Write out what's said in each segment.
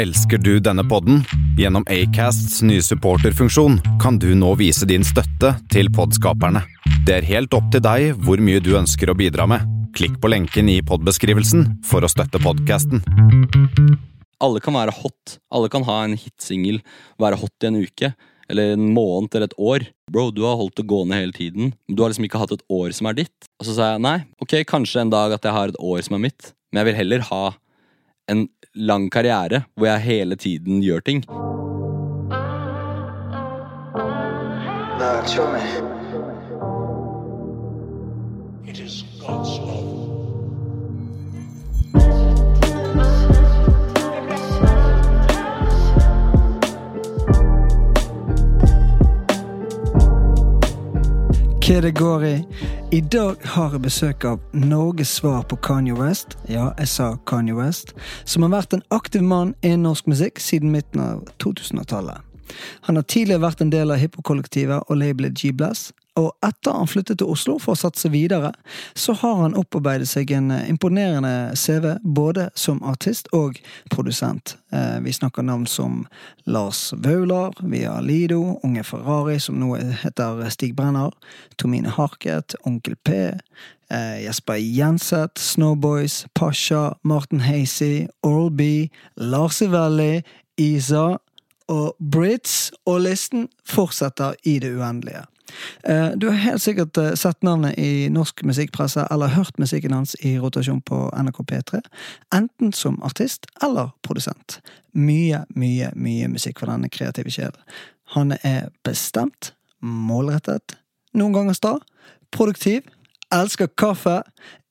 Elsker du denne podden? Gjennom Acasts nye supporterfunksjon kan du nå vise din støtte til podskaperne. Det er helt opp til deg hvor mye du ønsker å bidra med. Klikk på lenken i podbeskrivelsen for å støtte podkasten. Alle kan være hot. Alle kan ha en hitsingel, være hot i en uke. Eller en måned eller et år. Bro, du har holdt det gående hele tiden. Du har liksom ikke hatt et år som er ditt. Og så sa jeg nei, ok, kanskje en dag at jeg har et år som er mitt. Men jeg vil heller ha en lang karriere hvor jeg hele tiden gjør ting. It is God's love. Hva det går i? I dag har jeg besøk av Norges svar på Kanye West. Ja, jeg sa Kanye West. Som har vært en aktiv mann innen norsk musikk siden midten av 2000-tallet. Han har tidligere vært en del av hiphop-kollektivet og labelet G-Bless. Og etter han flyttet til Oslo for å satse videre, så har han opparbeidet seg en imponerende CV både som artist og produsent. Eh, Vi snakker navn som Lars Vaular, vi har Lido, Unge Ferrari, som nå heter Stig Brenner, Tomine Harket, Onkel P, eh, Jesper Jenseth, Snowboys, Pasha, Martin Hazy, Oral B, Lars Ivelli, Isa og Brits, og listen fortsetter i det uendelige. Eh, Du har helt sikkert eh, sett navnet i norsk musikkpresse eller hørt musikken hans i rotasjon på NRK P3, enten som artist eller produsent. Mye, mye, mye musikk for denne kreative sjelen. Han er bestemt, målrettet, noen ganger sta, produktiv, elsker kaffe,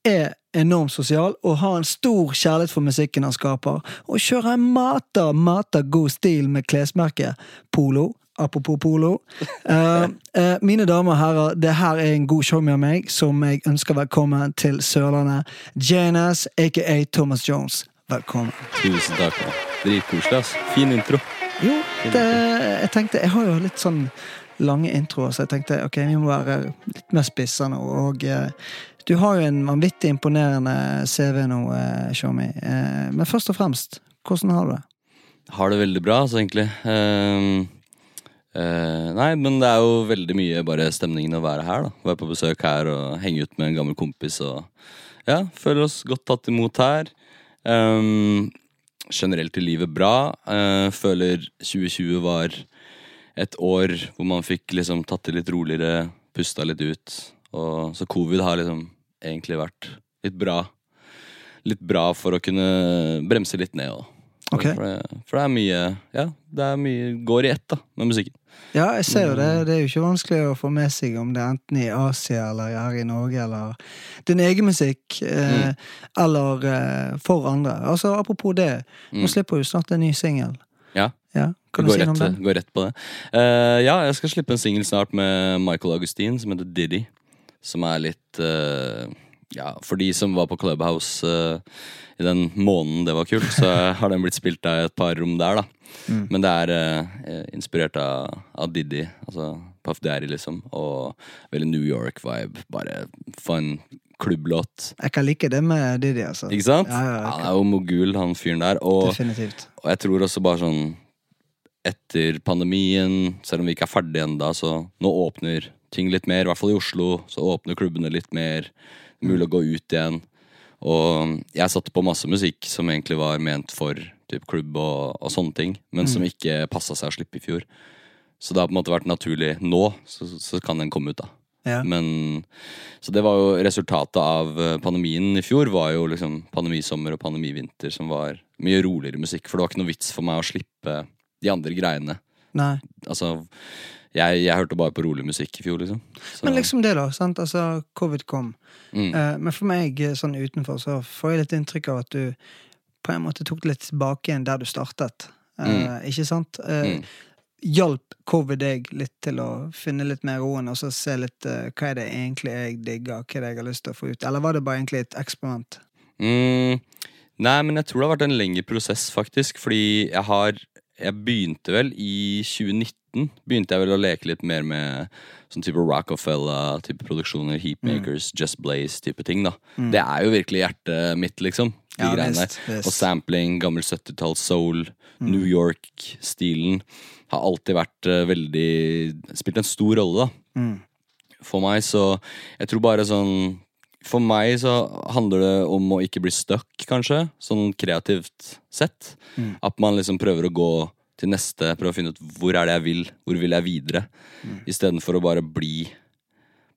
er enormt sosial og har en stor kjærlighet for musikken han skaper, og kjører en mata, mata god stil med klesmerket Polo. Apropos polo. Uh, uh, mine damer og herrer, det her er en god show med meg, som jeg ønsker velkommen til Sørlandet. Janus, aka Thomas Jones. Velkommen. Tusen takk. Dritkoselig, ass. Fin intro. Jo, det, jeg tenkte Jeg har jo litt sånn lange introer, så jeg tenkte ok, vi må være litt mer spissa nå. Og eh, du har jo en vanvittig imponerende CV nå. Eh, men først og fremst, hvordan har du det? Har det veldig bra, altså, egentlig. Ehm, eh, nei, men det er jo veldig mye bare stemningen å være her, da. Være på besøk her og henge ut med en gammel kompis og Ja, føler oss godt tatt imot her. Um, generelt i livet bra. Uh, føler 2020 var et år hvor man fikk liksom tatt det litt roligere, pusta litt ut. Og, så covid har liksom egentlig vært litt bra. Litt bra for å kunne bremse litt ned. Og. Okay. For, det, for det er mye Ja, det er mye går i ett da med musikken. Ja, jeg ser jo det. Det er jo ikke vanskelig å få med seg om det er enten i Asia eller her i Norge, eller din egen musikk, eh, eller eh, for andre. Altså, Apropos det, nå Mm. slipper du snart en ny singel. Ja, Ja, kan du si noe om det? går rett på det. Uh, ja, jeg skal slippe en singel snart med Michael Augustin som heter Diddy. Som er litt eh, Ja, for de som var på Clubhouse uh, i den måneden det var kult, så har den blitt spilt av et par rom der, da. Mm. Men det er uh, inspirert av, av Diddy, altså Puff Daddy, liksom. Og veldig New York-vibe. Bare få en klubblåt. Jeg kan like det med Didi, altså. Ikke sant? Ja, ja. Han er jo mogul, han fyren der. Og og jeg tror også bare sånn Etter pandemien, selv om vi ikke er ferdige enda, så nå åpner ting litt mer. I hvert fall i Oslo, så åpner klubbene litt mer. Mulig å gå ut igjen. Og jeg satte på masse musikk som egentlig var ment for typ klubb og, og sånne ting, men som ikke passa seg å slippe i fjor. Så det har på en måte vært naturlig nå, så, så kan den komme ut, da. Ja. Men Så det var jo resultatet av eh, pandemien i fjor, var jo liksom pandemisommer og pandemivinter som var mye roligere musikk. For det var ikke noe vits for meg å slippe de andre greiene. Nei. Altså, jeg, jeg hørte bare på rolig musikk i fjor, liksom. Så, Men liksom det, da. sant? Altså, covid kom. mm, Uh, men for meg, eh, sånn utenfor, så får jeg litt inntrykk av at du på en måte tok det litt tilbake igjen der du startet. Eh, Ikke sant? Uh, Mm. Hjalp covid deg litt til å finne litt mer roen, og så se litt hva er det egentlig jeg digger, hva er det jeg har lyst til å få ut? Eller var det bare egentlig et eksperiment? Mm, nei, men jeg tror det har vært en lengre prosess, faktisk. Fordi jeg har Jeg begynte vel i 2019 2019 begynte jeg vel å leke litt mer med sånn type Rockefeller, type produksjoner, Heatmakers, Just Blaze-type ting. da Det er jo virkelig hjertet mitt, liksom. De Ja, greiene der. Og sampling, gammel 70-talls soul, New York-stilen har alltid vært eh, veldig Spilt en stor rolle, da. Mm. For meg så Jeg tror bare sånn For meg så handler det om å ikke bli stuck, kanskje. Sånn kreativt sett. Mm. At man liksom prøver å gå til neste, prøve å finne ut hvor er det jeg vil. Hvor vil jeg videre? Mm. Istedenfor å bare bli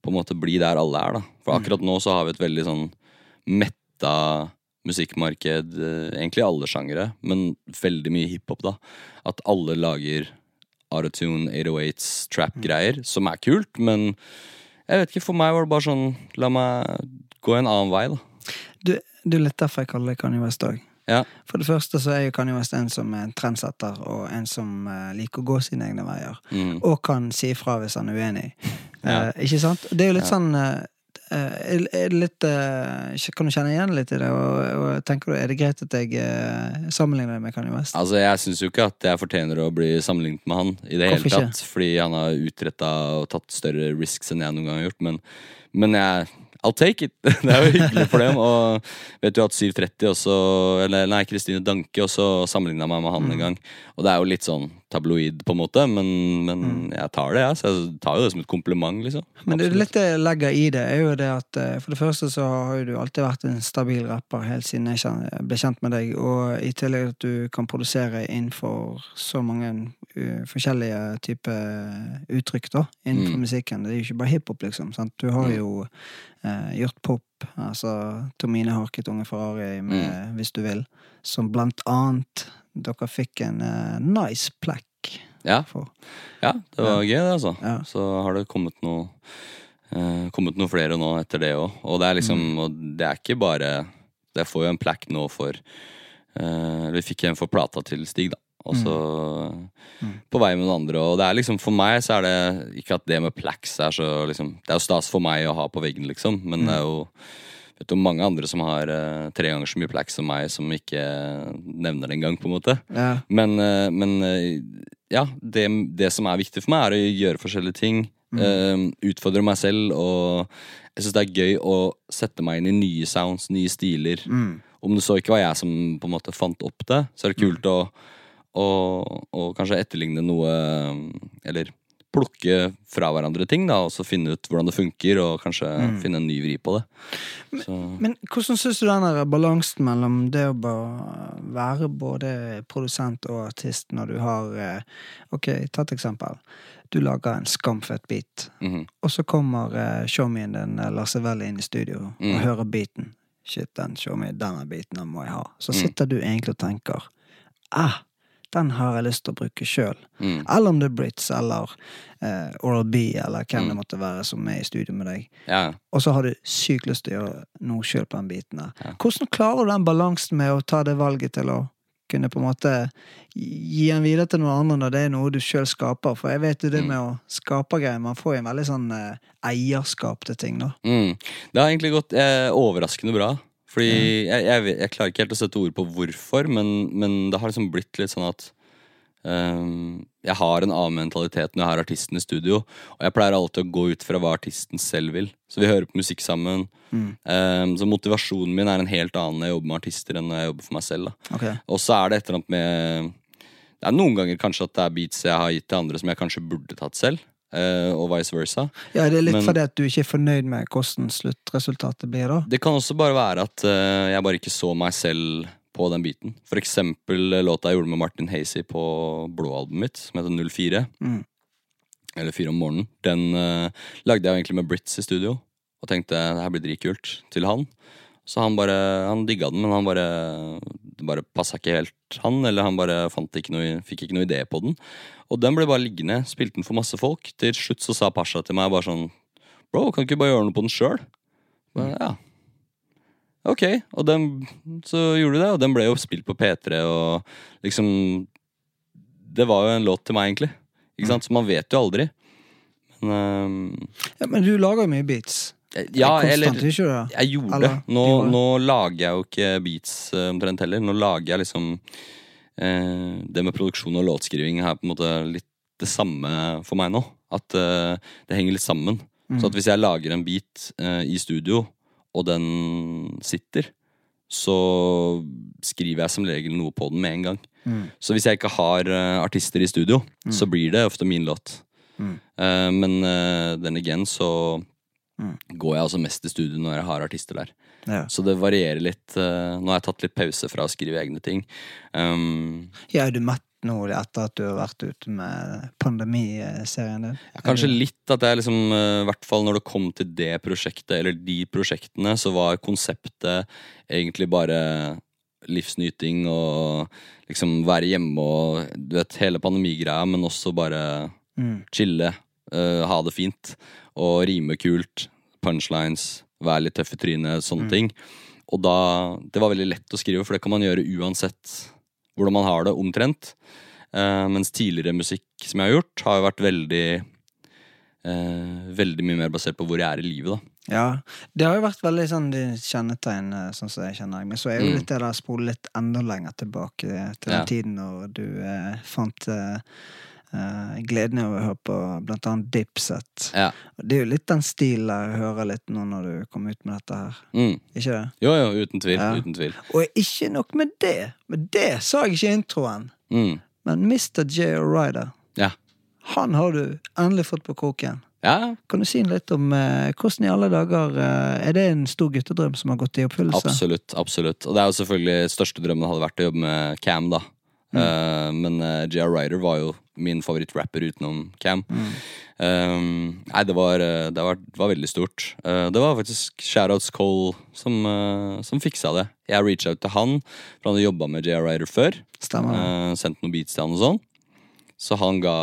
På en måte bli der alle er, da. For Mm. akkurat nå så har vi et veldig sånn metta musikkmarked. eh, Egentlig alle sjangere, men veldig mye hiphop, da. At alle lager autotune, 808s, trap-greier, som er kult, men jeg vet ikke, for meg var det bare sånn La meg gå en annen vei, da. Du, du er litt derfor jeg kaller deg Kanye West òg. Ja. For det første så er jo Kanye West en som er en trendsetter, og en som eh, liker å gå sine egne veier. Mm. Og kan si ifra hvis han er uenig. Ja. Eh, ikke sant? Det er jo litt Ja. sånn eh, eh, litt eh, Kan du kjenne igjen litt i det? Og, og tenker du, Er det greit at jeg eh, sammenligner deg med Kanye West? Altså, Jeg syns jo ikke at jeg fortjener å bli sammenlignet med han i det Hvorfor hele tatt. Fordi han har utretta og tatt større risks enn jeg noen gang har gjort. Men, men jeg I'll take it! Det er jo hyggelig for dem. Og vet du at 730 også Eller nei, Kristine Danke også sammenligna meg med han Mm. en gang. Og det er jo litt sånn tabloid, på en måte, men, men jeg tar det, jeg. Så jeg tar jo det som et kompliment, liksom. Mm. Men det er litt det jeg legger i det, er jo det at eh, for det første så har jo du alltid vært en stabil rapper helt siden jeg ble kjent med deg, og i tillegg at du kan produsere innenfor så mange forskjellige typer uttrykk da, innenfor Mm. musikken. Det er jo ikke bare hiphop, liksom. Sant? Du har Mm. jo eh, gjort pop, altså Tomine Harket, Unge Ferrari med Mm. Hvis du vil, som blant annet dere fikk en eh, nice plekk Ja, for. ja, det var gøy, det, altså. Ja. Så har det kommet noe eh, Kommet noe flere nå etter det òg. Og det er liksom Mm. Og det er ikke bare Jeg får jo en plack nå for Uh, Vi fikk en for plata til Stig, da. Og så Mm. på vei med noen andre. Og det er liksom for meg så er det ikke at det med plax er så liksom Det er jo stas for meg å ha på veggen, liksom, men Mm. det er jo Vet du, mange andre som har uh, tre ganger så mye plax som meg, som ikke nevner det engang, på en måte. Ja. Men, uh, men uh, ja, det, det som er viktig for meg, er å gjøre forskjellige ting. eh, utfordre meg selv, og jeg syns det er gøy å sette meg inn i nye sounds, nye stiler. Mm. Om det så ikke var jeg som på en måte fant opp det, så er det kult å, å, å kanskje etterligne noe Eller plukke fra hverandre ting, da, og så finne ut hvordan det funker, og kanskje finne en ny vri på det. Så, Men hvordan syns du den balansen mellom det å bare være både produsent og artist når du har eh, Ok, ta et eksempel. Du lager en skamfett beat, mhm. og så kommer uh, showmien din eh, Lasse Velle inn i studio Mm. og hører beaten. Shit, den showmien, denne beaten den må jeg ha. Så Mm. sitter du egentlig og tenker ah, den har jeg lyst til å bruke sjøl. mm, Eller om det er Brits eller eh, Oral B eller hvem Mm. det måtte være som er i studio med deg. ja. Og så har du sykt lyst til å gjøre noe sjøl på den biten der. Ja. Hvordan klarer du den balansen med å ta det valget til å kunne på en måte gi den videre til noen andre når det er noe du sjøl skaper? For jeg vet jo det Mm. med å skape greier, man får jo en veldig sånn eh, eierskap til ting, da. Mm. Det har egentlig gått eh, overraskende bra. Fordi jeg, jeg, jeg klarer ikke helt å sette ord på hvorfor, men, men det har liksom blitt litt sånn at um, jeg har en annen mentalitet når jeg har artisten i studio. Og jeg pleier alltid å gå ut fra hva artisten selv vil. Så vi hører på musikk sammen. Mm. Um, så motivasjonen min er en helt annen når jeg jobber med artister enn når jeg jobber for meg selv. Okay. Og så er det et eller annet med Det er noen ganger kanskje at det er beats jeg har gitt til andre som jeg kanskje burde tatt selv. Eh, og vice versa. Ja, det er litt Men- fordi at du ikke er fornøyd med hvordan sluttresultatet blir, da. Det kan også bare være at uh, jeg bare ikke så meg selv på den biten. For eksempel eh, låta jeg gjorde med Martin Hazy på blå-albumet mitt, som heter 04. Mm. Eller 4 om morgenen. Den uh, lagde jeg egentlig med Brits i studio. Og tenkte det her blir dritkult til han. Så han bare, han digga den, men han bare det bare passa ikke helt han. Eller han bare fant ikke noe, fikk ikke noe idé på den. Og den ble bare liggende. Spilte den for masse folk. Til slutt så sa Pasha til meg bare sånn Bro, kan du ikke bare gjøre noe på den sjøl? Ja. Ok, og den, så gjorde du det, og den ble jo spilt på P3, og liksom Det var jo en låt til meg, egentlig. Ikke sant? Så man vet jo aldri. Men um... Ja, men du lager jo mye beats. Ja, eller ikke? Jeg gjorde det. Nå, gjorde nå lager jeg jo ikke beats eh, omtrent heller. Nå lager jeg liksom eh, Det med produksjon og låtskriving er på en måte litt det samme for meg nå. At eh, det henger litt sammen. Så at hvis jeg lager en beat eh, i studio, og den sitter, så skriver jeg som regel noe på den med en gang. Mm. Så hvis jeg ikke har eh, artister i studio, så blir det ofte min låt. Mm. Eh, men den igjen, så Mm. går jeg også mest i studio når jeg har artister der. Ja. Så det varierer litt. eh, nå har jeg tatt litt pause fra å skrive egne ting. Um, ja, er du mett nå etter at du har vært ute med pandemiserien din? Ja, kanskje litt at jeg liksom, eh, i hvert fall når det kom til det prosjektet, eller de prosjektene, så var konseptet egentlig bare livsnyting og liksom være hjemme og du vet, hele pandemigreia, men også bare Mm. chille, uh, ha det fint, og rime kult, punchlines, være litt tøff i trynet, sånne ting. Og da, det var veldig lett å skrive, for det kan man gjøre uansett hvordan man har det, omtrent. Uh, mens tidligere musikk som jeg har gjort, har jo vært veldig uh, Veldig mye mer basert på hvor jeg er i livet, da. Ja, det har jo vært veldig sånn de kjennetegn, eh, sånn som jeg kjenner. Men så er jo Mm. litt det der spole litt enda lenger tilbake til den Ja. tiden når du eh, fant eh, gleden av å høre på blant annet Dipset. Ja. Det er jo litt den stilen jeg hører litt nå når du kom ut med dette her. Mm. Ikke det? Jo, jo, uten tvil. Ja. Uten tvil. Og ikke nok med det, Med det sa jeg ikke i introen. Mm. Men Mr. J. Ryder, Ja. han har du endelig fått på kroken. ja, Kan du si litt om eh, hvordan i alle dager eh, Er det en stor guttedrøm som har gått i oppfyllelse? absolutt. absolutt. Og det er jo selvfølgelig største drømmen hadde vært å jobbe med Cam, da. Eh, men uh, JR Ryder var jo min favorittrapper utenom Cam. Um, nei, det var, eh, det var, var veldig stort. Uh, det var faktisk Shoutouts Cole som, uh, som fiksa det. Jeg reacha ut til han, for han hadde jobba med JR Ryder før. Uh, sendt noen beats til han og sånn. Så han ga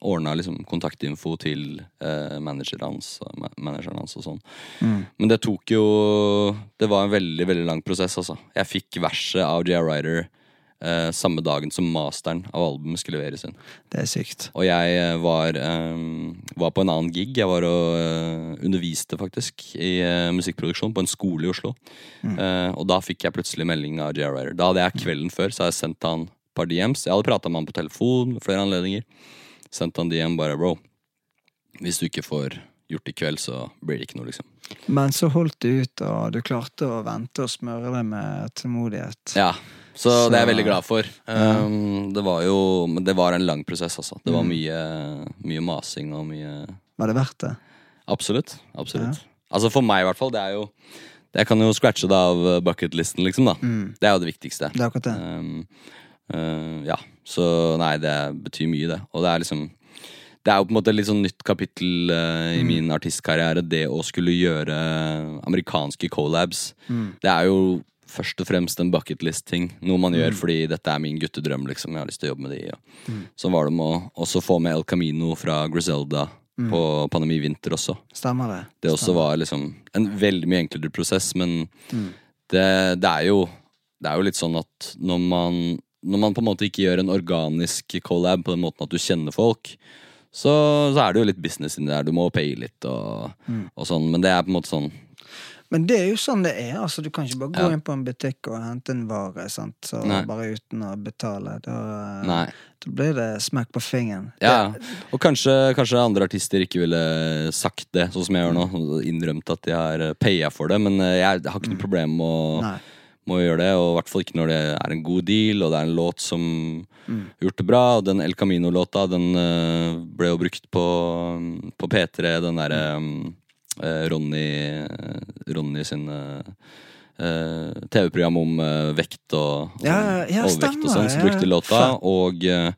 ordna liksom kontaktinfo til uh, manageren hans, manageren hans og sånn. Mm. Men det tok jo Det var en veldig veldig lang prosess, altså. Jeg fikk verset av J.R. Ryder eh, samme dagen som masteren av albumet skulle leveres inn. Det er sykt. Og jeg eh, var, eh, var på en annen gig. Jeg var og eh, underviste faktisk i eh, musikkproduksjon på en skole i Oslo. Eh, og da fikk jeg plutselig melding av J.R. Ryder. Da hadde jeg kvelden før Så hadde jeg sendt han et par DMs. Jeg hadde prata med han på telefon med flere anledninger. Sendt han DM bare bro. Hvis du ikke får gjort i kveld, så blir det ikke noe, liksom. Men så holdt du ut, og du klarte å vente og smøre det med tålmodighet. Ja, så, Så- det er jeg veldig glad for. Um, det var jo det var en lang prosess, altså. Det Mm. var mye, mye masing og mye Var det verdt det? Absolutt. Absolutt. Altså for meg, i hvert fall. Det er jo Jeg kan jo scratche det av bucketlisten, liksom, da. Mm. Det er jo det viktigste. Det er akkurat det. Um, uh, ja. Så nei, det betyr mye, det. Og det er liksom Det er jo på en måte et litt sånn nytt kapittel uh, i min artistkarriere, det å skulle gjøre amerikanske collabs. Mm. Det er jo først og fremst en bucketlist-ting. Noe man gjør fordi dette er min guttedrøm. liksom Jeg har lyst til å jobbe med de. Og. Sånn var det med å også få med El Camino fra Griselda på Pandemi Vinter også. Stemmer det? Det også Stemmer. var liksom en veldig mye enklere prosess, men Mm. det, det er jo Det er jo litt sånn at når man Når man på en måte ikke gjør en organisk collab på den måten at du kjenner folk, så, så er det jo litt business inni der. Du må paye litt og, Mm. og sånn, men det er på en måte sånn Men det er jo sånn det er. altså Du kan ikke bare gå Ja. inn på en butikk og hente en vare sant? Så bare uten å betale. Da, da blir det smekk på fingeren. Ja, og kanskje, kanskje andre artister ikke ville sagt det, sånn som jeg gjør nå. Innrømt at de har paya for det, men eh, jeg har ikke noe problem med å, Nei. med å gjøre det. Og i hvert fall ikke når det er en god deal, og det er en låt som har gjort det bra. Og den El Camino-låta, den eh, ble jo brukt på, på P3, den derre um, eh, Ronny Ronny sin eh, eh, TV-program om eh, vekt og, og Ja, ja, overvekt og sånn, som brukte låta. Og eh,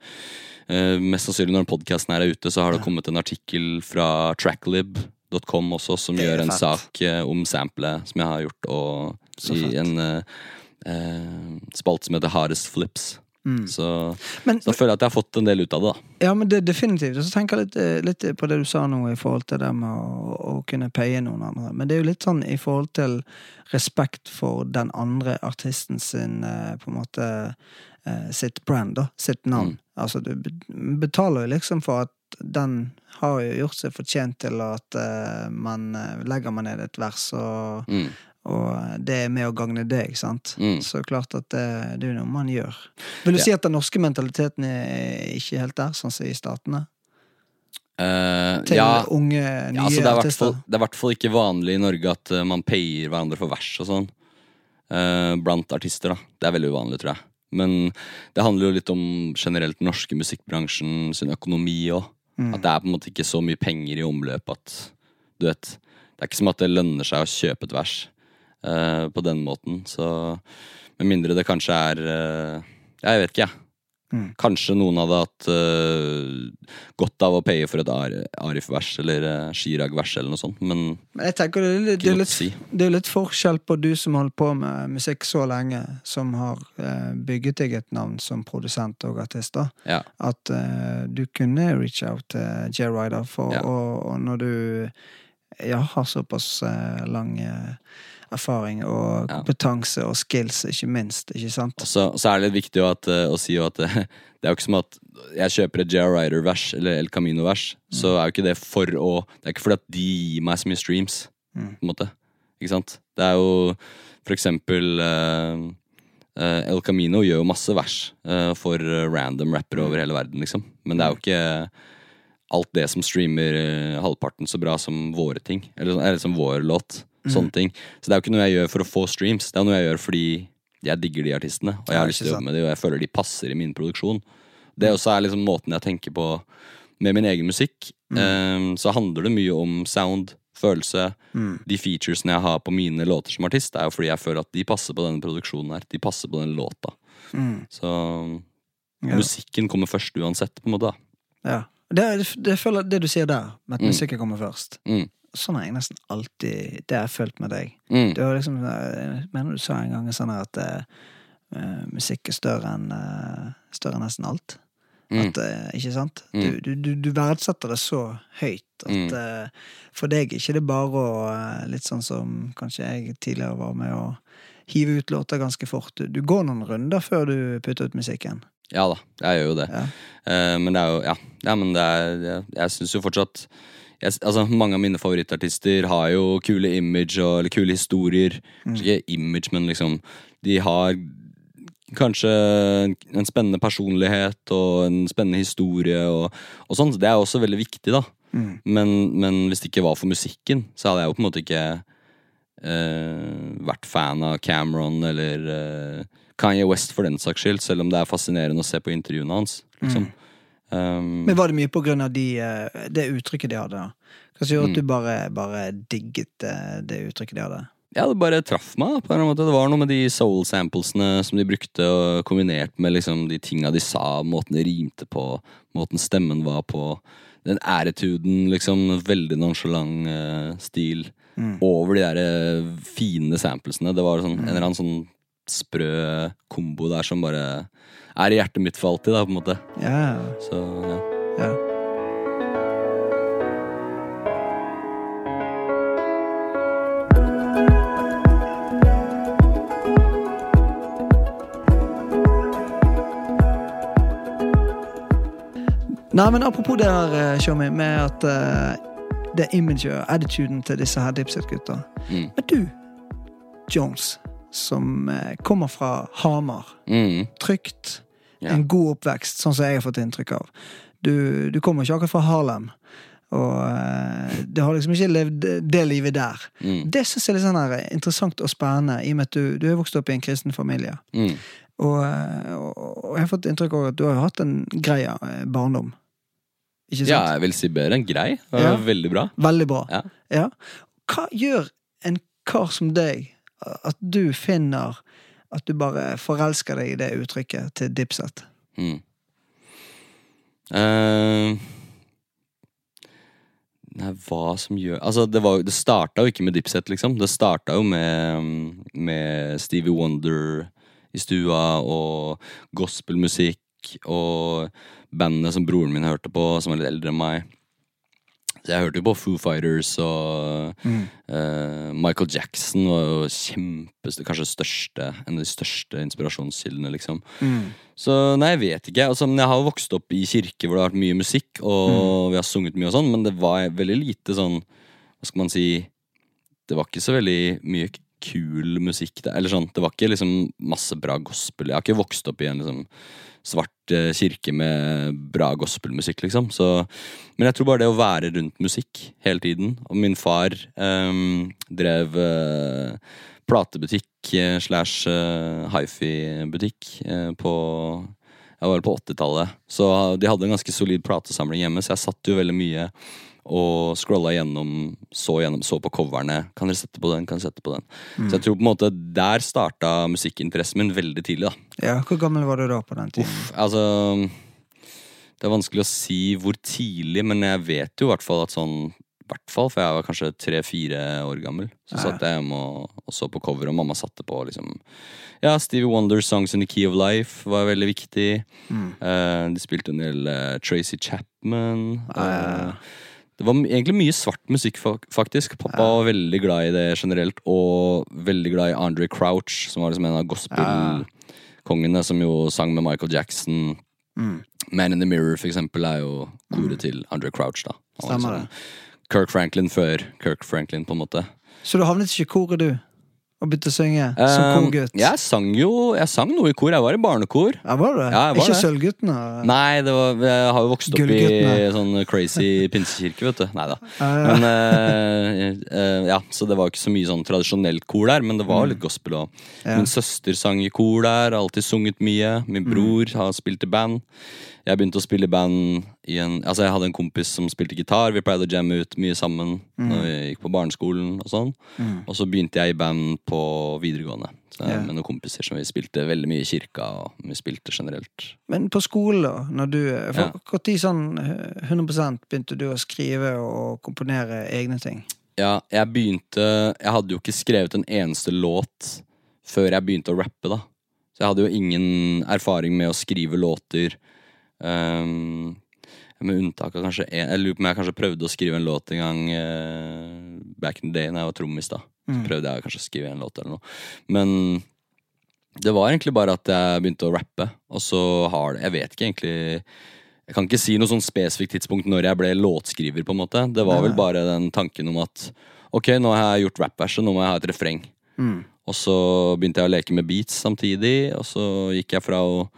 eh, mest sannsynlig når podkasten er ute, så har det kommet en artikkel fra tracklib.com også, som gjør en sak eh, om samplet som jeg har gjort, og i en eh, eh, spalte som heter Hardest Flips. Mm. Så, Men, så da føler jeg at jeg har fått en del ut av det, da. ja, men det, definitivt. Og så tenker jeg litt, eh, litt på det du sa nå i forhold til det med å, å kunne paye noen andre. Men det er jo litt sånn i forhold til respekt for den andre artisten sin eh, på en måte eh, sitt brand, da. Sitt navn. Mm. Altså, du betaler jo liksom for at den har jo gjort seg fortjent til at uh, man legger man ned et vers og Mm. Og det er med å gagne deg, sant. Mm. Så klart at det, det er noe man gjør. Vil du Ja. si at den norske mentaliteten er ikke helt der, sånn som i Statene? Uh, Til ja, unge, nye ja altså det, er artister? det er i hvert fall ikke vanlig i Norge at eh, man payer hverandre for vers og sånn. Uh, blant artister, da. Det er veldig uvanlig, tror jeg. Men det handler jo litt om generelt den norske musikkbransjen sin økonomi òg. Mm. At det er på en måte ikke så mye penger i omløp at du vet Det er ikke som at det lønner seg å kjøpe et vers eh, på den måten. Så med mindre det kanskje er uh, Jeg vet ikke, jeg. Mm. Kanskje noen hadde hatt uh, godt av å paye for et Ar- Arif-vers eller uh, Chirag-vers eller noe sånt, men Men jeg tenker det er, litt, det, er litt, si. det er litt forskjell på du som holder på med musikk så lenge, som har bygget deg et navn som produsent og artist, da. Ja. At du kunne reach out til J. Ryder, for, Ja. og, og når du ja, har såpass lang erfaring og kompetanse og skills, ikke minst, ikke sant? Og så, så er det litt viktig at, eh, å si at det er jo ikke som at jeg kjøper et J.R. Ryder-vers eller El Camino-vers, så er jo ikke det for å Det er ikke fordi at de gir meg så mye streams, Mm. på en måte. Ikke sant? Det er jo for eksempel uh, uh, El Camino gjør jo masse vers uh, for random rappere over hele verden, liksom. Men det er jo ikke alt det som streamer halvparten så bra som våre ting. Eller, eller som vår låt. Sånne ting. Så det er jo ikke noe jeg gjør for å få streams. Det er noe jeg gjør fordi jeg digger de artistene, og jeg har lyst til å jobbe med de, og jeg føler de passer i min produksjon. Det også er liksom måten jeg tenker på med min egen musikk. Eh, så handler det mye om sound, følelse. Mm. De featuresene jeg har på mine låter som artist, er jo fordi jeg føler at de passer på denne produksjonen her. De passer på den låta. Mm. Så Ja. musikken kommer først uansett, på en måte. Ja. Det, det, føler, det du sier der, med at Mm. musikken kommer først, Mm. Sånn har jeg nesten alltid Det har jeg følt med deg. Mm. Det var liksom Jeg mener du sa en gang sånn at eh, eh, musikk er større enn uh, Større enn nesten alt. Mm. At, uh, ikke sant? Mm. Du, du, du, verdsetter det så høyt at Mm. eh, for deg er ikke det bare å eh, Litt sånn som kanskje jeg tidligere var med å hive ut låter ganske fort. Du, du går noen runder før du putter ut musikken. Ja da, jeg gjør jo det. Ja. Eh, men det er jo Ja, ja men det er Jeg, jeg syns jo fortsatt jeg, altså, Mange av mine favorittartister har jo kule image og, eller kule historier. Mm. Ikke image, men liksom De har kanskje en spennende personlighet og en spennende historie og, og sånn. Det er også veldig viktig, da. Mm. Men, men hvis det ikke var for musikken, så hadde jeg jo på en måte ikke eh, vært fan av Cameron eller eh, Kanye West for den saks skyld, selv om det er fascinerende å se på intervjuene hans. Liksom. Um, Men var det mye på grunn av de, eh, det uttrykket de hadde? Hva som gjorde Mm. at du bare, bare digget eh, det uttrykket de hadde? ja, det bare traff meg. på en måte Det var noe med de soul-samplesene som de brukte, og kombinert med liksom de tinga de sa, måten de rimte på, måten stemmen var på. Den æretuden, liksom. Veldig nonchalant uh, stil. Mm. Over de der eh, fine samplesene. Det var sånn, en eller annen sånn sprø kombo der som bare er i hjertet mitt for alltid, da, på en måte. Ja, Så ja. ja. Nei, men apropos det her, eh, Shomi, med at uh, det imaget og attituden til disse her Dipset-gutta. Mm. Men du, Jones, som eh, kommer fra Hamar. Mm. Trygt. Ja. En god oppvekst, sånn som jeg har fått inntrykk av. Du, du kommer ikke akkurat fra Harlem. Og eh, du har liksom ikke levd det livet der. Mm. Det syns jeg er litt sånn her interessant og spennende, i og med at du, du er vokst opp i en kristen familie. Mm. Og, og, og jeg har fått inntrykk av at du har hatt en grei eh, barndom. Ikke sant? Ja, jeg vil si bedre enn grei. Ja. Veldig bra. Veldig bra. Ja. Ja. Hva gjør en kar som deg at du finner at du bare forelsker deg i det uttrykket til Dipset? Mm. Uh, nei, hva som gjør Altså, det, var, det starta jo ikke med Dipset, liksom. Det starta jo med, med Stevie Wonder i stua, og gospelmusikk, og bandene som broren min hørte på, som var litt eldre enn meg. Jeg hørte jo på Foo Fighters og eh, Michael Jackson var jo kjempeste, kanskje største, en av de største inspirasjonskildene, liksom. Så nei, jeg vet ikke. Altså, men jeg har jo vokst opp i kirke hvor det har vært mye musikk, og vi har sunget mye og sånn, men det var veldig lite sånn Hva skal man si Det var ikke så veldig mye kul musikk. Eller sånn, det var ikke liksom masse bra gospel. Jeg har ikke vokst opp i en liksom svart eh, kirke med bra gospelmusikk, liksom. Så, men jeg tror bare det å være rundt musikk hele tiden Og min far ehm, drev eh, platebutikk eh, slash eh, hifi-butikk eh, på Jeg var på 80-tallet. Så de hadde en ganske solid platesamling hjemme, så jeg satt jo veldig mye og scrolla gjennom, så gjennom, så på coverne. Kan dere sette på den? Kan dere sette på den? Så jeg tror på en måte der starta musikkinteressen min veldig tidlig. da Ja, Hvor gammel var du da på den tiden? Uff, altså Det er vanskelig å si hvor tidlig, men jeg vet jo i hvert fall at sånn i hvert fall, for jeg var kanskje tre-fire år gammel. Så satt jeg hjemme og, og så på cover, og mamma satte på liksom Ja, Stevie Wonders 'Songs in the Key of Life' var veldig viktig. Mm. Uh, de spilte en del uh, Tracy Chapman. Ja, ja, ja. Det var egentlig mye svart musikk, faktisk. Pappa var veldig glad i det generelt, og veldig glad i Andre Crouch, som var liksom en av gospelkongene, som jo sang med Michael Jackson. Mm. Man in the Mirror, for eksempel, er jo koret til Andre Crouch, da. Stemmer liksom Kirk Franklin før Kirk Franklin, på en måte. Så du havnet ikke i koret, du? Og begynte å synge som Um, korgutt? jeg sang jo Jeg sang noe i kor. Jeg var i barnekor. Ja, var det? Ja, jeg var ikke. Sølvguttene? Nei, det var, jeg har jo vokst opp i sånn crazy pinsekirke, vet du. Nei da. Ja. Men uh, uh, ja, Så det var ikke så mye sånn tradisjonelt kor der, men det var litt gospel òg. Mm. Ja. Min søster sang i kor der, har alltid sunget mye. Min Mm. bror har spilt i band. Jeg begynte å spille i band i en Altså Jeg hadde en kompis som spilte gitar. Vi pleide å jamme ut mye sammen Mm. når vi gikk på barneskolen og sånn. Og så begynte jeg i band på videregående. Så, yeah. Med noen kompiser som vi spilte veldig mye i kirka, og vi spilte generelt. Men på skolen, da? Når du, for Ja. Når sånn eh, 100 begynte du å skrive og komponere egne ting? Ja, jeg begynte Jeg hadde jo ikke skrevet en eneste låt før jeg begynte å rappe, da. Så jeg hadde jo ingen erfaring med å skrive låter. Ehm, med unntak av kanskje en Jeg lurer på om jeg kanskje prøvde å skrive en låt en gang uh, back in the day Når jeg var trommis. da Så Mm. prøvde jeg kanskje å skrive en låt eller noe. Men det var egentlig bare at jeg begynte å rappe, og så har det Jeg vet ikke egentlig Jeg kan ikke si noe sånn spesifikt tidspunkt når jeg ble låtskriver, på en måte. Det var vel bare den tanken om at ok, nå har jeg gjort rappverset, nå må jeg ha et refreng. Mm. Og så begynte jeg å leke med beats samtidig, og så gikk jeg fra å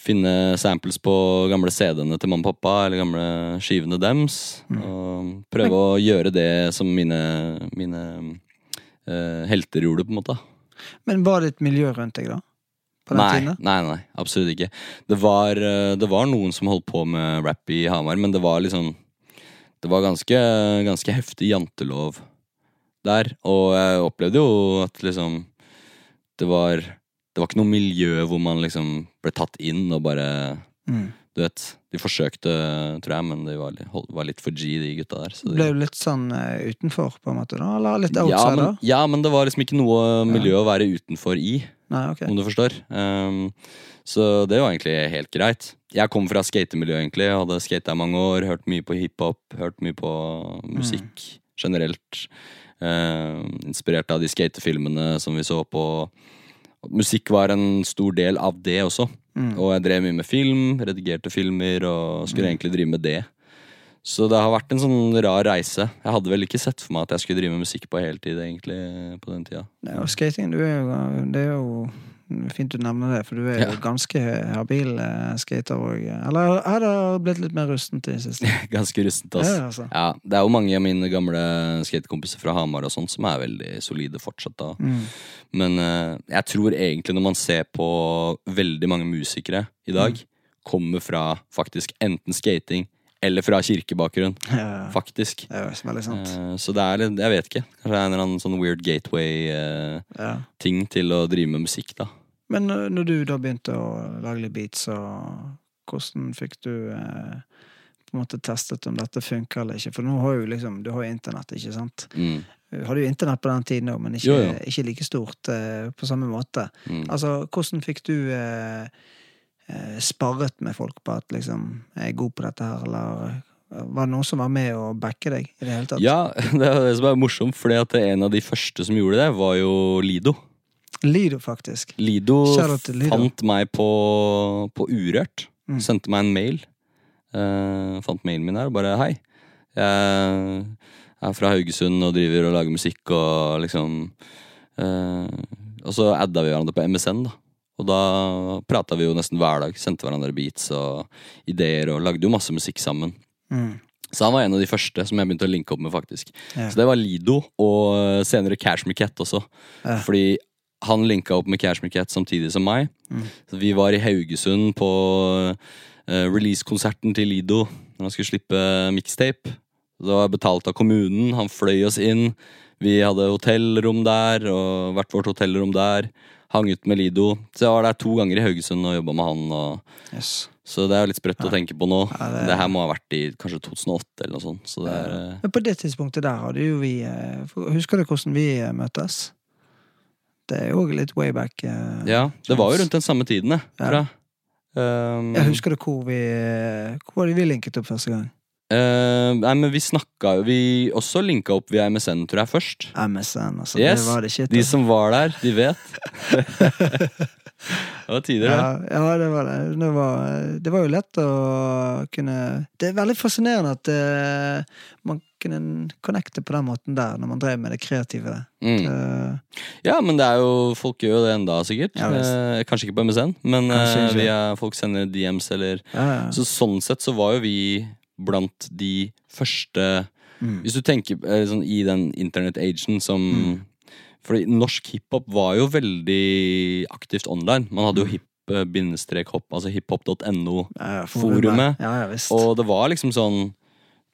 finne samples på gamle CD-ene til mamma og pappa, eller gamle skivene dems, og prøve å gjøre det som mine, mine uh, helter gjorde, på en måte. Men var det et miljø rundt deg, da? På den Nei, tiden? nei, nei, absolutt ikke. Det var, eh, det var noen som holdt på med rap i Hamar, men det var liksom Det var ganske, ganske heftig jantelov der. Og jeg opplevde jo at liksom Det var Det var ikke noe miljø hvor man liksom ble tatt inn og bare Mm. Du vet, de forsøkte, tror jeg, men de var, var litt for G, de gutta der. Så de, Ble du litt sånn eh, utenfor, på en måte? da? Eller litt ja, outsider? men, ja, men det var liksom ikke noe miljø å være utenfor i. Nei, okay. om du forstår. Um, så det var egentlig helt greit. Jeg kom fra skatemiljøet, egentlig. Jeg hadde skata i mange år, hørt mye på hiphop, hørt mye på musikk generelt. Um, inspirert av de skatefilmene som vi så på. Musikk var en stor del av det også. Mm. Og jeg drev mye med film, redigerte filmer og skulle egentlig drive med det. Så det har vært en sånn rar reise. Jeg hadde vel ikke sett for meg at jeg skulle drive med musikk på heltid, egentlig, på den tida. Ja, og skating, du er jo, det er jo fint du nevner det, for du er jo Ja. ganske habil eh, skater òg. Eller har det blitt litt mer rustent i det siste? Ganske rustent, ass. Ja, altså. Ja, det er jo mange av mine gamle skatekompiser fra Hamar og sånt som er veldig solide fortsatt. da Mm. Men uh, jeg tror egentlig når man ser på veldig mange musikere i dag, Mm. kommer fra faktisk enten skating eller fra kirkebakgrunn. Ja, Faktisk. det er veldig sant. Eh, så det er litt- Jeg vet ikke. Kanskje det er en eller annen sånn weird gateway-ting Ja. til å drive med musikk, da. Men eh, når du da begynte å lage litt beats, så hvordan fikk du eh, på en måte testet om dette funker eller ikke? For nå har jo liksom, du har jo internett, ikke sant? Mm. Du hadde jo internett på den tiden òg, men ikke, Jo, jo. ikke like stort eh, på samme måte. Mm. Altså, hvordan fikk du eh, eh, sparret med folk på at liksom, jeg er god på dette her, eller eh, var det noen som var med å backe deg i det hele tatt? Ja, det er det som er morsomt, for en av de første som gjorde det, var jo Lido. Lido, faktisk. Lido, Lido. fant meg på, på Urørt. Mm. Sendte meg en mail. Uh, fant mailen min her og bare hei. Jeg er fra Haugesund og driver og lager musikk og liksom Eh, og så adda vi hverandre på MSN, da. Og da prata vi jo nesten hver dag. Sendte hverandre beats og ideer og lagde jo masse musikk sammen. Mm. Så han var en av de første som jeg begynte å linke opp med, faktisk. Ja. Så det var Lido, og eh, senere Cashmere Cat også. Ja. Fordi han linka opp med Cashmere Cat samtidig som meg. Mm. Så vi var i Haugesund på uh, release-konserten til Lido når han skulle slippe mixtape. Det var betalt av kommunen, han fløy oss inn. Vi hadde hotellrom der, og hvert vårt hotellrom der. Hang ut med Lido. Så jeg var der to ganger i Haugesund og jobba med han. Og Yes. så det er jo litt sprøtt å tenke på nå. Ja, det... det- her må ha vært i kanskje 2008 eller noe sånt. Så det er Men på det tidspunktet der hadde jo vi eh, Husker du hvordan vi eh, møttes? Det er jo litt way back. eh, Ja, det var jo rundt den samme tiden, jeg, Ja. tror jeg. Um, Jeg husker det hvor vi Hvor var det vi linket opp første gang? Uh, nei, men vi snakka jo Vi også linka opp via MSN, tror jeg, først. MSN, altså. Yes, Det var det shit. De altså. som var der, de vet. det var tider, det. ja, ja, det var det. Det var, det var jo lett å kunne Det er veldig fascinerende at uh, man kunne connecte på den måten der, når man drev med det kreative. Mm. Det, Ja, men det er jo Folk gjør jo det enda, sikkert. Ja, eh, kanskje ikke på MSN, men eh, via folk sender DMs eller ja, ja. Så sånn sett så var jo vi blant de første Mm. Hvis du tenker eh, sånn, i den internet-agen som Mm. Fordi norsk hiphop var jo veldig aktivt online. Man hadde jo Mm. hip-hopp, altså hiphop.no. ja, ja, forumet. Ja, ja. Og det var liksom sånn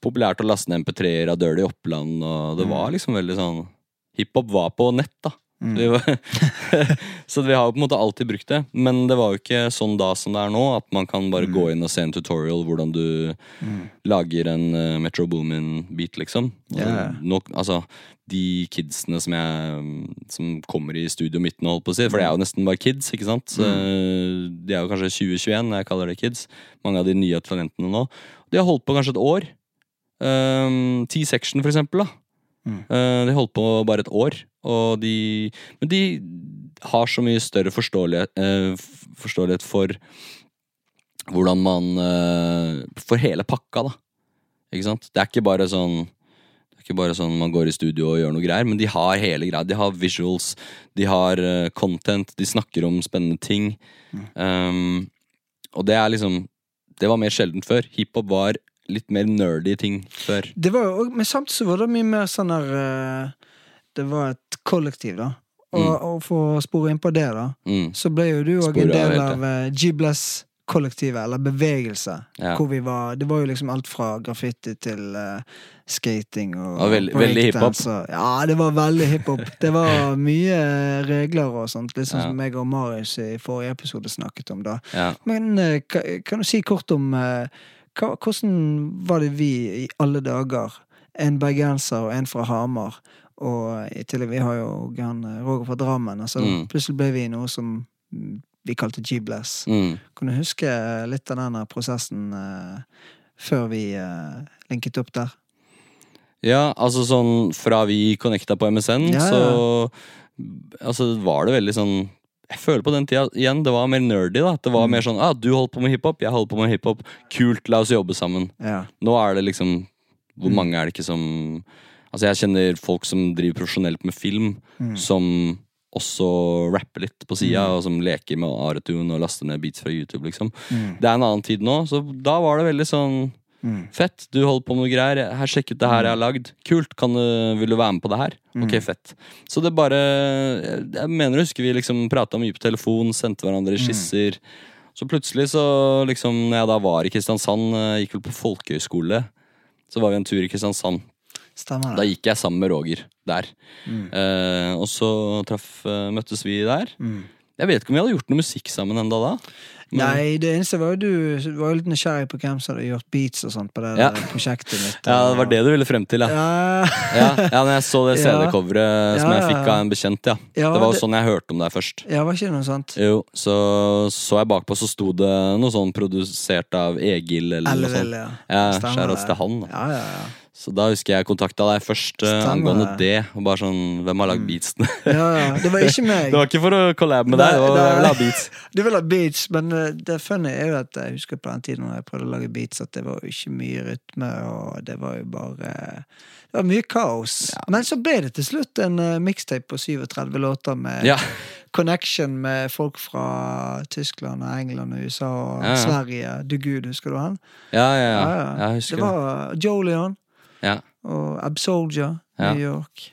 populært å laste ned MP3-er av Dirty Oppland, og det Mm. var liksom veldig sånn Hiphop var på nett, da. Mm. Vi var, så vi har jo på en måte alltid brukt det. Men det var jo ikke sånn da som det er nå, at man kan bare Mm. gå inn og se en tutorial hvordan du Mm. lager en uh, Metro Boomin-beat, liksom. Ja. Nå, altså, de kidsene som jeg Som kommer i studio mitt nå, holdt på å si, for det er jo nesten bare kids, ikke sant? Mm. Eh, De er jo kanskje 2021 jeg kaller det kids. Mange av de nye talentene nå. De har holdt på kanskje et år. Um, T-section, for eksempel. da Mm. Uh, De holdt på bare et år, og de Men de har så mye større forståelighet, uh, forståelighet for hvordan man uh, For hele pakka, da. Ikke sant? Det er ikke bare sånn det er ikke bare sånn man går i studio og gjør noe greier, men de har hele greia. De har visuals, de har eh, content, de snakker om spennende ting. Um, og det er liksom Det var mer sjeldent før. Hiphop var litt mer nerdy ting før. Det var jo, men samtidig så var det mye mer sånn der eh, Det var et kollektiv, da. Og, Mm. og for å spore inn på det, da, Mm. så ble jo du òg en del av uh, G-Bless-kollektivet, eller bevegelse. Ja. Hvor vi var Det var jo liksom alt fra graffiti til uh, skating og Ja, veldig- veldig hiphop. Ja, det var veldig hiphop. Det var mye regler og sånt, litt sånn Ja. som jeg og Marius i forrige episode snakket om, da. Ja. Men uh, ka- kan du si kort om eh, hva, hvordan var det vi i alle dager, en bergenser og en fra Hamar, og i tillegg vi har jo eh, Roger fra Drammen, altså Mm. plutselig ble vi noe som vi kalte G-Bless. Mm. Kan du huske litt av denne prosessen uh, før vi uh, linket opp der? Ja, altså sånn fra vi connecta på MSN, Ja, ja. så Altså var det veldig sånn Jeg føler på den tida igjen, det var mer nerdy. da Det var Mm. mer sånn ah, 'Du holdt på med hiphop, jeg holdt på med hiphop. Kult, la oss jobbe sammen'. Ja. Nå er det liksom Hvor Mm. mange er det ikke som Altså jeg kjenner folk som driver profesjonelt med film, Mm. som også rapper litt på sida, Mm. og som leker med Aretun og laster ned beats fra YouTube, liksom. Mm. Det er en annen tid nå, så da var det veldig sånn Mm. Fett, du holder på med noe greier. Her, Sjekk ut det her jeg har lagd. Kult, kan du, vil du være med på det her? Ok, Mm. fett. Så det bare Jeg mener husker vi liksom prata mye på telefon, sendte hverandre Mm. skisser. Så plutselig, så liksom, når jeg da var i Kristiansand, eh, gikk vel på folkehøyskole, så var vi en tur i Kristiansand. Stemmer Da gikk jeg sammen med Roger der. Mm. Eh, og så traff, eh, møttes vi der. Mm. Jeg vet ikke om vi hadde gjort noe musikk sammen enda da. Men- Nei, det eneste var jo du var jo litt nysgjerrig på hvem som hadde gjort beats og sånt på det Ja. prosjektet mitt. Ja, det var det du ville frem til, ja. Ja, Ja, når jeg så det CD-coveret som jeg fikk av en bekjent, ja. Det var det- jo sånn jeg hørte om deg først. ja var ikke det noe sant? Jo, så så jeg bakpå, så sto det noe sånn produsert av Egil eller noe Ellevel, sånt. ja. Ja, Stemmer til han. da. Ja, ja, ja. Så da husker jeg kontakta deg først eh, Stemmer angående det. Og bare sånn Hvem har lagd beatsene? Ja, ja, det var ikke meg. det var ikke for å collab med deg, det det, jeg vil ha beats. Du vil ha beats, men eh, det funny er jo at jeg husker på den tiden når jeg prøvde å lage beats, at det var jo ikke mye rytme, og det var jo bare Det var mye kaos. Men så ble det til slutt en uh, mixtape på 37 låter med Ja. connection med folk fra Tyskland og England og USA og Ja, ja. Sverige. Du gud, husker du han? Ja, ja, ja. Jeg husker det var Jolion Ja. og Absolger, Ja. New York.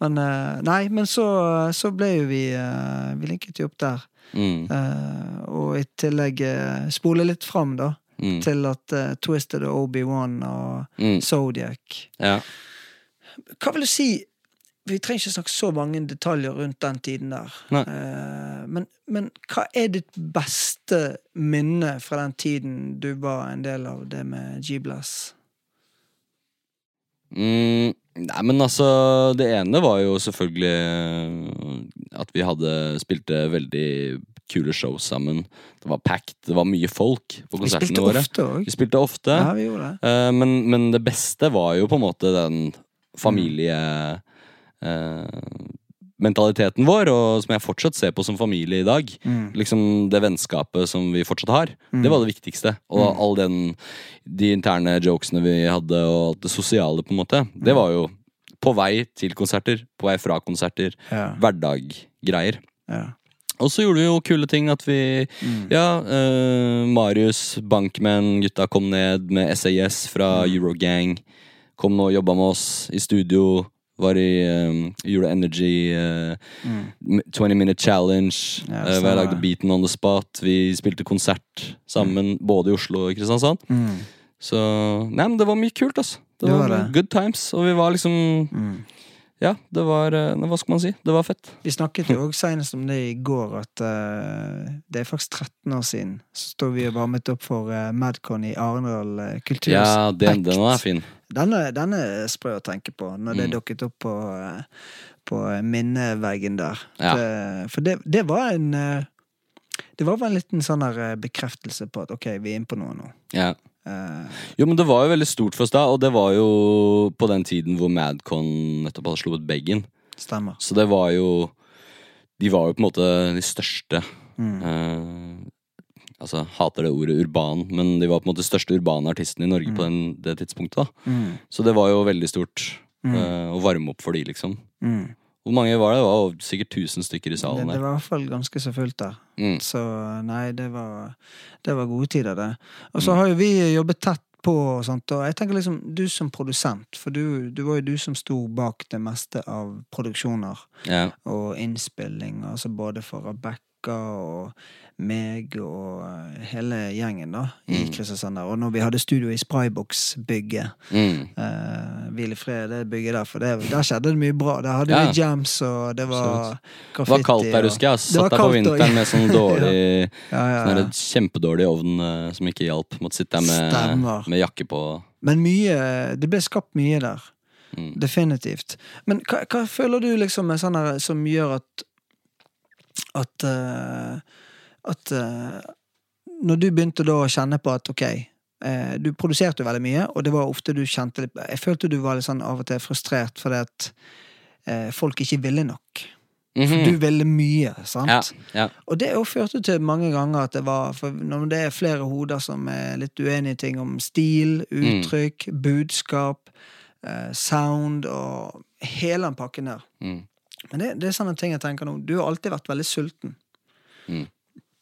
Men eh, Nei, men så, så ble jo vi eh, Vi linket jo opp der. Mm, Uh, og i tillegg uh, spole litt fram, da. mm, Til at uh, Twisted og Obi-Wan og mm, Zodiac ja. Hva vil du si Vi trenger ikke snakke så mange detaljer rundt den tiden der. Eh, men, men hva er ditt beste minne fra den tiden du var en del av det med G-Bless? Mm, nei, men altså Det ene var jo selvfølgelig eh, at vi hadde spilte veldig kule shows sammen. Det var packed, det var mye folk på konsertene våre. ofte. Vi spilte ofte. Ja, vi gjorde det. Eh, men, men det beste var jo på en måte den familie... eh, mentaliteten vår, og som jeg fortsatt ser på som familie i dag. Mm. Liksom Det vennskapet som vi fortsatt har. Det var det viktigste. Og Mm. all den de interne jokesene vi hadde, og det sosiale, på en måte. Det var jo på vei til konserter, på vei fra konserter. Ja, Hverdaggreier. ja. Og så gjorde vi jo kule ting at vi Mm. Ja, eh, Marius, Bankman, gutta kom ned med SAS fra Mm. Eurogang. Kom og jobba med oss i studio. Var i um, Gjorde Energy uh, mm. 20 Minute Challenge. Mm. Ja, uh, jeg lagde beaten on the spot. Vi spilte konsert sammen, både i Oslo og Kristiansand. Mm. Så Nei, men det var mye kult, altså. Det, Det var, det. good times. Og vi var liksom Mm. Ja, det var uh, Hva skal man si? Det var fett. Vi snakket jo også senest om det i går, at eh, det er faktisk 13 år siden. Så sto vi og varmet opp for Madcon i Arendal uh, kultur. Ja, den, den er fin. Den er, den er sprø å tenke på, når det Mm. dukket opp på, på minneveggen der. Ja. Det, for det, det var en Det var bare en liten sånn der eh, bekreftelse på at ok, vi er inne på noe nå. Ja. Uh, Jo, men det var jo veldig stort for oss da, og det var jo på den tiden hvor Madcon nettopp hadde slått Beggen. stemmer. Så det var jo De var jo på en måte de største Mm. eh, Altså, hater det ordet urban, men de var på en måte de største urbane artistene i Norge på den, det tidspunktet. da Mm. Så det var jo veldig stort Mm. uh, å varme opp for de, liksom. Mm. Hvor mange var det? Det var sikkert 1000 stykker i salen det det var i hvert fall ganske så fullt der. Mm. Så nei, det var, det var gode tider, det. Og Mm. så har jo vi jobbet tett på og sånt, og jeg tenker liksom, du som produsent, for du, du var jo du som sto bak det meste av produksjoner Ja. og innspilling, altså både for Rebekka og meg og eh, hele gjengen da, i Mm. Kristiansand. Og når vi hadde studio i Sprybox-bygget, Mm. Uh, Hvil i fred, det bygget der, for det, der skjedde det mye bra. Der hadde Ja. vi jams, og det var Det var kaldt der, husker jeg. Satt der på vinteren med sånn dårlig ja, ja, Sånn kjempedårlig ovn eh, som ikke hjalp. Måtte sitte der med, med jakke på. Men mye Det ble skapt mye der. Mm. Definitivt. Men hva, hva føler du liksom er sånn her som gjør at At eh, At eh, Når du begynte da å kjenne på at ok eh, Du produserte jo veldig mye, og det var ofte du kjente litt Jeg følte du var litt sånn av og til frustrert fordi at folk ikke ville nok. For Mhm. du ville mye, sant? Ja, ja. Og det jo førte til mange ganger at det var For når det er flere hoder som er litt uenige i ting om stil, uttrykk, budskap, eh, sound og hele den pakken der. Mm. Men det, det er sånne ting jeg tenker nå. Du har alltid vært veldig sulten. Mm.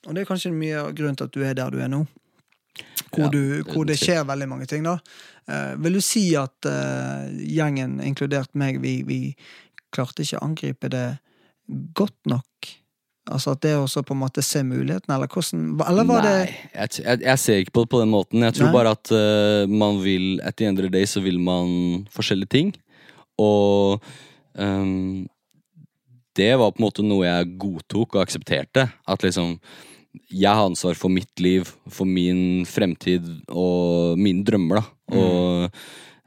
Og det er kanskje mye av grunnen til at du er der du er nå. Hvor, Ja, du, det- hvor det skjer veldig mange ting, da. Eh, vil du si at eh, gjengen, inkludert meg, vi, vi klarte ikke å angripe det godt nok? Altså at det også på en måte se muligheten, eller hvordan Eller var det jeg, jeg, jeg ser ikke på det på den måten. Jeg tror Nei. bare at uh, man vil At the end of the day så vil man forskjellige ting. Og ehm, det var på en måte noe jeg godtok og aksepterte. At liksom jeg har ansvar for mitt liv, for min fremtid og mine drømmer, da. Og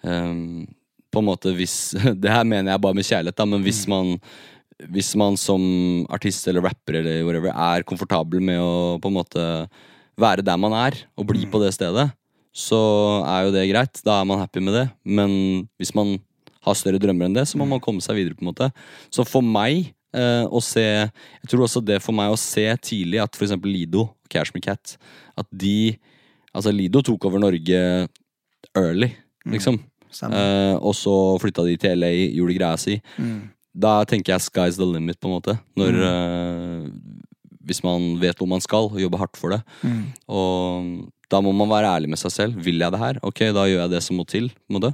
um, på en måte hvis Det her mener jeg bare med kjærlighet, da, men hvis man hvis man som artist eller rapper eller whatever er komfortabel med å på en måte være der man er, og bli på det stedet, så er jo det greit. Da er man happy med det. Men hvis man har større drømmer enn det, så må man komme seg videre. på en måte Så for meg eh, og se Jeg tror også det for meg å se tidlig at for eksempel Lido, Cash Me Cat At de Altså, Lido tok over Norge early, liksom. Mm, uh, og så flytta de til LA, gjorde greia si. Mm. Da tenker jeg sky's the limit, på en måte. Når eh, Hvis man vet hvor man skal, og jobber hardt for det. Mm. Og da må man være ærlig med seg selv. Vil jeg det her? Ok, da gjør jeg det som må til. på en måte.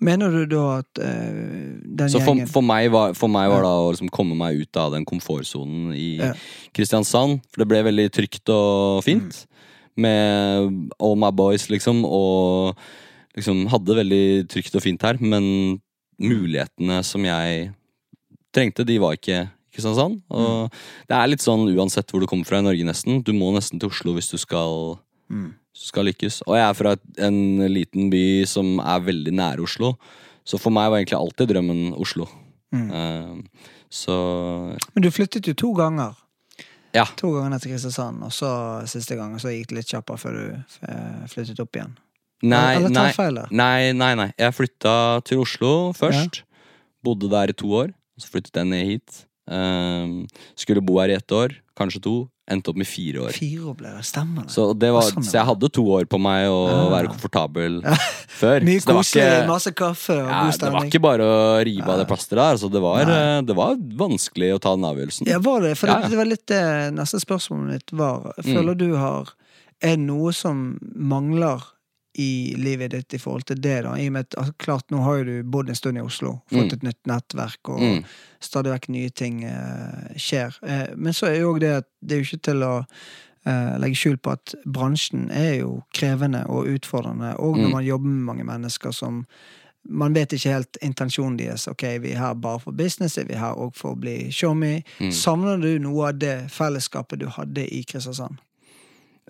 Mener du da at uh, den Så for, gjengen for meg var, for meg var Ja. da å liksom komme meg ut av den komfortsonen i Ja. Kristiansand. For det ble veldig trygt og fint. Med all my boys, liksom. Og liksom hadde det veldig trygt og fint her. Men mulighetene som jeg trengte, de var ikke i Kristiansand. Og det er litt sånn uansett hvor du kommer fra i Norge, nesten. Du må nesten til Oslo hvis du skal Mm. Skal lykkes. Og jeg er fra en liten by som er veldig nære Oslo. Så for meg var egentlig alltid drømmen Oslo. Mm. Uh, så Men du flyttet jo to ganger. Ja. To ganger ned til Kristiansand, og så siste gang, og så gikk det litt kjappere før du eh, flyttet opp igjen. Nei, Eller tar jeg feil der? nei, nei, nei. Jeg flytta til Oslo først. Bodde der i to år. Så flyttet jeg ned hit. Eh, skulle bo her i ett år, kanskje to. Endte opp med fire år. Fire år ble det, stemmer det? Så, det var, Sånn, så jeg hadde to år på meg å Ah. være komfortabel før. Mye koselig, ikke- masse kaffe og Ja, god det var ikke bare å rive av det plasteret der. Altså, det, var, eh, det var vanskelig å ta den avgjørelsen. Ja, var det? For Ja, det, ja. det var litt det neste spørsmålet mitt var. Mm. Føler du har Er det noe som mangler i livet ditt i forhold til det, da? I og med at altså, klart, nå har jo du bodd en stund i Oslo, fått Mm. et nytt nettverk, og Mm. stadig vekk nye ting eh, skjer. Eh, men så er jo òg det at det er jo ikke til å eh, legge skjul på at bransjen er jo krevende og utfordrende, og når Mm. man jobber med mange mennesker som man vet ikke helt intensjonen deres. Ok, vi er her bare for business, vi er her òg for å bli showme? Mm. Savner du noe av det fellesskapet du hadde i Kristiansand?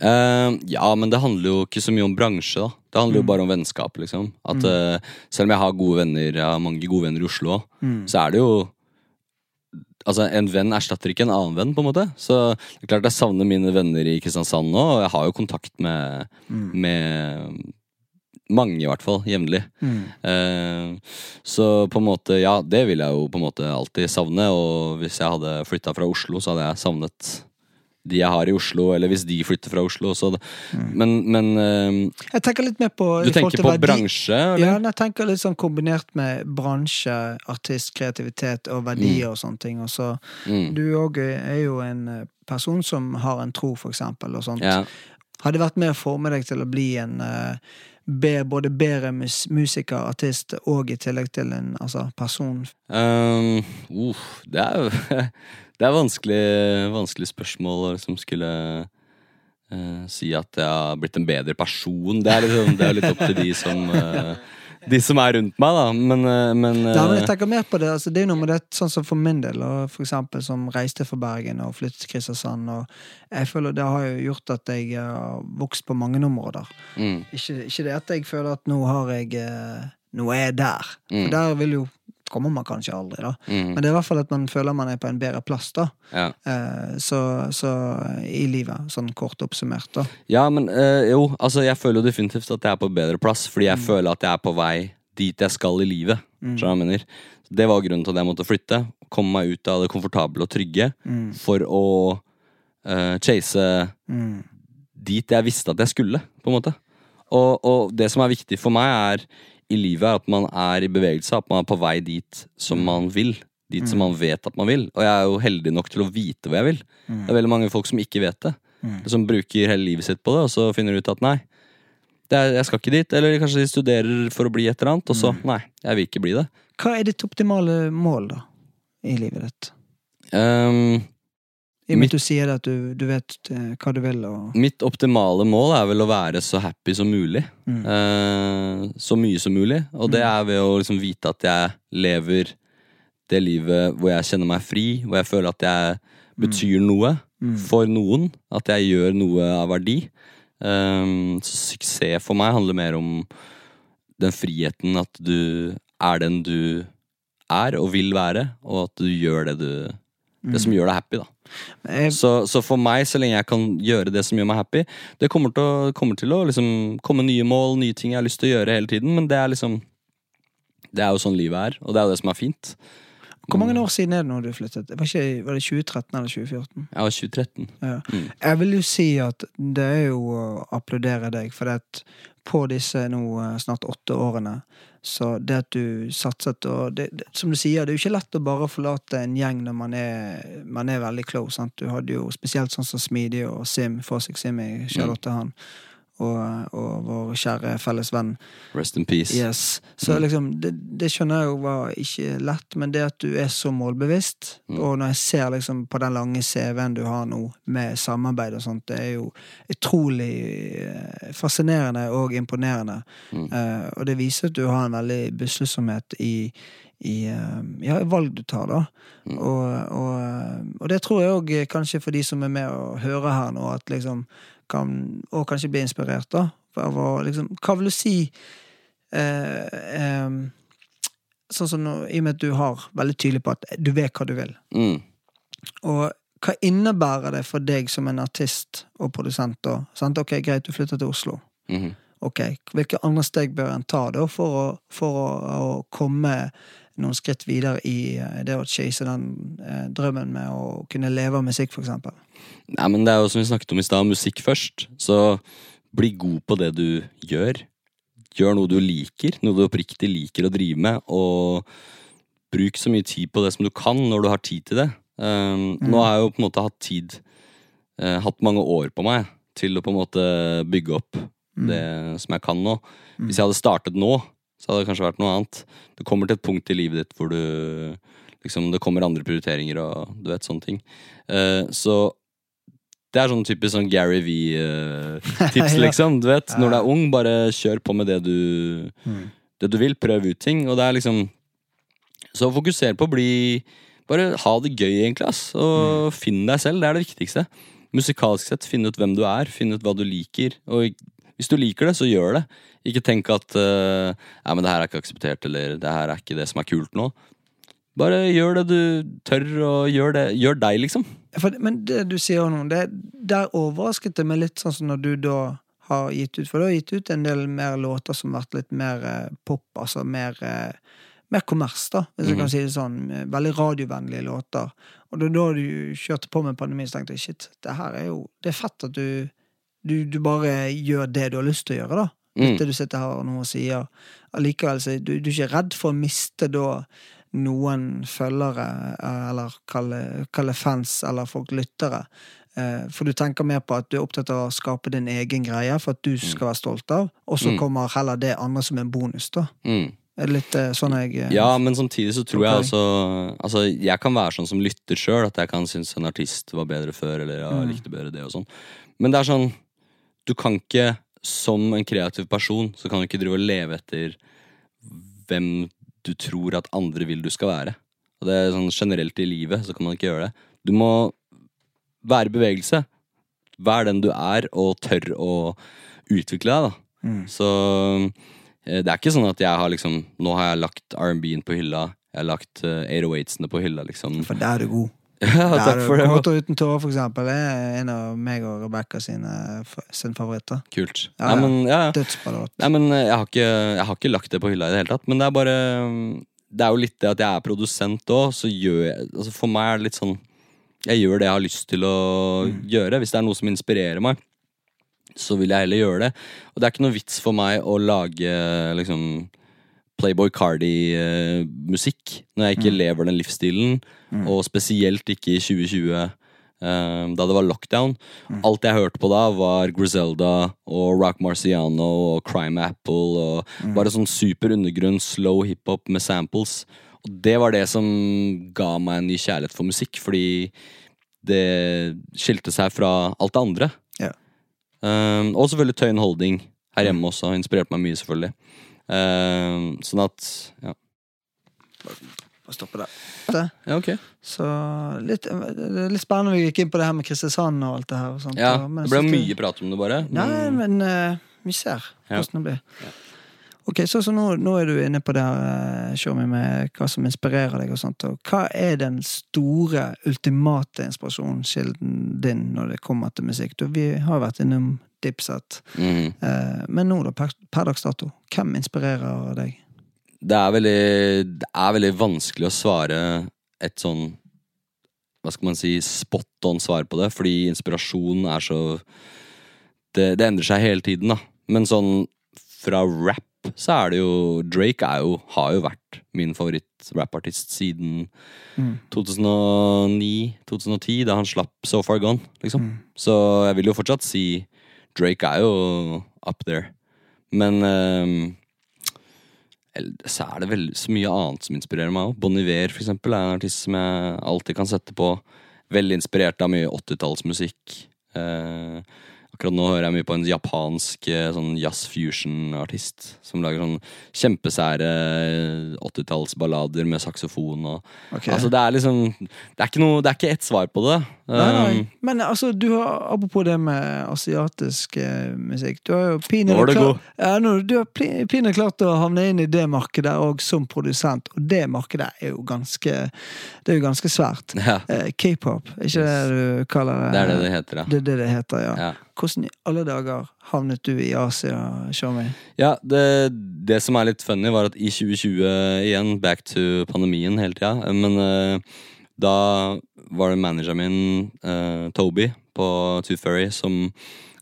Eh, ja, men det handler jo ikke så mye om bransje, da. Det handler Mm. jo bare om vennskap, liksom. At eh, selv om jeg har gode venner, jeg har mange gode venner i Oslo Mm. så er det jo Altså, en venn erstatter ikke en annen venn, på en måte. Så det er klart jeg savner mine venner i Kristiansand nå, og jeg har jo kontakt med, Mm. med mange, i hvert fall, jevnlig. Mm. Eh, så på en måte, ja, det vil jeg jo på en måte alltid savne. Og hvis jeg hadde flytta fra Oslo, så hadde jeg savnet de jeg har i Oslo, eller hvis de flytter fra Oslo. Det, Men, men uh, Jeg tenker litt mer på du tenker på bransje, eller? Ja, jeg tenker litt sånn kombinert med bransje, artist, kreativitet og verdier og sånne ting. Og så Mm. Du òg er jo en eh, person som har en tro, for eksempel, og sånt. Ja. Har det vært med å forme deg til å bli en uh, be, både bedre mus musiker, artist, og i tillegg til en altså, person? Um, uh, det er jo Det er vanskelig, vanskelig spørsmål å liksom skulle uh, si at jeg har blitt en bedre person. Det er, liksom, det er litt opp til de som uh, De som er rundt meg, da. Men, eh, men, Ja, men jeg tenker mer på det, altså, det er noe med det, sånn som for min del, og for eksempel som reiste fra Bergen og flyttet til Kristiansand, og jeg føler det har jo gjort at jeg har vokst på mange områder. mm, Ikke, ikke det at jeg føler at nå har jeg Nå er jeg der. Mm. For der vil jo kommer man kanskje aldri, da. mm, Men det er i hvert fall at man føler man er på en bedre plass, da. ja. Eh, så, så i livet, sånn kort oppsummert, da. Ja, men eh, jo, altså jeg føler jo definitivt at jeg er på bedre plass, fordi jeg føler at jeg er på vei dit jeg skal i livet. Mm. Det var grunnen til at jeg måtte flytte. Komme meg ut av det komfortable og trygge Mm. for å uh, chase Mm. dit jeg visste at jeg skulle, på en måte. Og, og det som er viktig for meg er i livet, er at man er i bevegelse, at man er på vei dit som man vil. Dit som man vet at man vil. Og jeg er jo heldig nok til å vite hva jeg vil. Det er veldig mange folk som ikke vet det. Mm. Som bruker hele livet sitt på det, og så finner de ut at nei, det er, jeg skal ikke dit. Eller kanskje de studerer for å bli et eller annet, og så nei, jeg vil ikke bli det. Hva er ditt optimale mål, da? I livet ditt? Ehm, I og med at du sier at du, du vet eh, hva du vil, og mitt optimale mål er vel å være så happy som mulig. Mm. Eh, så mye som mulig. Og det er ved å liksom vite at jeg lever det livet hvor jeg kjenner meg fri, hvor jeg føler at jeg betyr noe Mm. for noen. At jeg gjør noe av verdi. Um, så suksess for meg handler mer om den friheten at du er den du er og vil være, og at du gjør det du Det som gjør deg happy, da. Så, så for meg, så lenge jeg kan gjøre det som gjør meg happy, det kommer til å, kommer til å liksom komme nye mål, nye ting jeg har lyst til å gjøre hele tiden, men det er liksom Det er jo sånn livet er, og det er jo det som er fint. hvor mange år siden er det nå du flyttet? Var, ikke, var det 2013 eller 2014? Jeg var 2013. Ja. Mm. Jeg vil jo si at det er jo å applaudere deg, for det at på disse nå eh, snart åtte årene, så det at du satset og det, det, Som du sier, det er jo ikke lett å bare forlate en gjeng når man er, man er veldig close. Sant? Du hadde jo spesielt sånn som Smidig og Sim, Fossik Sim i Charlotte han, og, og vår kjære felles venn Rest in peace. Yes. Så Mm. liksom, det, det skjønner jeg jo var ikke lett, men det at du er så målbevisst, Mm. og når jeg ser liksom på den lange CV-en du har nå, med samarbeid og sånt, det er jo utrolig eh, fascinerende og imponerende. Mm. Uh, og det viser at du har en veldig besluttsomhet i, i eh, ja, valg du tar, da. Mm. Og, og, og det tror jeg òg kanskje for de som er med og hører her nå, at liksom kan Og kanskje bli inspirert, da. Av å liksom Hva vil du si eh, eh, Sånn som nå, i og med at du har veldig tydelig på at du vet hva du vil. Mm. Og hva innebærer det for deg som en artist og produsent? Og, Sant? Ok, Greit, du flytter til Oslo. Mhm. Ok, Hvilke andre steg bør en ta da for å, for å, å komme noen skritt videre i eh, det å chase den eh, drømmen med å kunne leve av musikk, eksempel? Nei, men det er jo som vi snakket om i stad, musikk først. Så bli god på det du gjør. Gjør noe du liker, noe du oppriktig liker å drive med, og bruk så mye tid på det som du kan, når du har tid til det. Um, Nå har jeg jo på en måte hatt tid, uh, hatt mange år på meg, til å på en måte bygge opp det som jeg kan nå. Hvis jeg hadde startet nå, så hadde det kanskje vært noe annet. Du kommer til et punkt i livet ditt hvor du liksom, Det kommer andre prioriteringer og du vet sånne ting. Uh, så det er sånn typisk sånn Gary V-tips, uh, liksom. Du vet, Når du er ung, bare kjør på med det du, Mm. det du vil. Prøv ut ting. Og det er liksom Så fokuser på å bli Bare ha det gøy, egentlig. ass Og finn deg selv. Det er det viktigste. Musikalsk sett, finn ut hvem du er. Finn ut hva du liker. Og hvis du liker det, så gjør det. Ikke tenk at uh, Nei, men det her er ikke akseptert, eller det her er ikke det som er kult nå. Bare gjør det du tør, og gjør, det, gjør deg, liksom. Men det du sier nå, det, der overrasket det meg litt, sånn som når du da har gitt ut For du har gitt ut en del mer låter som har vært litt mer eh, pop, altså mer eh, mer kommers, da, hvis jeg Mhm. kan si det sånn. eh, Veldig radiovennlige låter. Og det var da du kjørte på med pandemien, så tenkte jeg shit, det her er jo Det er fett at du, du, du bare gjør det du har lyst til å gjøre, da. Mm. Du sitter her nå og sier. Allikevel så du, du er ikke redd for å miste da noen følgere, eh, eller kalle, kalle fans, eller folk lyttere. Eh, For du tenker mer på at du er opptatt av å skape din egen greie for at du skal være stolt av, og så Mm. kommer heller det andre som en bonus, da. Mm. Litt eh, sånn jeg Ja, men samtidig så tror jeg også Altså, jeg kan være sånn som lytter sjøl, at jeg kan synes en artist var bedre før, eller ja, Mm. likte bedre det og sånn. Men det er sånn Du kan ikke, som en kreativ person, så kan du ikke drive og leve etter hvem du tror at andre vil du skal være. Og det er sånn generelt i livet, så kan man ikke gjøre det. Du må være i bevegelse. Vær den du er, og tør å utvikle deg, da. Mm. Så eh, det er ikke sånn at jeg har liksom Nå har jeg lagt R&B-en på hylla. Jeg har lagt uh, 808-ene på hylla, liksom. For der er du god. Ja, takk for det. Gråter uten tårer, for eksempel, er en av meg og Rebekka sine sin favoritter. Kult. Ja, Nei, men, ja, låt. Nei, men eh, jeg har, ikke, jeg har ikke lagt det på hylla i det hele tatt. Men det er bare mm, Det er jo litt det at jeg er produsent òg, så gjør jeg altså For meg er det litt sånn Jeg gjør det jeg har lyst til å gjøre. Hvis det er noe som inspirerer meg, så vil jeg heller gjøre det. Og det er ikke noe vits for meg å lage liksom Playboy Cardi-musikk når jeg ikke lever den livsstilen, og spesielt ikke i 2020. Um, da det var lockdown. Alt jeg hørte på da, var Griselda og Rock Marciano og Crime Apple og bare sånn super undergrunn, slow hiphop med samples. Og det var det som ga meg en ny kjærlighet for musikk, fordi det skilte seg fra alt det andre. Yeah. Um, og selvfølgelig Tøyen Holding her hjemme også. Inspirerte meg mye, selvfølgelig. Um, sånn at ja. Bare stoppe der. Ja, ok. Så litt, det er litt spennende vi gikk inn på det her med Kristiansand og alt det her. Og sånt, Ja, og- det ble mye prat om det, bare. Nei, Mm. men uh, vi ser hvordan det blir. Ok, så, så nå, nå er du inne på det her, Shomi, med hva som inspirerer deg og sånt. Og hva er den store, ultimate inspirasjonskilden din når det kommer til musikk? Du, vi har vært innom Dipset. Mm. Eh, men nå, da, per, per dags dato, hvem inspirerer deg? Det er veldig Det er veldig vanskelig å svare et sånn Hva skal man si spot on svar på det, fordi inspirasjon er så det, det endrer seg hele tiden, da. Men sånn fra rap så er det jo Drake er jo, har jo vært min favoritt-rappartist siden 2009-2010, da han slapp So Far Gone, liksom. Så jeg vil jo fortsatt si Drake er jo up there. Men ehm, så er det vel så mye annet som inspirerer meg òg. Bon Iver for eksempel, er en artist som jeg alltid kan sette på. Veldig inspirert av mye 80-tallsmusikk. Eh, akkurat nå hører jeg mye på en japansk eh, sånn jazz fusion-artist. Som lager sånn kjempesære 80-tallsballader med saksofon og okay. Altså det er liksom Det er ikke noe Det er ikke ett svar på det. Nei, nei. Um, Men altså, du har, apropos det med asiatisk eh, musikk Du har jo pinadø god. Ja, pli- klart å havne inn i det markedet og som produsent, og det markedet er jo ganske Det er jo ganske svært. ja, Eh, K-pop, ikke det du kaller det? det er det det heter, ja. Det er det det heter, ja. ja. Hvordan i alle dager havnet du i Asia, Shami? Ja, det, det som er litt funny, var at i 2020 igjen, back to pandemien hele tida, men eh, da var det manageren min, eh, Toby, på Tooth Fairy, som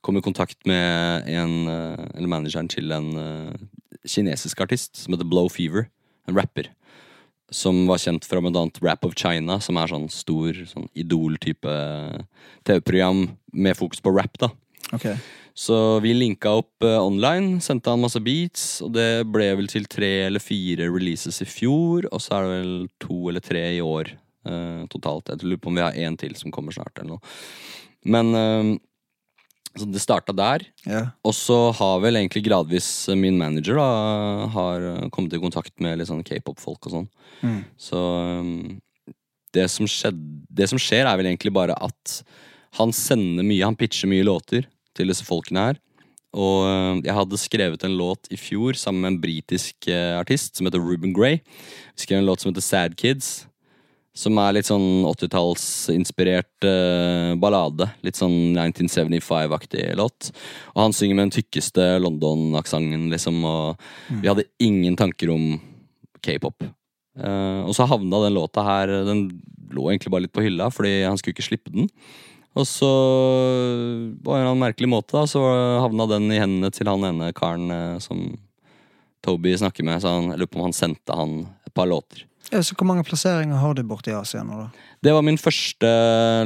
kom i kontakt med en eh, Eller manageren til en kinesisk artist som heter Blow Fever. En rapper. Som var kjent fra bl.a. Rap of China, som er sånn stor sånn Idol-type TV-program med fokus på rap, da. Ok. Så vi linka opp uh, online, sendte han masse beats, og det ble vel til tre eller fire releases i fjor, og så er det vel to eller tre i år uh, totalt. Jeg lurer på om vi har én til som kommer snart, eller noe. Men uh, Så det starta der. Yeah. Og så har vel egentlig gradvis min manager da har kommet i kontakt med litt sånn k-pop-folk og sånn. Mm. Så det, som skjedde, det som skjer, er vel egentlig bare at han sender mye, han pitcher mye låter til disse folkene her. Og um, jeg hadde skrevet en låt i fjor sammen med en britisk eh, artist som heter Ruben Gray. Vi skrev en låt som heter Sad Kids. Som er litt sånn 80-tallsinspirert uh, ballade. Litt sånn 1975-aktig låt. Og han synger med den tykkeste London-aksenten, liksom. Og vi hadde ingen tanker om k-pop. Uh, og så havna den låta her Den lå egentlig bare litt på hylla, fordi han skulle ikke slippe den. Og så, på en eller annen merkelig måte, da, så havna den i hendene til han ene karen eh, som Toby snakker med. Så han, jeg lurer på om han sendte han et par låter. Ja, så hvor mange plasseringer har du borte i Asia nå, da? Det var min første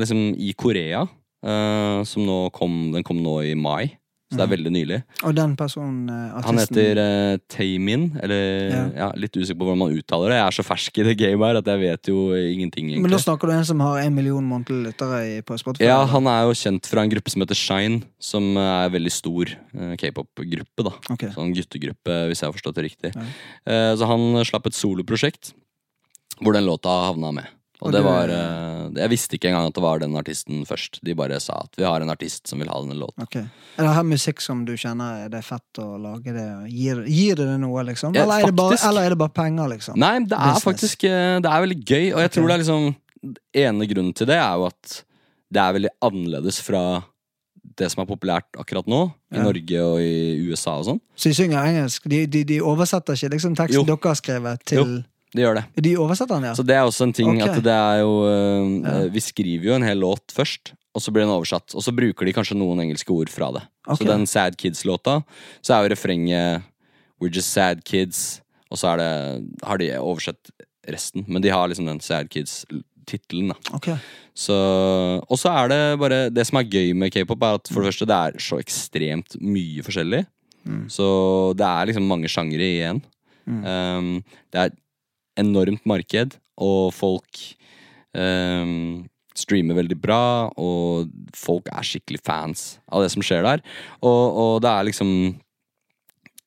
liksom, i Korea. Uh, som nå kom, den kom nå i mai. Så det er veldig nylig. Og den personen, eh, artisten Han heter uh, Taemin, eller Ja. ja. litt usikker på hvordan man uttaler det. Jeg er så fersk i det gamet her at jeg vet jo ingenting, Men da snakker du en som har en million månedlige lyttere på Spotify? Ja, eller? han er jo kjent fra en gruppe som heter Shine, som er en veldig stor uh, k-pop-gruppe, da. okay. Sånn guttegruppe, hvis jeg har forstått det riktig. Ja. Uh, så han slapp et soloprosjekt hvor den låta havna med. Og, det var eh, Jeg visste ikke engang at det var den artisten først. De bare sa at vi har en artist som vil ha denne låten. Okay. Er det her musikk som du kjenner er det fett å lage det? Gir, gir det det noe, liksom? Ja, eller, er det bare, eller er det bare penger, liksom? Nei, det er Business. faktisk eh, Det er veldig gøy, og jeg okay. tror det er liksom Ene grunnen til det er jo at det er veldig annerledes fra det som er populært akkurat nå, i Ja. Norge og i USA og sånn. Så de synger engelsk? De, de, de oversetter ikke liksom teksten Jo. dere har skrevet, til Det gjør det. De oversetter den, ja? Så det er også en ting okay. at det er jo uh. Vi skriver jo en hel låt først, og så blir den oversatt. Og så bruker de kanskje noen engelske ord fra det. Okay. Så den Sad Kids-låta, så er jo refrenget We're just sad kids, og så er det, har de oversett resten. Men de har liksom den Sad Kids-tittelen, da. Ok. Så, og så er det bare Det som er gøy med k-pop, er at for det første det er så ekstremt mye forskjellig. Mm. Så det er liksom mange sjangere igjen. Mm. Um, det er enormt marked, og folk um, streamer veldig bra, og folk er skikkelig fans av det som skjer der. Og, og det er liksom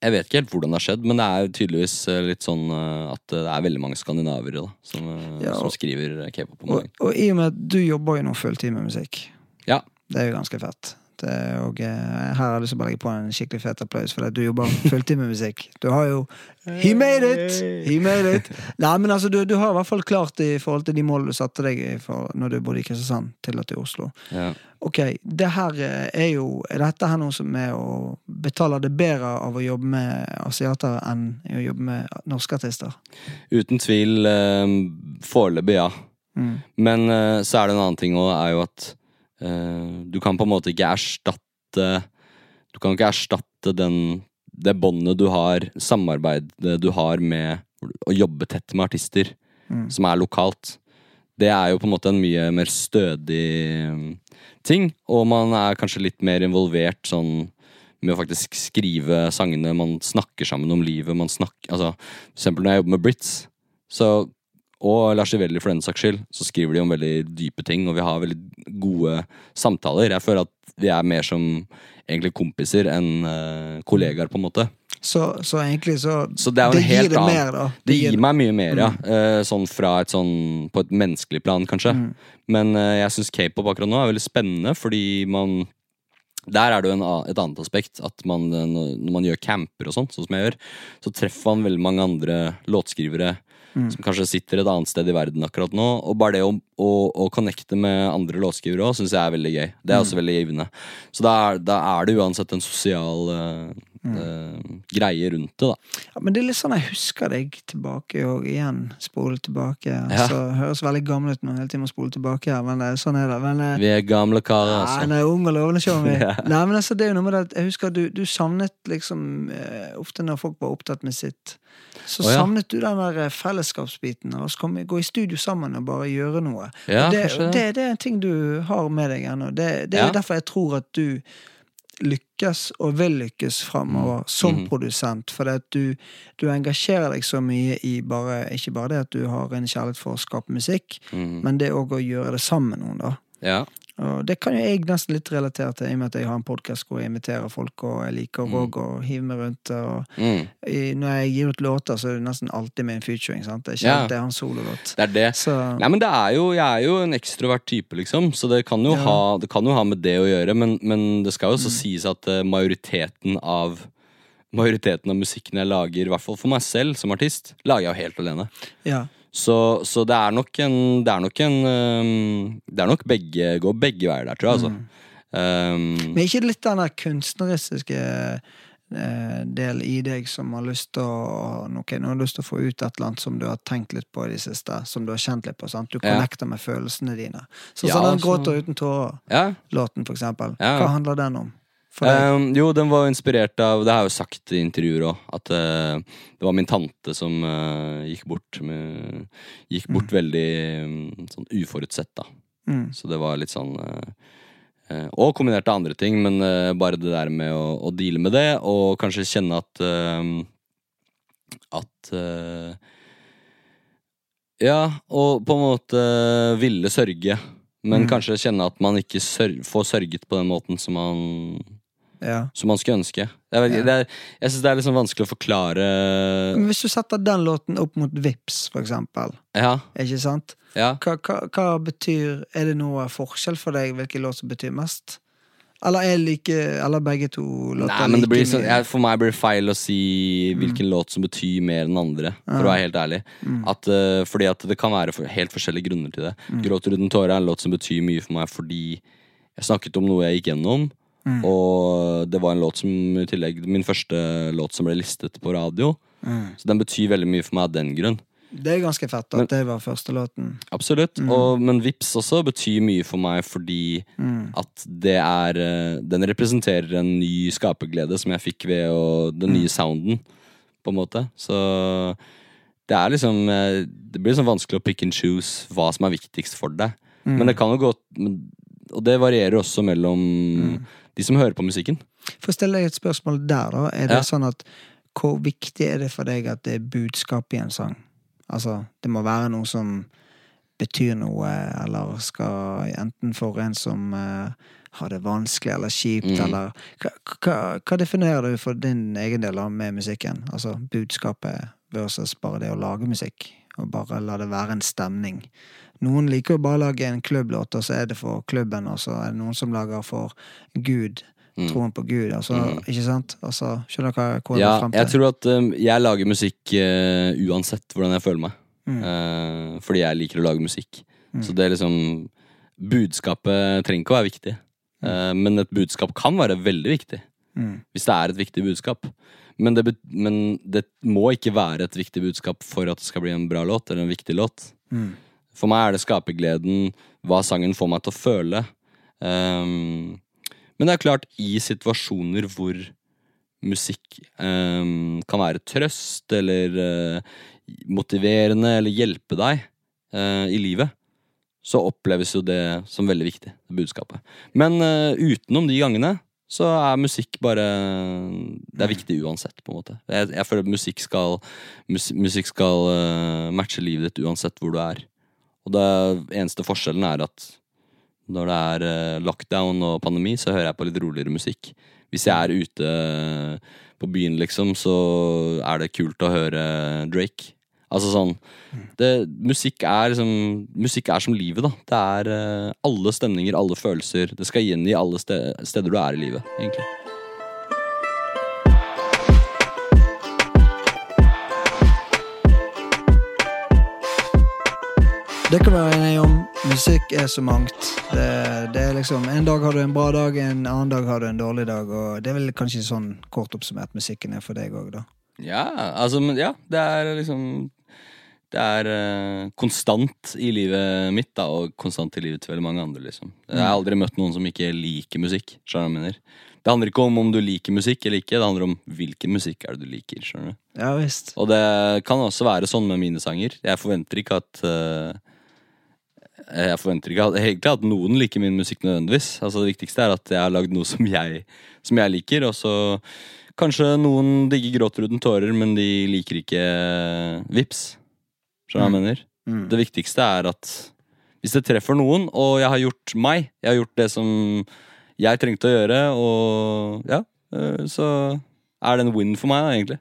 Jeg vet ikke helt hvordan det har skjedd, men det er tydeligvis eh, litt sånn eh, at det er veldig mange skandinavere da, som, eh, Ja, og- som skriver k-pop om Og, og i og med at du jobber jo nå fulltid med musikk, Ja. det er jo ganske fett. Det, og eh, her har jeg lyst til å bare legge på en skikkelig fet applaus, for du jobber fulltid med musikk. Du har jo He made it! He made it! Nei, men altså, du, du har i hvert fall klart i forhold til de målene du satte deg for, når du bodde i Kristiansand, til og til Oslo. Ja. Ok, det her eh, er jo Er dette her noe som er å betale det bedre av å jobbe med asiater enn å jobbe med norske artister? Uten tvil eh, foreløpig, ja. Mm. Men eh, så er det en annen ting òg, er jo at eh, du kan på en måte ikke erstatte Du kan ikke erstatte den, det båndet du har, samarbeidet du har med å jobbe tett med artister, Mm. som er lokalt. Det er jo på en måte en mye mer stødig mm, ting, og man er kanskje litt mer involvert sånn med å faktisk skrive sangene. Man snakker sammen om livet. Man snakker, altså, for eksempel når jeg jobber med Brits, så og Lars Ivelli for den saks skyld, så skriver de om veldig dype ting, og vi har veldig gode samtaler. Jeg føler at vi er mer som egentlig kompiser enn uh, kollegaer, på en måte. Så, så egentlig så Så det det gir det annen mer, da. Det gir meg mye mer, ja. Mm. Eh, sånn fra et sånn På et menneskelig plan, kanskje. Men eh, jeg syns k-pop akkurat nå er veldig spennende, fordi man der er det jo en, et annet aspekt. At man, når når man gjør camper og sånt, sånn som jeg gjør, så treffer man veldig mange andre låtskrivere som kanskje sitter et annet sted i verden akkurat nå. Og bare det å, å, å connecte med andre låtskrivere òg syns jeg er veldig gøy. Det er også veldig givende. Så da er, da er det uansett en sosial eh, eh, greie rundt det, da. Ja, men det er litt sånn jeg husker deg tilbake, og igjen spole tilbake. Ja. Så høres veldig gammel ut når hele tiden må spole tilbake her, men det, sånn er det. Men, eh, Vi er gamle karer, altså. nei, ung og lovende vi. Ja. Nei, men altså, det er jo noe med det at jeg husker du, du savnet liksom eh, Ofte når folk var opptatt med sitt, så oh, ja. savnet du den der eh, fellesskapsbiten. Og så gå i studio sammen og bare gjøre noe. Ja, det, det. det, er en ting du har med deg ennå. Det, det er derfor jeg tror at du lykkes og vil lykkes framover som Mhm. produsent. For at du, du engasjerer deg så mye i bare, ikke bare det at du har en kjærlighet for å skape musikk, Mhm. men det òg å gjøre det sammen med noen, da. Ja. Og det kan jo jeg nesten litt relatere til, i og med at jeg har en podkast hvor jeg inviterer folk, og jeg liker Mm. å hive meg rundt. Og Mm. i, når jeg gir ut låter, så er det nesten alltid med en featuring. Sant? Det er ikke Ja. alltid en sololåt. Det er det. Så Nei, men det er jo, Jeg er jo en ekstrovert type, liksom, så det kan jo, Ja. ha, det kan jo ha med det å gjøre. Men, men det skal jo også Mm. sies at eh, majoriteten av Majoriteten av musikken jeg lager, i hvert fall for meg selv som artist, lager jeg jo helt alene. ja. Så, så det er nok en Det er nok en um, Det er nok begge går begge veier der, tror jeg. Altså. Um, Men ikke litt den der kunstneriske eh, del i deg som har lyst til å okay, nå har lyst til å få ut et eller annet som du har tenkt litt på i det siste, som du har kjent litt på. sant? Du Ja. connecter med følelsene dine. Sånn Ja, som den så- 'Gråter uten tårer'-låten, ja. for eksempel. Ja. Hva handler den om? Um, jo, den var inspirert av Det har jeg jo sagt i intervjuer òg. At uh, det var min tante som uh, gikk bort med, Gikk bort veldig um, sånn uforutsett, da. Mm. Så det var litt sånn uh, Og kombinert av andre ting, men bare det der med å, å deale med det, og kanskje kjenne at At Ja, og på en måte ville sørge. Men Mm. kanskje kjenne at man ikke sør får sørget på den måten som man Ja. som man skulle ønske. Jeg, vet, det er, jeg syns det er liksom vanskelig å forklare Men hvis du setter den låten opp mot Vips, for eksempel, Ja, ikke sant? ja. Hva, hva, hva betyr Er det noe forskjell for deg hvilken låt som betyr mest? Eller er like Eller begge to låter Nei, men det blir like mye? jeg, For meg blir det feil å si hvilken låt som betyr mer enn andre, for å være helt ærlig. At, uh, fordi at det kan være for, helt forskjellige grunner til det. 'Gråter uten tårer' er en låt som betyr mye for meg fordi jeg snakket om noe jeg gikk gjennom. Og det var en låt som i tillegg Min første låt som ble listet på radio. Så den betyr veldig mye for meg av den grunn. Det er ganske fett at Men- det var første låten. Absolutt. Og, men Vips også betyr mye for meg fordi at det er eh, Den representerer en ny skaperglede som jeg fikk ved å, den nye sounden, på en måte. Så det er liksom eh, Det blir liksom vanskelig å pick and choose hva som er viktigst for deg. Men det kan jo gå Og det varierer også mellom de som hører på musikken. For å stille deg et spørsmål der, da. Er det Ja. sånn at Hvor viktig er det for deg at det er budskap i en sang? Altså, det må være noe som betyr noe, eller skal enten for en som uh, har det vanskelig eller kjipt, Mm. eller hva, hva, definerer du for din egen del med musikken? Altså budskapet versus bare det å lage musikk, og bare la det være en stemning. Noen liker jo bare å lage en klubblåt, og så er det for klubben, og så er det noen som lager for Gud. Mm. Troen på Gud. Altså, Ikke sant? Altså, skjønner du hva jeg Ja, frem til? jeg tror at um, jeg lager musikk uh, uansett hvordan jeg føler meg. Mm. Uh, fordi jeg liker å lage musikk. Så det er liksom Budskapet trenger ikke å være viktig. uh, men et budskap kan være veldig viktig. Mm. Hvis det er et viktig budskap. Men det, men det må ikke være et viktig budskap for at det skal bli en bra låt, eller en viktig låt. Mm. For meg er det skapergleden, hva sangen får meg til å føle. Um, men det er klart, i situasjoner hvor musikk um, kan være trøst, eller uh, motiverende, eller hjelpe deg uh, i livet, så oppleves jo det som veldig viktig, budskapet. Men uh, utenom de gangene, så er musikk bare Det er viktig uansett, på en måte. Jeg, jeg føler musikk skal, mus, musikk skal matche livet ditt uansett hvor du er. Og det eneste forskjellen er at når det er eh, lockdown og pandemi, så hører jeg på litt roligere musikk. Hvis jeg er ute eh, på byen, liksom, så er det kult å høre Drake. Altså sånn det, musikk, er liksom, musikk er som livet, da. Det er eh, alle stemninger, alle følelser. Det skal gjengi alle steder du er i livet, egentlig. Det kan vi være enige om. Musikk er så mangt. Det, det er liksom, En dag har du en bra dag, en annen dag har du en dårlig dag. Og Det er vel kanskje sånn kort oppsummert musikken er for deg òg, da. Ja, altså, men ja, det er liksom Det er uh, konstant i livet mitt, da, og konstant i livet til veldig mange andre, liksom. Jeg har aldri møtt noen som ikke liker musikk. Jeg mener? Det handler ikke om om du liker musikk eller ikke, det handler om hvilken musikk er det du liker. skjønner du? Ja visst. Og det kan også være sånn med mine sanger. Jeg forventer ikke at eh, Jeg forventer ikke egentlig at noen liker min musikk nødvendigvis. Altså Det viktigste er at jeg har lagd noe som jeg, som jeg liker. Og så kanskje noen digger gråter uten tårer, men de liker ikke vips. Skjønner du hva jeg mener? Mm. Det viktigste er at hvis det treffer noen, og jeg har gjort meg, jeg har gjort det som jeg trengte å gjøre, og ja, eh, så er det en win for meg, da, egentlig.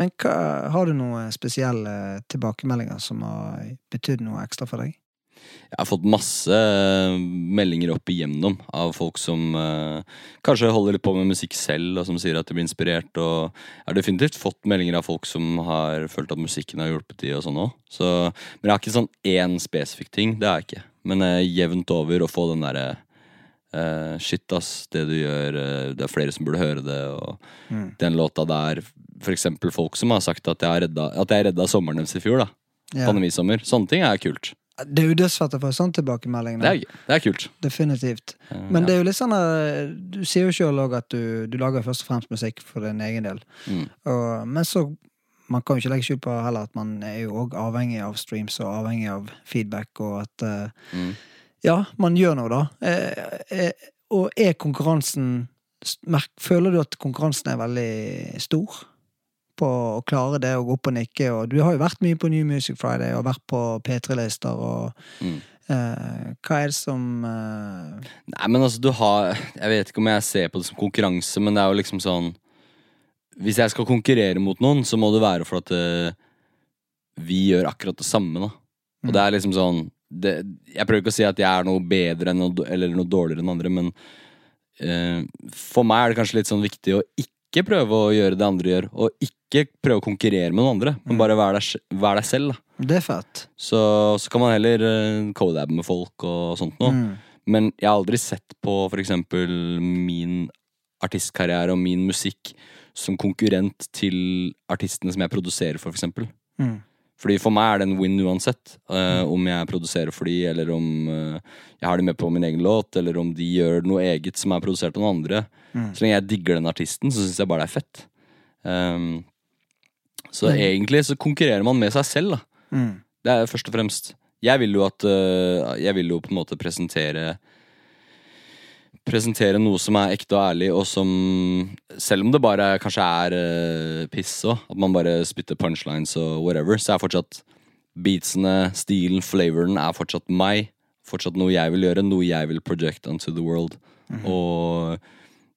Men hva, har du noen spesielle tilbakemeldinger som har betydd noe ekstra for deg? Jeg har fått masse eh, meldinger opp igjennom av folk som eh, kanskje holder litt på med musikk selv, og som sier at de blir inspirert. Og jeg har definitivt fått meldinger av folk som har følt at musikken har hjulpet de og sånn òg. Så, men jeg har ikke sånn én spesifikk ting. Det har jeg ikke. Men eh, jevnt over å få den derre eh, Shit, ass, det du gjør, eh, det er flere som burde høre det, og Mm. den låta der eksempel folk som har sagt at jeg redda, at jeg redda sommeren deres i fjor, da. yeah. Pandemisommer. Sånne ting er kult. Det er jo dødsfett å få sånn tilbakemelding. Det er, det er kult. Definitivt. Eh, Men det er jo litt sånn eh, Du sier jo sjøl òg at du, du lager først og fremst musikk for din egen del. Mm. Og, men så Man kan jo ikke legge skjul på heller at man er jo òg avhengig av streams og avhengig av feedback, og at eh, Mm. Ja, man gjør noe, da. Eh, eh, og er konkurransen Føler du at konkurransen er veldig stor? På å klare det å gå opp og nikke. Og du har jo vært mye på New Music Friday og vært på P3-lister og Mm. eh, Hva er det som eh, Nei, men altså, du har Jeg vet ikke om jeg ser på det som konkurranse, men det er jo liksom sånn Hvis jeg skal konkurrere mot noen, så må det være for at eh, vi gjør akkurat det samme, da. Og Mm. det er liksom sånn det, Jeg prøver ikke å si at jeg er noe bedre enn noe, eller noe dårligere enn andre, men eh, for meg er det kanskje litt sånn viktig å ikke prøve å gjøre det andre gjør, og ikke prøve å konkurrere med noen andre, men bare være deg, være deg selv, da. Det er fett. Så, så kan man heller uh, med folk og sånt noe. Mm. Men jeg har aldri sett på for eksempel min artistkarriere og min musikk som konkurrent til artistene som jeg produserer for, for eksempel. Mm. Fordi for meg er det en win uansett. Uh, om jeg produserer for de, eller om uh, jeg har de med på min egen låt, eller om de gjør noe eget som er produsert av noen andre. Mm. Så lenge jeg digger den artisten, så syns jeg bare det er fett. Um, så Mm. egentlig så konkurrerer man med seg selv, da. Mm. Det er først og fremst Jeg vil jo at uh, Jeg vil jo på en måte presentere Presentere noe som er ekte og ærlig, og som Selv om det bare kanskje er uh, piss òg, at man bare spytter punchlines og whatever, så er fortsatt beatsene, stilen, flavoren er fortsatt meg. Fortsatt noe jeg vil gjøre, noe jeg vil project onto the world. Og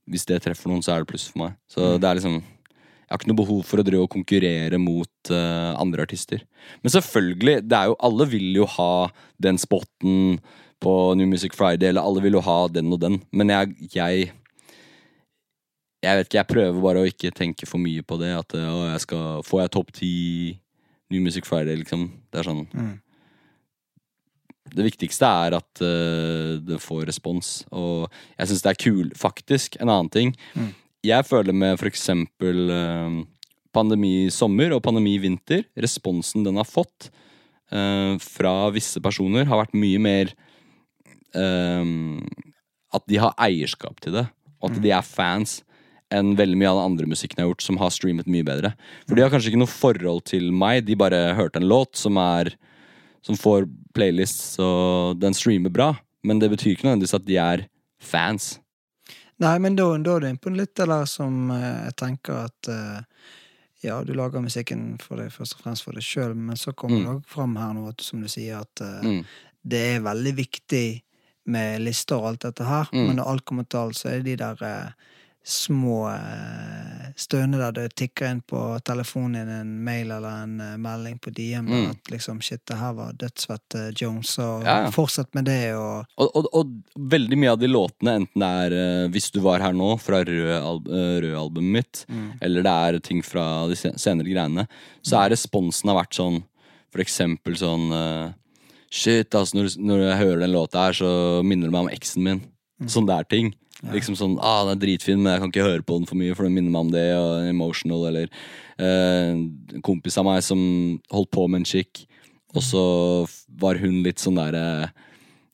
hvis det treffer noen, så er det pluss for meg. Så det er liksom Jeg har ikke noe behov for å drive og konkurrere mot uh, andre artister. Men selvfølgelig, det er jo Alle vil jo ha den spotten på New Music Friday, eller alle vil jo ha den og den. Men jeg, jeg Jeg vet ikke, jeg prøver bare å ikke tenke for mye på det. At å, jeg skal, Får jeg topp ti New Music Friday, liksom? Det er sånn Mm. Det viktigste er at uh, det får respons, og jeg syns det er kul, faktisk. En annen ting. Mm. Jeg føler med for eksempel uh, pandemi sommer og pandemi vinter, responsen den har fått uh, fra visse personer, har vært mye mer eh, At de har eierskap til det, og at de er fans enn veldig mye av den andre musikken jeg har gjort, som har streamet mye bedre. For de har kanskje ikke noe forhold til meg, de bare hørte en låt som er Som får playlists, og den streamer bra. Men det betyr ikke nødvendigvis at de er fans. Nei, men da, da er du inne på litt det som eh, jeg tenker at eh, Ja, du lager musikken for deg, først og fremst for deg sjøl, men så kommer Mm. det òg fram her nå, som du sier, at eh, Mm. det er veldig viktig med lister og alt dette her, Mm. men når alt kommer til alt, så er det de der eh, små eh, stønene der det tikker inn på telefonen din en mail eller en eh, melding på DM Mm. at liksom shit, det her var dødsfett, eh, Jones, og Ja, ja. fortsett med det, og Og, og, og veldig mye av de låtene, enten det er eh, 'Hvis du var her nå' fra Rød-albumet rød mitt, mitt, eller det er ting fra de senere greiene, så er responsen har vært sånn For eksempel sånn eh, Shit, altså når, når jeg hører den låta her, så minner det meg om eksen min. Sånn der ting. Liksom sånn ah, 'Den er dritfin, men jeg kan ikke høre på den for mye, for den minner meg om det', og emotional, eller eh, En kompis av meg som holdt på med en chick, og så var hun litt sånn derre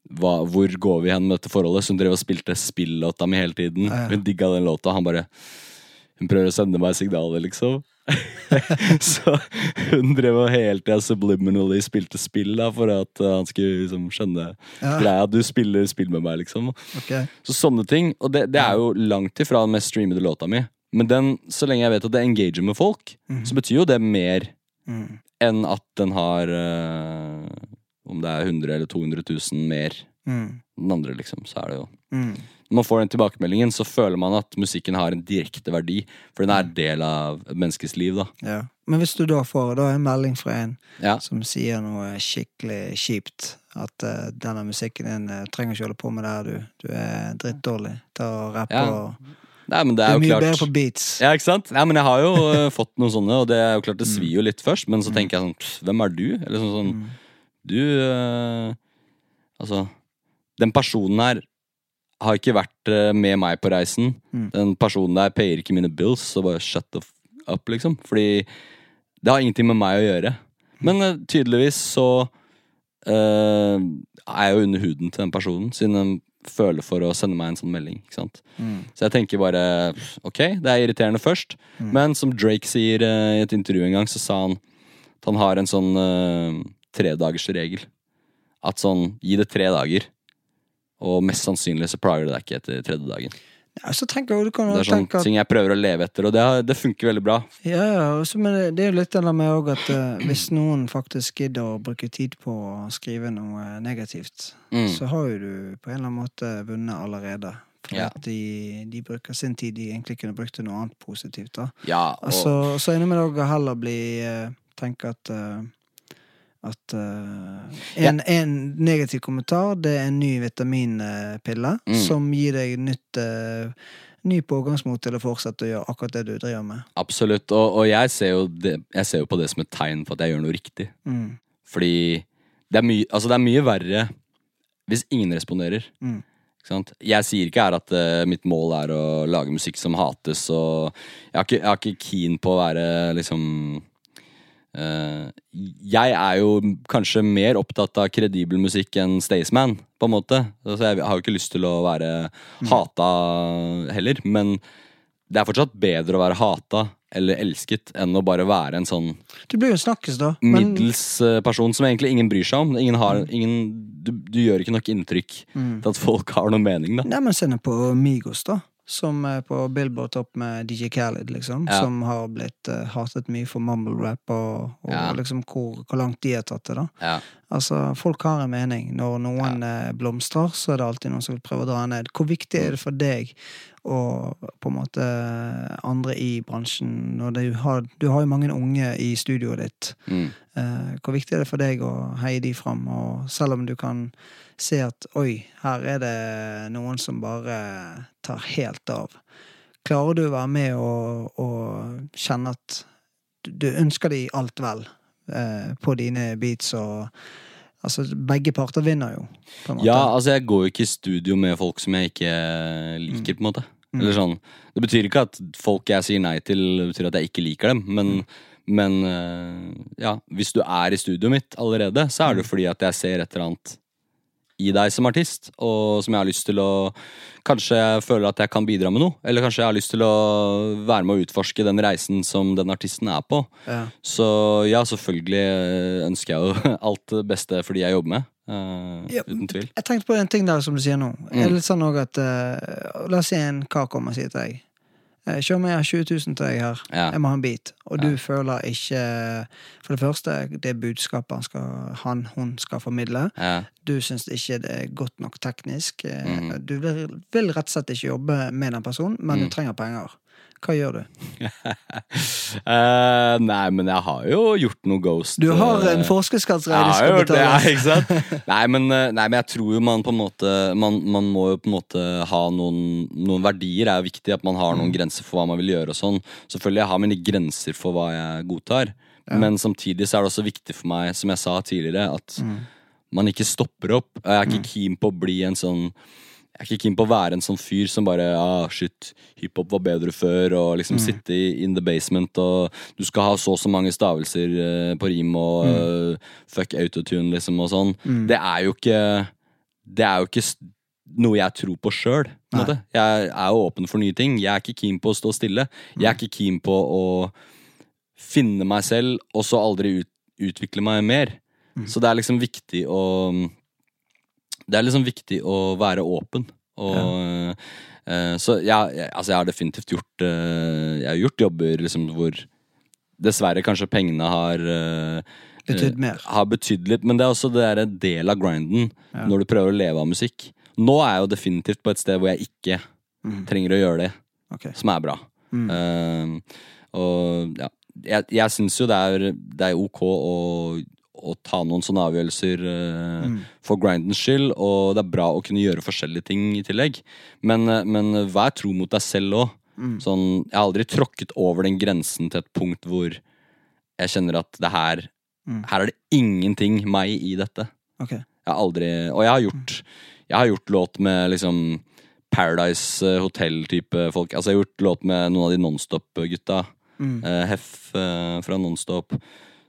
hva, hvor går vi hen med dette forholdet? Så hun drev og spilte spillåta mi hele tiden. Ja, ja. Hun digga den låta. Han bare Hun prøver å sende meg signaler, liksom. så hun drev og hele tida subliminally spilte spill da for at uh, han skulle liksom skjønne Ja. greia. Du spiller spill med meg, liksom. Okay. Så sånne ting. Og det, det er jo langt ifra den mest streamede låta mi. Men den, så lenge jeg vet at det engager med folk, så betyr jo det mer Mm. enn at den har uh, Om det er 100 eller 200 000 mer Mm. den andre, liksom. Så er det jo Mm. Når man får den tilbakemeldingen, så føler man at musikken har en direkte verdi. For den er en del av et menneskes liv, da. Ja. Men hvis du da får da en melding fra en Ja. som sier noe skikkelig kjipt, at uh, denne musikken din uh, trenger ikke holde på med det her, du. Du er drittdårlig til å rappe Ja. og Nei, men det er, er er mye klart bedre på beats. Ja, ikke sant? Nei, men jeg har jo uh, fått noen sånne, og det er jo klart det Mm. svir jo litt først. Men så tenker jeg sånn Hvem er du? Eller sånn sånn Du uh, Altså Den personen her har ikke vært eh, med meg på reisen. Mm. Den personen der payer ikke mine bills, så bare shut the f up, liksom. Fordi det har ingenting med meg å gjøre. Men eh, tydeligvis så uh, er jeg jo under huden til den personen, siden den føler for å sende meg en sånn melding. ikke sant? Mm. Så jeg tenker bare ok, det er irriterende først. Men som Drake sier uh, i et intervju en gang, så sa han at han har en sånn uh, tredagersregel. At sånn, gi det tre dager. Og mest sannsynlig så plager det deg ikke etter tredje dagen. Ja, så tenker jeg, Det er sånne ting jeg prøver å leve etter, og det, det funker veldig bra. Ja, ja, også, men det, er jo litt det med også at uh, hvis noen faktisk gidder å bruke tid på å skrive noe negativt, Mm. så har jo du på en eller annen måte vunnet allerede. For Ja. at de, de bruker sin tid de egentlig kunne brukt til noe annet positivt. da. Ja, og, Altså, så er det med det å heller bli uh, Tenke at eh, at uh, en, en negativ kommentar, det er en ny vitaminpille Mm. som gir deg nytt uh, ny pågangsmot til å fortsette å gjøre akkurat det du driver med. absolutt. Og, og jeg, ser det, jeg ser jo på det som et tegn på at jeg gjør noe riktig. Mm. Fordi det er, mye, altså det er mye verre hvis ingen responderer. Mm. Jeg sier ikke her at uh, mitt mål er å lage musikk som hates, og jeg er ikke, jeg er ikke keen på å være liksom Jeg er jo kanskje mer opptatt av kredibel musikk enn Staysman, på en måte. Altså, jeg har jo ikke lyst til å være hata heller, men det er fortsatt bedre å være hata eller elsket enn å bare være en sånn Du blir jo snakkes, da. Men, middels eh, person som egentlig ingen bryr seg om. Ingen har, ingen, du, du gjør ikke nok inntrykk Mm. til at folk har noe mening, da. Nei, men se nå på Migos, da. Som er på Billboard Topp med DJ Khaled, liksom. Ja. Som har blitt uh, hatet mye for mumble rap, og, og Ja. liksom hvor, hvor langt de har tatt det, da. Ja. Altså, folk har en mening. Når noen eh, blomstrer, så er det alltid noen som vil prøve å dra ned. Hvor viktig er det for deg og på en måte andre i bransjen. Når du har, du har jo mange unge i studioet ditt. Mm. Uh, hvor viktig er det for deg å heie de fram? Og selv om du kan se at oi, her er det noen som bare tar helt av. Klarer du å være med og, og kjenne at du, ønsker de alt vel eh, på dine beats og Altså, begge parter vinner jo, på en måte. Ja, altså jeg går jo ikke i studio med folk som jeg ikke liker, på en måte. Mm. Eller sånn Det betyr ikke at folk jeg sier nei til, betyr at jeg ikke liker dem, men men eh, ja, hvis du er i studioet mitt allerede, så er det Mm. fordi at jeg ser et eller annet i deg som artist, og som jeg har lyst til å Kanskje jeg føler at jeg kan bidra med noe, eller kanskje jeg har lyst til å være med å utforske den reisen som den artisten er på. Ja. Så ja, selvfølgelig eh, ønsker jeg jo alt det beste for de jeg jobber med. Uh, Ja, uten tvil. Jeg tenkte på en ting der som du sier nå. Mm. Litt sånn også at uh, La oss si en kar kommer og sier til deg eh, Kjør med, jeg har 20 000 til deg her. Ja. Jeg må ha en bit. Og du Ja. føler ikke For det første, det budskapet han, skal, han hun skal formidle. Ja. Du syns ikke det er godt nok teknisk. Mhm. Du vil, vil rett og slett ikke jobbe med den personen, men Mm. du trenger penger. Hva gjør du? uh, nei, men jeg har jo gjort noe ghost. Du har en eh, du jeg har skal gjort det, ja, ikke sant? Nei men, eh, nei, men jeg tror jo man på en måte Man, man må jo på en måte ha noen, noen verdier. er jo viktig At man har Mm. noen grenser for hva man vil gjøre. og sånn Selvfølgelig jeg har mine grenser for hva jeg godtar. Ja. Men samtidig så er det også viktig for meg, som jeg sa tidligere, at Mm. man ikke stopper opp. Jeg er ikke keen på å bli en sånn jeg er ikke keen på å være en sånn fyr som bare ah, shit, hiphop var bedre før, og liksom Mm. sitte i in the basement, og du skal ha så og så mange stavelser uh, på rim, og Mm. uh, fuck autotune, liksom, og sånn. Det er jo ikke Det er jo ikke noe jeg tror på sjøl. Jeg er jo åpen for nye ting. Jeg er ikke keen på å stå stille. Jeg er ikke keen på å finne meg selv, og så aldri ut, utvikle meg mer. Så det er liksom viktig å Det er liksom viktig å være åpen. Og, eh, så ja, jeg, altså jeg har definitivt gjort uh, Jeg har gjort jobber liksom hvor dessverre kanskje pengene har uh, Betydd mer. Har betydd litt, men det er også det er en del av grinden Ja. når du prøver å leve av musikk. Nå er jeg jo definitivt på et sted hvor jeg ikke Mm. trenger å gjøre det, okay. som er bra. Mm. Og ja, jeg, jeg syns jo det er, det er ok å, å ta noen sånne avgjørelser eh, Mm. for grindens skyld, og det er bra å kunne gjøre forskjellige ting i tillegg. Men, eh, men vær tro mot deg selv òg. Mm. Sånn, jeg har aldri tråkket over den grensen til et punkt hvor jeg kjenner at det her Mm. Her er det ingenting meg i dette. Okay. Jeg har aldri Og jeg har gjort Jeg har gjort låt med liksom Paradise eh, Hotel-type folk. Altså Jeg har gjort låt med noen av de Nonstop-gutta. Mm. Heff fra Nonstop.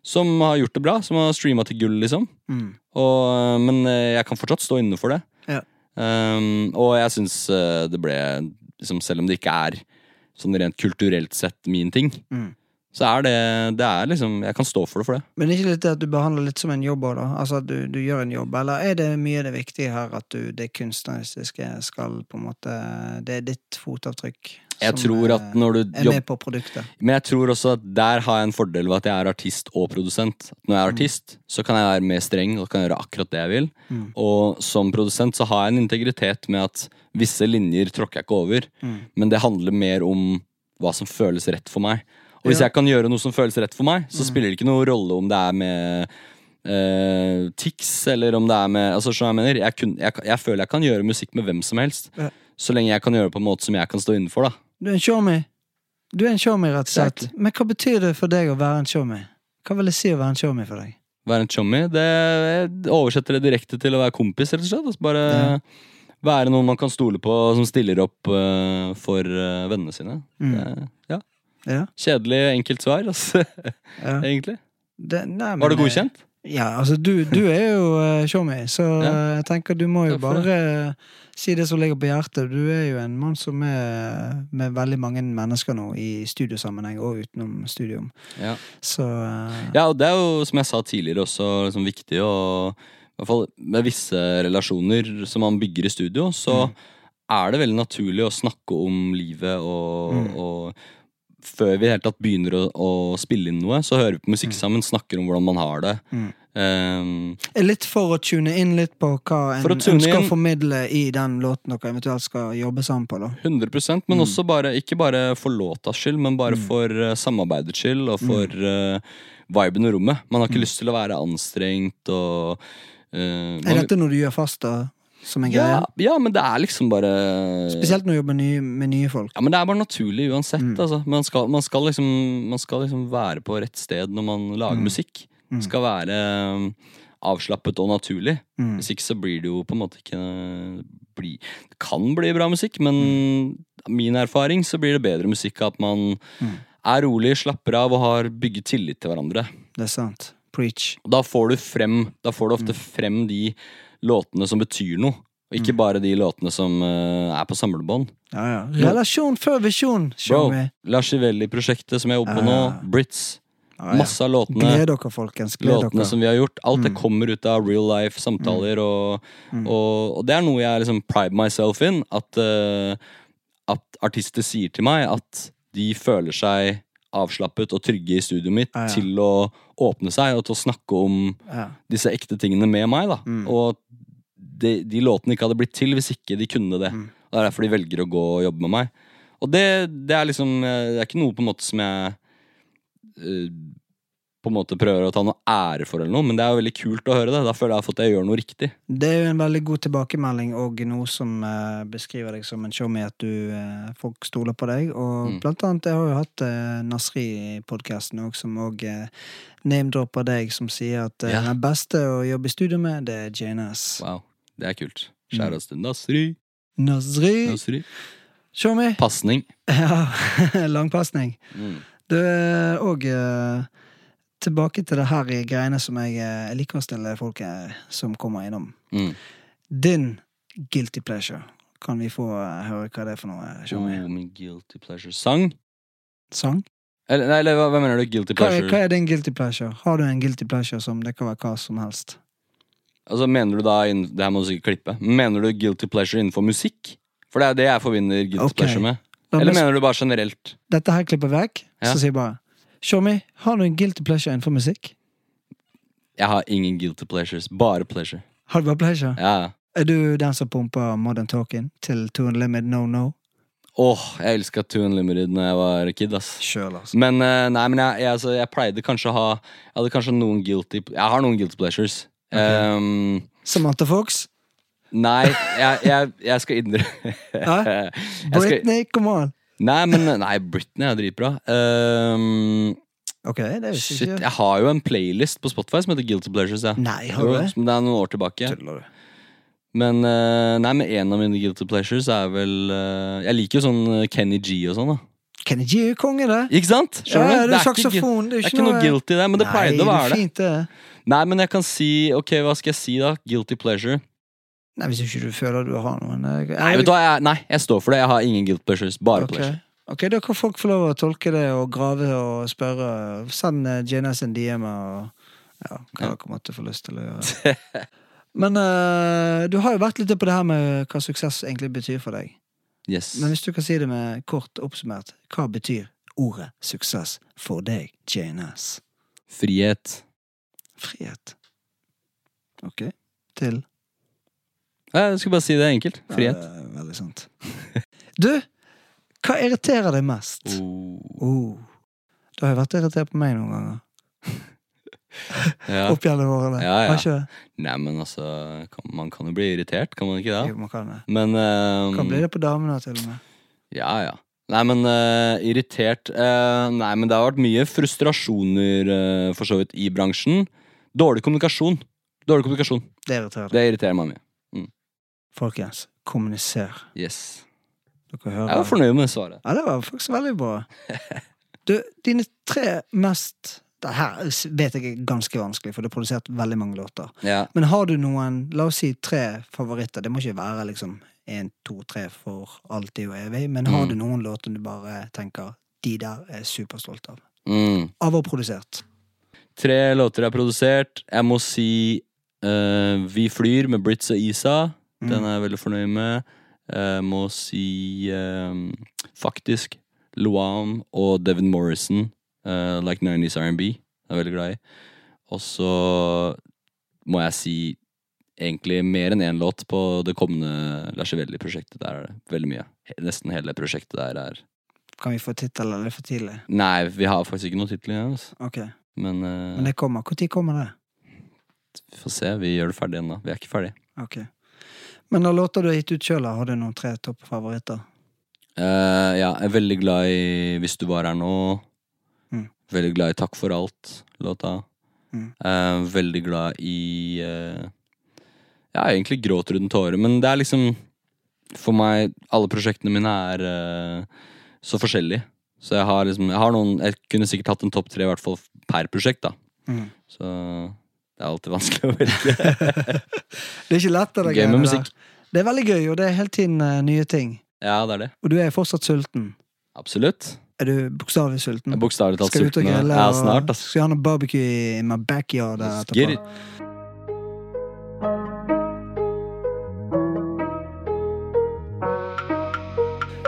Som har gjort det bra. Som har streama til gull, liksom. Mm. Og, eh, men eh, jeg kan fortsatt stå inne for det. Ja. Um, og jeg syns eh, det ble liksom, Selv om det ikke er sånn rent kulturelt sett min ting, Mm. Så er det Det er liksom Jeg kan stå for det for det. Men ikke litt det at du behandler litt som en jobb òg, da? Altså at du, du gjør en jobb, eller er det mye det viktige her at du, det kunstneriske skal på en måte Det er ditt fotavtrykk Jeg som tror eh, at når du er jobb- med på produktet? Men jeg tror også at der har jeg en fordel ved at jeg er artist og produsent. Når jeg er artist, så kan jeg være mer streng og kan gjøre akkurat det jeg vil. Mm. Og som produsent så har jeg en integritet med at visse linjer tråkker jeg ikke over. Mm. Men det handler mer om hva som føles rett for meg. Og hvis jeg kan gjøre noe som føles rett for meg, så Mm. spiller det ikke noe rolle om det er med uh, Tix eller om det er med Altså, jeg mener. Jeg, kun, jeg, jeg føler jeg kan gjøre musikk med hvem som helst. Ja. Så lenge jeg kan gjøre det på en måte som jeg kan stå innenfor, da. Du er en showmee. Du er en showmee, rett og slett. Exactly. Men hva betyr det for deg å være en showmee? Hva vil det si å være en showmee for deg? Være en chummy, det jeg oversetter det direkte til å være kompis, rett og slett. Altså bare Ja. være noen man kan stole på, som stiller opp uh, for uh, vennene sine. Mm. Det, ja. Ja, Kjedelig, enkelt svar, altså, ja. egentlig. Det, nei, men, Var det godkjent? Ja, altså du, du er jo uh, showme, så Ja. eh, jeg tenker du må jo bare eh, si det som ligger på hjertet. Du er jo en mann som er med veldig mange mennesker nå, i studiosammenheng og utenom studium. Ja. Så uh, ja, og det er jo, som jeg sa tidligere, også liksom, viktig å I hvert fall med visse relasjoner som man bygger i studio, så Mm. er det veldig naturlig å snakke om livet og, Mm. og før vi helt tatt begynner å, å spille inn noe, så hører vi på musikk sammen, snakker om hvordan man har det. Mm. Um, Litt for å tune inn litt på hva en ønsker å formidle i den låten dere eventuelt skal jobbe sammen på. da 100% men også bare, ikke bare for låtas skyld, men bare for uh, samarbeidets skyld og for uh, viben i rommet. Man har ikke lyst til å være anstrengt og uh, Er dette noe du gjør fast, da? Som en ja, greie? ja, men det er liksom bare Spesielt når du jobber nye, med nye folk. Ja, men Det er bare naturlig uansett. Mm. Altså. Man, skal, man, skal liksom, man skal liksom være på rett sted når man lager Mm. musikk. Mm. Skal være um, avslappet og naturlig. Mm. Hvis ikke så blir det jo på en måte ikke bli, Det kan bli bra musikk, men mm. min erfaring så blir det bedre musikk at man Mm. er rolig, slapper av og har bygget tillit til hverandre. Det er sant. Preach. Da får du frem Da får du ofte Mm. frem de låtene som betyr noe. Og ikke bare de låtene som uh, er på samlebånd. Ja, ja. Relasjon før visjon, Bro. Lascivelli-prosjektet som jeg jobber på Ja, nå. Brits. Masse av låtene. Gled dere, folkens. Gled Låtene dere. som vi har gjort. Alt det Mm. kommer ut av real life samtaler, og, Mm. og, og det er noe jeg liksom pride myself in. At, uh, at artister sier til meg at de føler seg avslappet og trygge i studioet mitt til å åpne seg og til å snakke om disse ekte tingene med meg. da Mm. Og de, de låtene ikke hadde blitt til hvis ikke de kunne det. Mm. Og Det er derfor de velger å gå og jobbe med meg. Og det, det er liksom eh, Det er ikke noe på en måte som jeg uh, på en måte prøver å ta noe ære for, eller noe men det er jo veldig kult å høre det. Da føler jeg at jeg gjør noe riktig. Det er jo en veldig god tilbakemelding og noe som eh, beskriver deg som en showme, at du, eh, folk stoler på deg. Og Mm. blant annet, jeg har jo hatt eh, Nasri i podkasten òg, som òg eh, name-dropper deg, som sier at eh, yeah. den beste å jobbe i studio med, det er JNS. Wow, det er kult. Mm. Skjæras til Nasri. Nasri! Nasri. Showme! Pasning. Ja, langpasning. Mm. Du, og eh, tilbake til det her i greiene som jeg, eh, liker å stille folk eh, som kommer innom. Mm. Din guilty pleasure. Kan vi få eh, høre hva det er for noe? Show me. Oh, min guilty pleasure. Sang? Sang? Eller, nei, eller hva, hva mener du? Guilty Hva er, hva er din guilty pleasure? Har du en guilty pleasure som det kan være hva som helst? Altså, mener du da Det her må du sikkert klippe. Mener du guilty pleasure innenfor musikk? For det er det jeg forbinder guilty Ok. pleasure med. La Eller mener du bare generelt? Dette her klipper vekk, Ja. så sier jeg bare me, har du en guilty pleasure innenfor musikk? Jeg har ingen guilty pleasures. Bare pleasure. Har du bare pleasure? Ja. ja. Er du den som pumper Modern Talking til To Unlimited No No? Åh, jeg elska Two Unlimited når jeg var kid, ass. Sjøl, altså. Men eh, nei, men jeg, jeg, altså, jeg pleide kanskje å ha Jeg hadde kanskje noen guilty Jeg har noen guilty pleasures. Ehm, Samantha Fox? nei, jeg, jeg, jeg skal innrømme Jeg skal- Britney, come on! Nei, men Nei, Britney er dritbra. Um, Ok, det er visst shit, ikke jeg har jo en playlist på Spotify som heter Guilty Pleasures. Ja. Nei, har du det? som det er noen år tilbake. Tuller du? Men eh, nei, men en av mine guilty pleasures er vel eh, Jeg liker jo sånn eh, Kenny G og sånn, da. Kenny G er konge, det. Ikke sant? Ja, Skjønner det er ikke det, er Det det er ikke noe guilty i det, men det pleide å være det. det. er Fint, det. Nei, men jeg kan si Ok, hva skal jeg si, da? Guilty pleasure. Nei, Hvis ikke du føler du har noen jeg, Nei, vet du hva, jeg, nei, jeg står for det. Jeg har ingen guilt pleasures. Bare okay. pleasure. Ok, Da kan folk få lov å tolke det og grave og spørre. Send eh, JNS en DM og ja, hva Ja. dere måtte få lyst til å gjøre. Men uh, du har jo vært litt på det her med hva suksess egentlig betyr for deg. Yes. Men hvis du kan si det med kort oppsummert, hva betyr ordet suksess for deg, JNS? Frihet. Frihet. Ok. Til Jeg skulle bare si det enkelt. Frihet. Ja, det er veldig sant. Du, hva irriterer deg mest? Oh. Oh. Du har jo vært irritert på meg noen ganger. Ja. Opp gjennom årene. Ja, ja. Har ikke det? Nei, men altså kan, Man kan jo bli irritert, kan man ikke det? Jo, man kan det. Men uh, Kan bli det på damene til og med. Ja, ja. Nei, men uh, irritert uh, Nei, men det har vært mye frustrasjoner eh, for så vidt i bransjen. Dårlig kommunikasjon. Dårlig kommunikasjon. Det irriterer. Det irriterer meg mye. Folkens, kommuniser. Yes. Dere hører. Jeg var fornøyd med svaret. Ja, det var faktisk veldig bra. Du, dine tre mest Det her vet jeg er ganske vanskelig, for du har produsert veldig mange låter. Ja. Men har du noen, la oss si tre favoritter? Det må ikke være liksom én, to, tre for alltid og evig, men har Mm. du noen låter du bare tenker de der er superstolt av? Mm. Av og produsert. Tre låter jeg har produsert. Jeg må si uh, Vi flyr med Brits og Isa. Den er jeg veldig fornøyd med. Jeg må si uh, faktisk Luam og Devin Morrison, eh, Like 90s R&B. Jeg er veldig glad i. Og så må jeg si egentlig mer enn én låt på det kommende Lascivelli-prosjektet. Der er det veldig mye. Nesten hele prosjektet der er Kan vi få tittel, eller for tidlig? Nei, vi har faktisk ikke noe tittel igjen. Altså. Ok, Men, uh, Men det kommer. Når kommer det? vi får se. Vi gjør det ferdig ennå. Vi er ikke ferdig. Ok. Men av låter du har gitt ut sjøl, har du noen tre toppfavoritter? Uh, ja, jeg er veldig glad i Hvis du var her nå. Veldig glad i Takk for alt-låta. Mm. Eh, veldig glad i eh, Ja, egentlig Gråter uten tårer, men det er liksom For meg, alle prosjektene mine er eh, så forskjellige. Så jeg har liksom Jeg har noen Jeg kunne sikkert hatt en topp tre, i hvert fall per prosjekt, da. Mm. Så det er alltid vanskelig å velge. Det er ikke lett, det Gøy med musikk. Det er veldig gøy, og det er hele tiden eh, nye ting. Ja, det er det. Og du er fortsatt sulten. Absolutt. Er du bokstavelig sulten? Bokstavelig talt Skal du ut og grille? Ja, snart, ass. Skal vi ha noe barbecue i my backyard etterpå?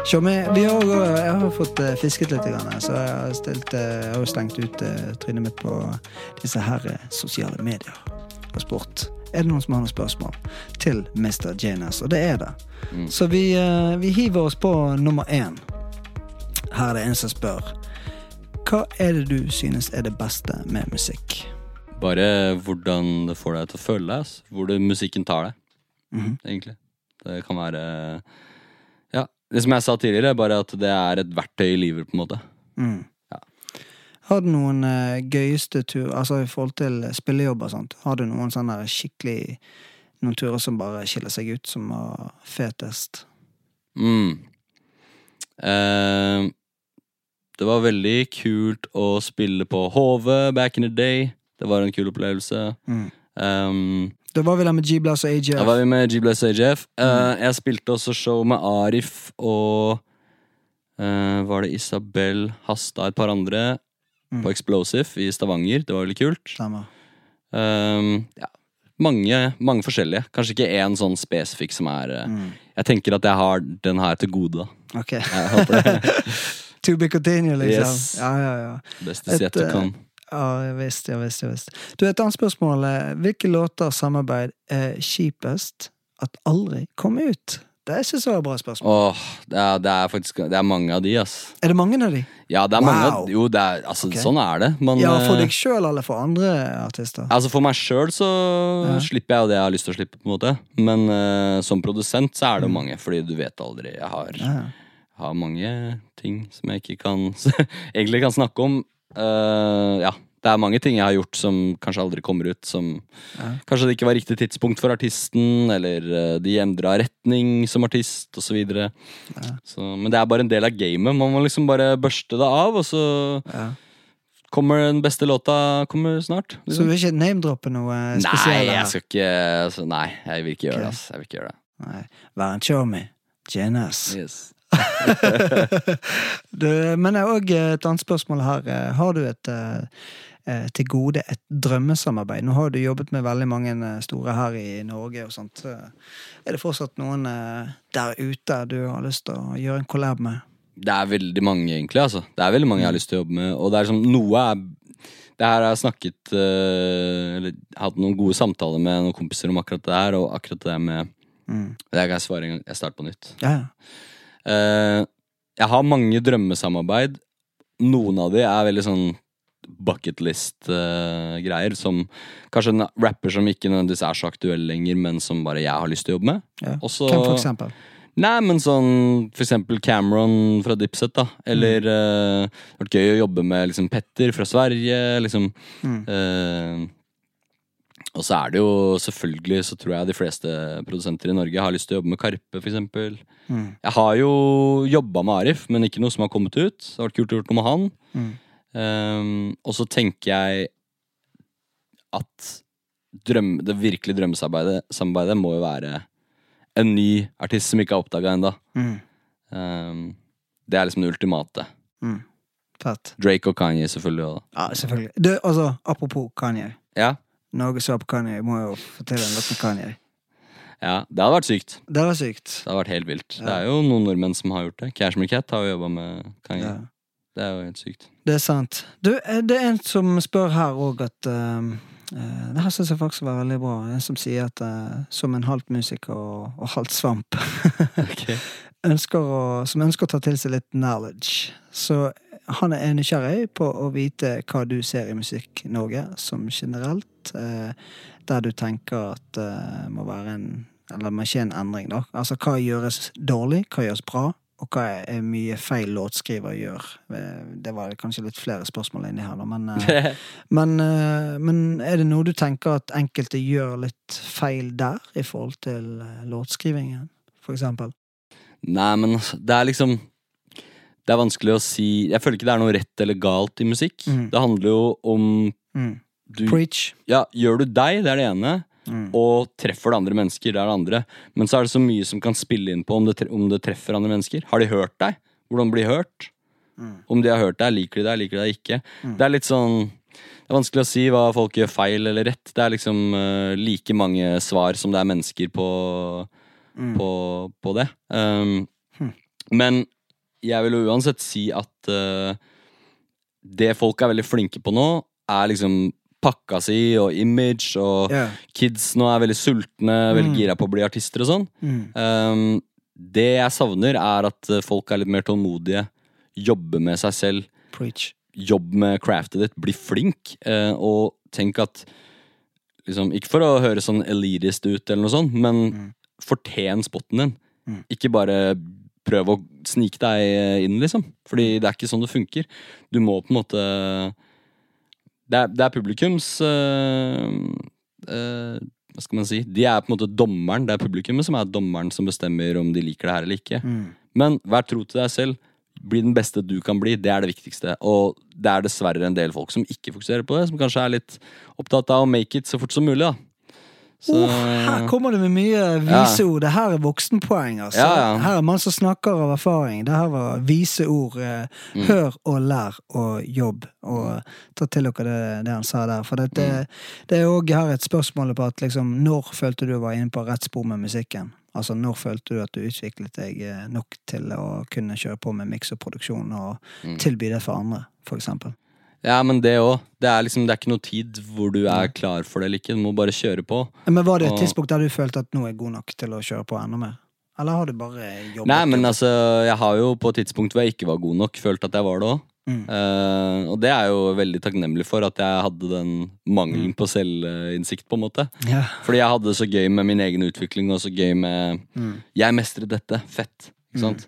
Tjommi, vi har jeg har fått eh, fisket litt, så jeg har, stilt, eh, jeg har stengt ut eh, trynet mitt på disse her sosiale medier og spurt. Er det noen som har noen spørsmål til Mr. Janus? Og det er det. Mm. Så vi, vi hiver oss på nummer én. Her er det en som spør. Hva er det du synes er det beste med musikk? Bare hvordan det får deg til å føle deg. ass. Hvor det, musikken tar deg, Mhm. egentlig. Det kan være Ja, det som jeg sa tidligere, bare at det er et verktøy i livet, på en måte. Mm. Ja. Har du noen uh, gøyeste tur Altså i forhold til spillejobber og sånt? Har du noen sånne skikkelig Noen turer som bare skiller seg ut, som var fetest? Mm. Eh, det var veldig kult å spille på HV back in the day. Det var en kul opplevelse. Mm. Um, Da var vi der med G-Blast og AJ. Da var vi med G-Bless AJF. Uh, jeg spilte også show med Arif og uh, Var det Isabel Hasta et par andre Mm. på Explosive i Stavanger. Det var veldig kult. Um, ja, mange, mange forskjellige. Kanskje ikke én sånn spesifikk som er uh, Mm. Jeg tenker at jeg har den her til gode, da. Ok. Jeg håper det. To be continued, liksom. Yes. Ja, ja, ja. Beste sett du kan. eh, come. Ja, jeg visste, jeg visste, jeg visste. Du, et annet spørsmål. eh, Hvilke låter og samarbeid er kjipest at aldri kom ut? Det er ikke så bra spørsmål. Åh, det er, det er faktisk Det er mange av de, ass. Er det mange av de? Ja, det er mange Wow. av Jo, det er, altså, okay. sånn er det. Men Ja, for eh, deg sjøl eller for andre artister? Altså For meg sjøl så Ja. slipper jeg jo det jeg har lyst til å slippe, på en måte. Men uh, som produsent så er det Mm. mange, fordi du vet aldri. Jeg har, Ja. Har mange ting som jeg ikke kan egentlig kan snakke om. Uh, ja, det er mange ting jeg har gjort som kanskje aldri kommer ut. Som Ja. Kanskje det ikke var riktig tidspunkt for artisten, eller eh, de endra retning som artist, osv. Ja. Så, men det er bare en del av gamet. Man må liksom bare børste det av, og så Ja. kommer den beste låta kommer snart. Så liksom. du vil ikke name-droppe noe Nei, spesielt? jeg skal ikke altså, Nei, jeg vil ikke gjøre okay. det. Altså. Jeg vil ikke gjøre det. Nei. Vær en chommy. Janus. Yes. Du, men det er òg et annet spørsmål her. Har du et eh, eh, til gode et drømmesamarbeid? Nå har du jobbet med veldig mange eh, store her i Norge og sånt. Er det fortsatt noen der ute du har lyst til å gjøre en collab med? Det er veldig mange, egentlig. altså Det er veldig mange jeg har lyst til å jobbe med. Og det er liksom, noe er Det her har jeg snakket Eller hatt noen gode samtaler med noen kompiser om akkurat det her, og akkurat det med Mm. Det kan jeg svare en gang. Jeg starter på nytt. Ja, ja. Eh, jeg har mange drømmesamarbeid. Noen av de er veldig sånn bucket list-greier. som kanskje en rapper som ikke nødvendigvis er så aktuell lenger, men som bare jeg har lyst til å jobbe med. ja. Også, Hvem for eksempel? Nei, men sånn for eksempel Cameron fra Dipset, da. Eller eh, Det har vært gøy å jobbe med liksom Petter fra Sverige, liksom. Mm. Eh, og så er det jo selvfølgelig, så tror jeg de fleste produsenter i Norge har lyst til å jobbe med Karpe, eksempel. Mm. Jeg har jo jobba med Arif, men ikke noe som har kommet ut. Det har vært kult å gjøre noe med han. Mm. Um, og så tenker jeg at drøm, det virkelige drømmesamarbeidet samarbeidet må jo være en ny artist som ikke er oppdaga ennå. Mm. det er liksom det ultimate. Mm. Fett. Drake og Kanye selvfølgelig òg. Ja, selvfølgelig. Du, altså, apropos Kanye. Ja. Norge så på Kanye. Jeg må jo fortelle en låt med Kanye. Ja, det hadde vært sykt. Det var sykt. Det hadde vært helt vilt. Det er jo noen nordmenn som har gjort det. Cashmere Cat har jo jobba med Kanye. Ja. Det er jo helt sykt. Det er sant. Du, eh, det er en som spør her òg at eh, Det her syns jeg faktisk var veldig bra. En som sier at uh, som en halvt musiker og, og halvt svamp ønsker å, Som ønsker å ta til seg litt knowledge. Så han er nysgjerrig på å vite hva du ser i Musikk-Norge som generelt. Eh, der du tenker at det må være en Eller må skje en endring, da. Altså hva gjøres dårlig, hva gjøres bra, og hva er mye feil låtskriver gjør. Eh, Det var kanskje litt flere spørsmål inni her, da, men eh, men, eh, men er det noe du tenker at enkelte gjør litt feil der, i forhold til eh, låtskrivingen, for eksempel? Nei, men altså, det er liksom Det er vanskelig å si Jeg føler ikke det er noe rett eller galt i musikk. Mm. Det handler jo om Mm. du, Preach. Ja, gjør du deg, det er det ene. Mm. Og treffer det andre mennesker, det er det andre. Men så er det så mye som kan spille inn på om det, om det treffer andre mennesker. Har de hørt deg? Hvordan blir de hørt? Mm. Om de har hørt deg, liker de deg, liker de deg ikke? Mm. Det er litt sånn Det er vanskelig å si hva folk gjør feil eller rett. Det er liksom uh, like mange svar som det er mennesker på, Mm. på, på det. Um, Hmm. Men jeg vil jo uansett si at uh, det folk er veldig flinke på nå, er liksom pakka si og image, og yeah. kids nå er veldig sultne, veldig Mm. gira på å bli artister og sånn. Mm. Um, det jeg savner, er at eh, folk er litt mer tålmodige. Jobbe med seg selv. Preach. Jobb med craftet ditt. Bli flink. uh, og tenk at liksom, Ikke for å høre sånn elitist ut, eller noe sånt, men Mm. fortjen spotten din. Mm. Ikke bare prøv å snike deg inn, liksom. Fordi det er ikke sånn det funker. Du må på en måte Det er, det er publikums øh, øh, Hva skal man si? De er på en måte dommeren. Det er publikummet som er dommeren som bestemmer om de liker det her eller ikke. Mm. Men vær tro til deg selv. Bli den beste du kan bli. Det er det viktigste. Og det er dessverre en del folk som ikke fokuserer på det, som kanskje er litt opptatt av å make it så fort som mulig, da. Så Oh, her kommer det med mye vise ord. Det her er voksenpoeng, altså. Ja, ja. Her er man som snakker av erfaring. Det her var vise ord. Eh, Mm. Hør og lær og jobb. Og ta til dere det, det han sa der. For det, Mm. det, er òg her et spørsmål på at liksom, når følte du var inne på rett spor med musikken? Altså, når følte du at du utviklet deg eh, nok til å kunne kjøre på med miks og produksjon og Mm. tilby det for andre, eksempel? Ja, men det òg. Det, liksom, det er ikke noe tid hvor du er klar for det eller ikke. Du må bare kjøre på. Men var det et Og- tidspunkt der du følte at nå er god nok til å kjøre på enda mer? Eller har du bare jobbet? Nei, men altså, jeg har jo på et tidspunkt hvor jeg ikke var god nok, følt at jeg var det òg. Mm. og det er jo veldig takknemlig for at jeg hadde den mangelen på selvinnsikt, på en måte. yeah. Fordi jeg hadde det så gøy med min egen utvikling, og så gøy med Mm. Jeg mestret dette. Fett. Ikke sant?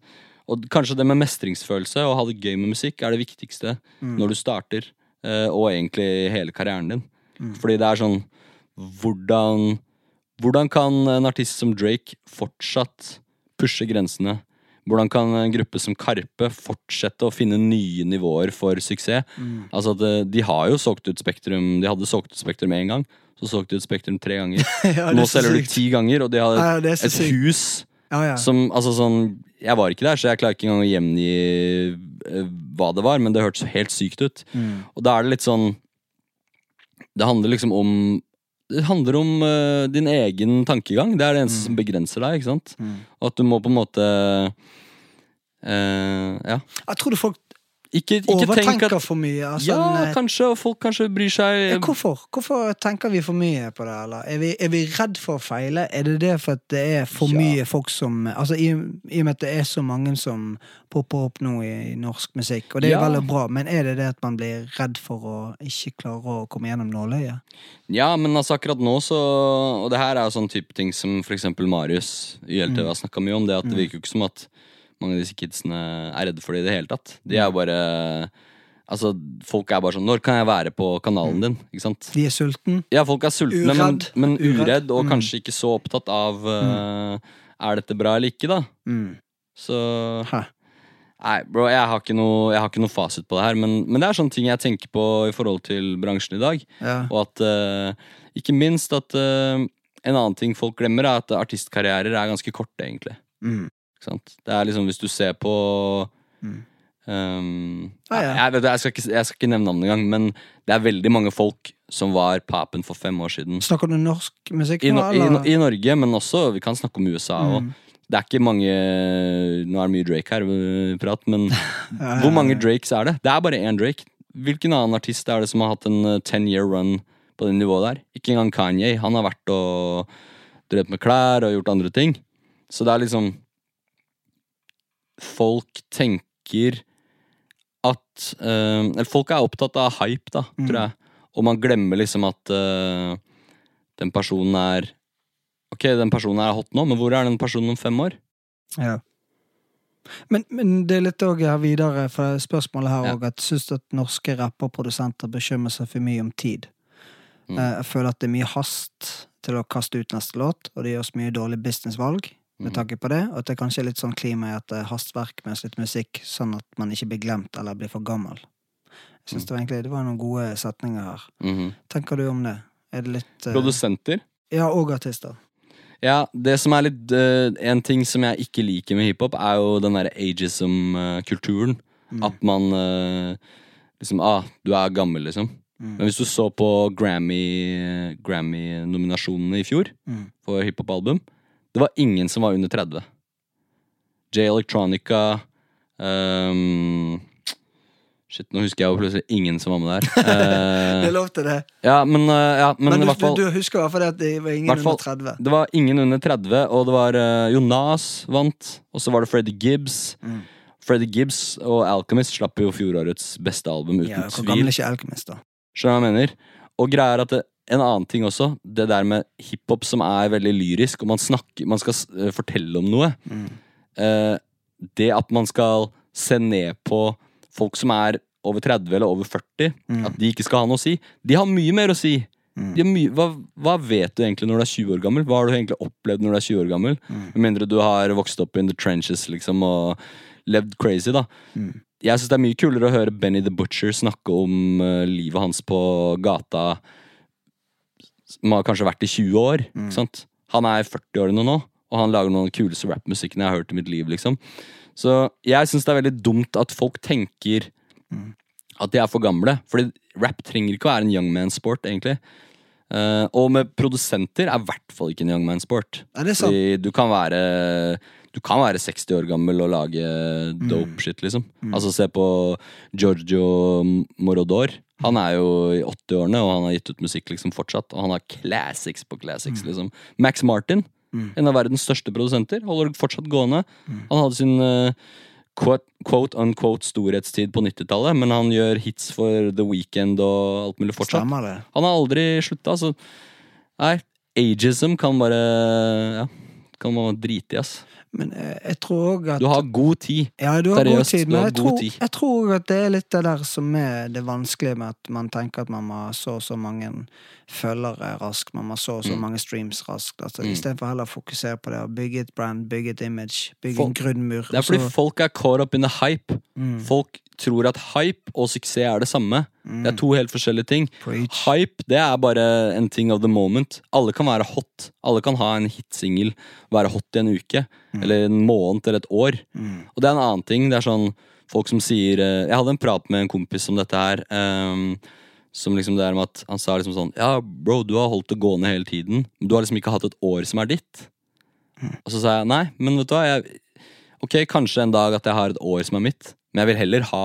Og kanskje det med mestringsfølelse og ha det gøy med musikk er det viktigste Mm. når du starter, eh, og egentlig hele karrieren din. Mm. Fordi det er sånn Hvordan Hvordan kan en artist som Drake fortsatt pushe grensene? Hvordan kan en gruppe som Karpe fortsette å finne nye nivåer for suksess? Mm. Altså at eh, De har jo solgt ut Spektrum De hadde solgt ut Spektrum én gang, så solgte de ut Spektrum tre ganger. ja, Nå er selger de ti ganger, og de har Ja, det et sykt. hus Ja, ja. som Altså sånn Jeg var ikke der, så jeg klarer ikke engang å gjengi eh, hva det var, men det hørtes helt sykt ut. Mm. Og da er det litt sånn Det handler liksom om Det handler om uh, din egen tankegang. Det er det eneste som begrenser deg. ikke sant? Mm. Og at du må på en måte uh, Ja. Jeg tror du folk Ikke, ikke tenk overtenker at for mye. Altså, Ja, kanskje, og folk kanskje bryr seg ja, hvorfor? Hvorfor tenker vi for mye på det? Eller? Er, vi, er vi redd for å feile? Er det det for at det er for Ja. mye folk som Altså I, I og med at det er så mange som popper opp nå i, i norsk musikk, og det er Ja. veldig bra, men er det det at man blir redd for å ikke klare å komme gjennom nåløyet? Ja, men altså akkurat nå så Og det her er jo sånn type ting som for eksempel Marius i YLTV Mm. har snakka mye om. Det at det virker jo ikke som at mange av disse kidsene er redde for det i det hele tatt. De er bare Altså, folk er bare sånn Når kan jeg være på kanalen din? Ikke sant? De er sulten. Ja, folk er sultne, men, Uredd. men men uredd, og Mm. kanskje ikke så opptatt av uh, Er dette bra eller ikke, da? Mm. Så Hæ. Nei, bro, jeg har ikke noe, jeg har ikke noe fasit på det her, men, men det er sånne ting jeg tenker på i forhold til bransjen i dag. Ja. Og at uh, Ikke minst at uh, en annen ting folk glemmer, er at artistkarrierer er ganske korte, egentlig. Mm. Det er liksom Hvis du ser på Mm. Um, Ah, ja. jeg, vet, jeg, skal ikke, jeg skal ikke nevne navnet engang, men det er veldig mange folk som var papen for fem år siden. Snakker du norsk musikk I, no, i? I Norge, men også Vi kan snakke om USA òg. Mm. Det er ikke mange Nå er det mye Drake her, øh, prat, men Ja, hvor mange. Drakes er det? Det er bare én Drake. Hvilken annen artist er det som har hatt en uh, ten year run på det nivået der? Ikke engang Kanye. Han har vært og drevet med klær og gjort andre ting. Så det er liksom Folk tenker at uh, Eller folk er opptatt av hype, da, Mm. tror jeg. Og man glemmer liksom at uh, den personen er Ok, den personen er hot nå, men hvor er den personen om fem år? Ja. Men, men det er litt òg her videre for spørsmålet her Ja. òg, at syns du at norske rapperprodusenter bekymrer seg for mye om tid? Mm. Eh, Jeg føler at det er mye hast til å kaste ut neste låt, og det gjøres mye dårlig businessvalg med Mm. tanke på det, og at det kanskje er litt sånn klima i at det er hastverk med litt musikk, sånn at man ikke blir glemt eller blir for gammel. Jeg syns Mm. det var egentlig det var noen gode setninger her. Mhm. Tenker du om det? Er det litt uh... Produsenter? Ja, og artister. Ja, det som er litt uh, En ting som jeg ikke liker med hiphop, er jo den derre ageism-kulturen. Mm. At man uh, liksom Ah, du er gammel, liksom. Mm. Men hvis du så på Grammy Grammy-nominasjonene i fjor Mm. for hiphop-album, det var ingen som var under 30. J Electronica um, Shit, nå husker jeg jo plutselig ingen som var med der. Det Eh, er lov til det. ja, men, uh, ja, men, Men, i du, fall du husker i hvert fall det at det var ingen fall, under 30. Det var ingen under 30, og det var uh, Jonas vant, og så var det Freddie Gibbs. Mm. Freddie Gibbs og Alchemist slapp jo fjorårets beste album, uten Ja, hvor tvil. gammel er ikke Alchemist, da? Skjønner du hva jeg mener? Og greia er at det, en annen ting også, det der med hiphop som er veldig lyrisk, og man snakker Man skal eh, fortelle om noe. Mm. Eh, det at man skal se ned på folk som er over 30 eller over 40, Mm. at de ikke skal ha noe å si. De har mye mer å si. Mm. Mye, hva, hva vet du egentlig når du er 20 år gammel? Hva har du egentlig opplevd når du er 20 år gammel? Mm. Med mindre du har vokst opp in the trenches liksom og levd crazy, da. Jeg syns det er mye kulere å høre Benny the Butcher snakke om uh, livet hans på gata som har kanskje vært i 20 år. Mm. Ikke sant? Han er i 40-årene nå, og han lager noen av den kuleste rappmusikken jeg har hørt i mitt liv. liksom Så jeg syns det er veldig dumt at folk tenker Mm. at de er for gamle. Fordi rap trenger ikke å være en young man sport, egentlig. Uh, og med produsenter er i hvert fall ikke en young man sport. Er det sant. Fordi du kan være Du kan være 60 år gammel og lage dope shit, liksom. Altså Se på Giorgio Morodor. Han er jo i 80-årene, og han har gitt ut musikk liksom fortsatt. Og han har classics på classics, liksom. Max Martin, en av verdens største produsenter, holder fortsatt gående. Han hadde sin uh, quote, quote unquote storhetstid på 90-tallet, men han gjør hits for The Weekend og alt mulig fortsatt. Stemmer det? Han har aldri slutta, så Nei, ageism kan bare Ja, kan man drite i, ass. Men jeg, jeg tror òg at Du har god tid. Ja, du har god tid, men jeg tror, tid. jeg tror òg at det er litt det der som er det vanskelige med at man tenker at man må ha så og så mange følgere raskt, man må ha så og så Mm. mange streams raskt. Altså, Mm. Istedenfor heller å fokusere på det å bygge et brand, bygge et image, bygge Folk- en grunnmur. Det er fordi så- folk er caught up in the hype. mm, Folk tror at hype og suksess er det samme. Det er mm, to helt forskjellige ting. preach. Hype det er bare en ting of the moment. Alle kan være hot. Alle kan ha en hitsingel, være hot i en uke. Eller en måned eller et år. Mm, Og det er en annen ting. Det er sånn folk som sier eh, Jeg hadde en prat med en kompis om dette her. Um, som liksom det er med at Han sa liksom sånn Ja, bro, du har holdt det gående hele tiden. Men du har liksom ikke hatt et år som er ditt. Og så sa jeg nei, men vet du hva jeg, Ok, kanskje en dag at jeg har et år som er mitt, men jeg vil heller ha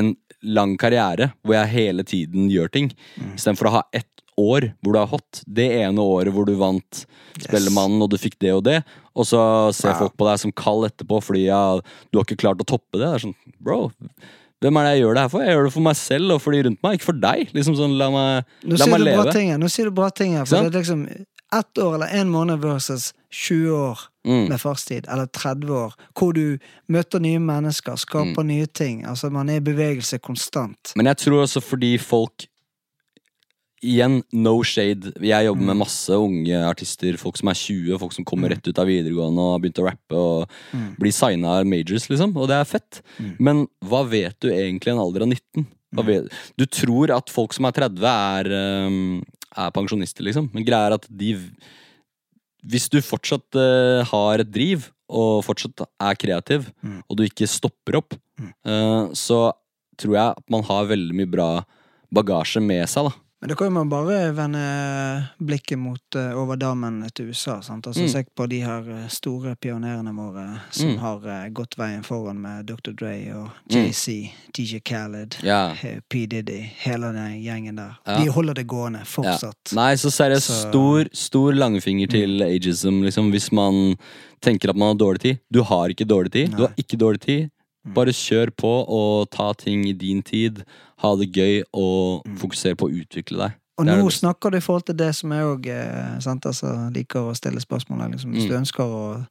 en lang karriere hvor jeg hele tiden gjør ting, istedenfor å ha ett år hvor du er hot. Det ene året hvor du vant Spellemann og du fikk det og det, og så ser Ja. folk på deg som kald etterpå fordi ja, du har ikke klart å toppe det. Det er sånn, bro, hvem er det jeg gjør det her for? Jeg gjør det for meg selv og for de rundt meg, ikke for deg. Liksom sånn, La meg, Nå la meg leve. ting. Nå sier du bra ting her. For det er liksom ett år eller én måned versus 20 år Mm. med fartstid, eller 30 år, hvor du møter nye mennesker, Mm. skaper nye ting. Altså, man er i bevegelse konstant. Men jeg tror også fordi folk Igjen, no shade. Jeg jobber med masse unge artister. Folk som er 20, folk som kommer rett ut av videregående og har begynt å rappe og Mm. blir signa av majors, liksom. Og det er fett. Men hva vet du egentlig i en alder av 19? Hva vet, du tror at folk som er 30, er, um, er pensjonister, liksom. Men greia er at de hvis du fortsatt uh, har et driv, og fortsatt er kreativ, Mm. og du ikke stopper opp, Mm. eh, så tror jeg at man har veldig mye bra bagasje med seg, da. Men da kan man bare vende blikket mot uh, over dammen til USA. Sant? Altså, Mm. Se på de her eh, store pionerene våre som Mm. har uh, gått veien foran med Dr. Dre og JC, DJ Khaled, Ja. eh, P. Diddy, hele den gjengen der. Ja. De holder det gående fortsatt. Nei, så seriøst, stor, stor langfinger til ageism, liksom, hvis man tenker at man har dårlig tid. Du har ikke dårlig tid. Du har ikke dårlig tid. Mm. Bare kjør på og ta ting i din tid. Ha det gøy og Mm. fokusere på å utvikle deg. Og nå det snakker du i forhold til det som jeg òg eh, altså, liker å stille spørsmål om. Liksom, hvis Mm. du ønsker å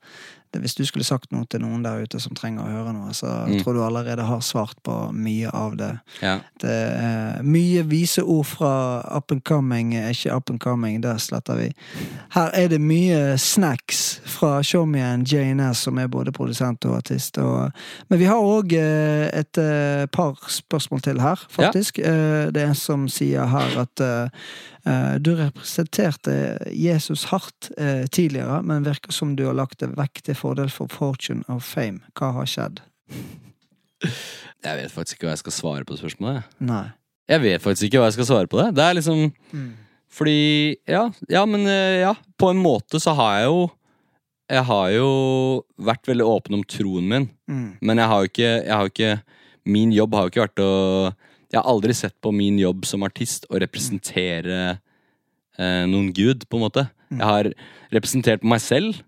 det, Hvis du skulle sagt noe til noen der ute som trenger å høre noe, så Mm. tror du allerede har svart på mye av det. Ja. Det er mye vise ord fra up and coming, er ikke up and coming, det sletter vi. Her er det mye snacks fra showmien JNS, som er både produsent og artist. Og, men vi har òg et eh, par spørsmål til her, faktisk. Ja. Det er en som sier her at eh, eh, du representerte Jesus hardt eh, tidligere, men virker som du har lagt det vekk til fordel for fortune og fame. Hva har skjedd? Jeg vet faktisk ikke hva jeg skal svare på det spørsmålet. Nei. Jeg vet faktisk ikke hva jeg skal svare på det. Det er liksom Fordi Ja, ja men eh, ja. På en måte så har jeg jo Jeg har jo vært veldig åpen om troen min. Mm. Men jeg har jo ikke, jeg har ikke Min jobb har jo ikke vært å Jeg har aldri sett på min jobb som artist å representere eh, noen gud, på en måte. Jeg har representert meg selv,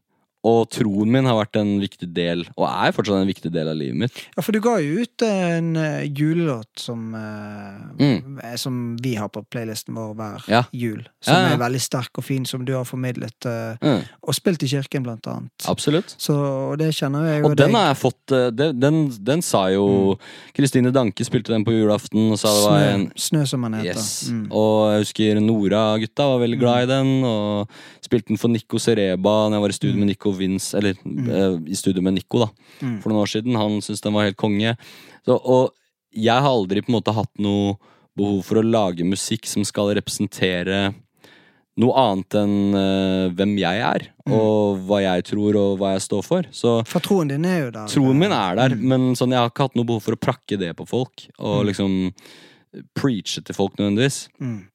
og troen min har vært en viktig del, og er fortsatt en viktig del av livet mitt. Ja, for du ga jo ut en eh, julelåt som, eh, Mm. eh, som vi har på playlisten vår hver Ja. jul. Som Ja, ja. er veldig sterk og fin, som du har formidlet, eh, Mm, og spilt i kirken, blant annet. absolutt. Så og det kjenner jeg jo Og den deg- har jeg fått eh, Den, den, den sa jo Kristine Danke spilte den på julaften og sa det var en snø, som han heter. Yes. Mm. Og jeg husker Nora-gutta var veldig glad i den, og spilte den for Nico Sereba når jeg var i studio med Nico Vince, eller eh, i studio med Nico, da, Mm. for noen år siden. Han syntes den var helt konge. Så, og jeg har aldri på en måte hatt noe behov for å lage musikk som skal representere noe annet enn uh, hvem jeg er, og hva jeg tror og hva jeg står for. Så For troen din er jo der. Troen min er der, Mm. men sånn, jeg har ikke hatt noe behov for å prakke det på folk. Og liksom preache til folk nødvendigvis. Mm.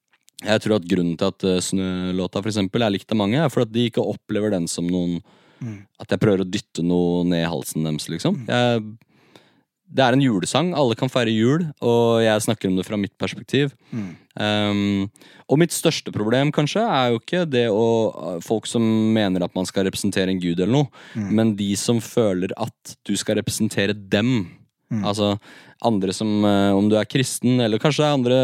Jeg tror at grunnen til at uh, Snølåta for eksempel er likt av mange, er for at de ikke opplever den som noen Mm. At jeg prøver å dytte noe ned i halsen deres, liksom. Jeg, det er en julesang. Alle kan feire jul, og jeg snakker om det fra mitt perspektiv. Mm. Um, og mitt største problem kanskje er jo ikke det å folk som mener at man skal representere en gud eller noe, Mm. men de som føler at du skal representere dem. Mm. Altså andre som eh, Om du er kristen, eller kanskje andre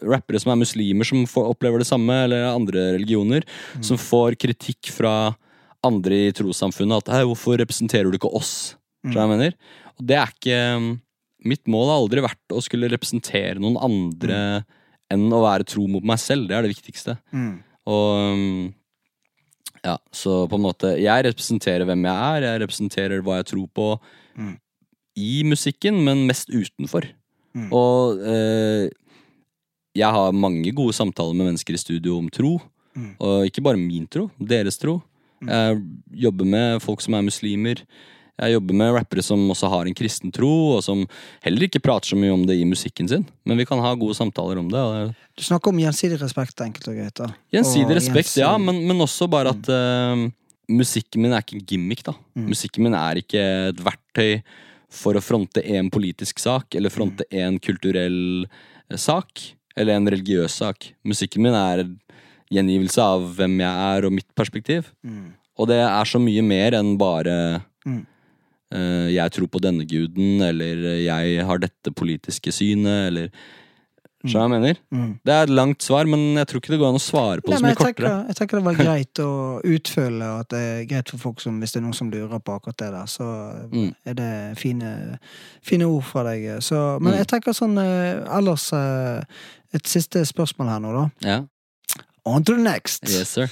rappere som er muslimer som får, opplever det samme, eller andre religioner, Mm. som får kritikk fra andre i trossamfunnet at 'hvorfor representerer du ikke oss?' Mm. Det er ikke Mitt mål har aldri vært å skulle representere noen andre enn å være tro mot meg selv. Det er det viktigste. Mm. Og um, ja, så på en måte Jeg representerer hvem jeg er, jeg representerer hva jeg tror på Mm. i musikken, men mest utenfor. Mm. Og eh, jeg har mange gode samtaler med mennesker i studio om tro. Mm. Og ikke bare min tro, deres tro. Jeg jobber med folk som er muslimer. Jeg jobber med rappere som også har en kristen tro, og som heller ikke prater så mye om det i musikken sin. Men vi kan ha gode samtaler om det. Du snakker om gjensidig respekt, enkelt og greit. da. Gjensidig respekt, gjensidig- ja, men, men også bare at uh, musikken min er ikke en gimmick, da. Mm. Musikken min er ikke et verktøy for å fronte en politisk sak, eller fronte en kulturell eh, sak, eller en religiøs sak. Musikken min er gjengivelse av hvem jeg er, og mitt perspektiv. Mm. Og det er så mye mer enn bare Mm. uh, jeg tror på denne guden, eller jeg har dette politiske synet, eller Skjønner du hva jeg mener? Mm. Det er et langt svar, men jeg tror ikke det går an å svare på Nei, det så mye jeg, tenker, jeg tenker det var greit å utfølge og at det er greit for folk som, hvis det er noen som lurer på akkurat det der, så Mm. er det fine, fine ord fra deg. Så, men Mm. jeg tenker sånn eh, ellers eh, Et siste spørsmål her nå, da. Ja, On to the next. yes sir.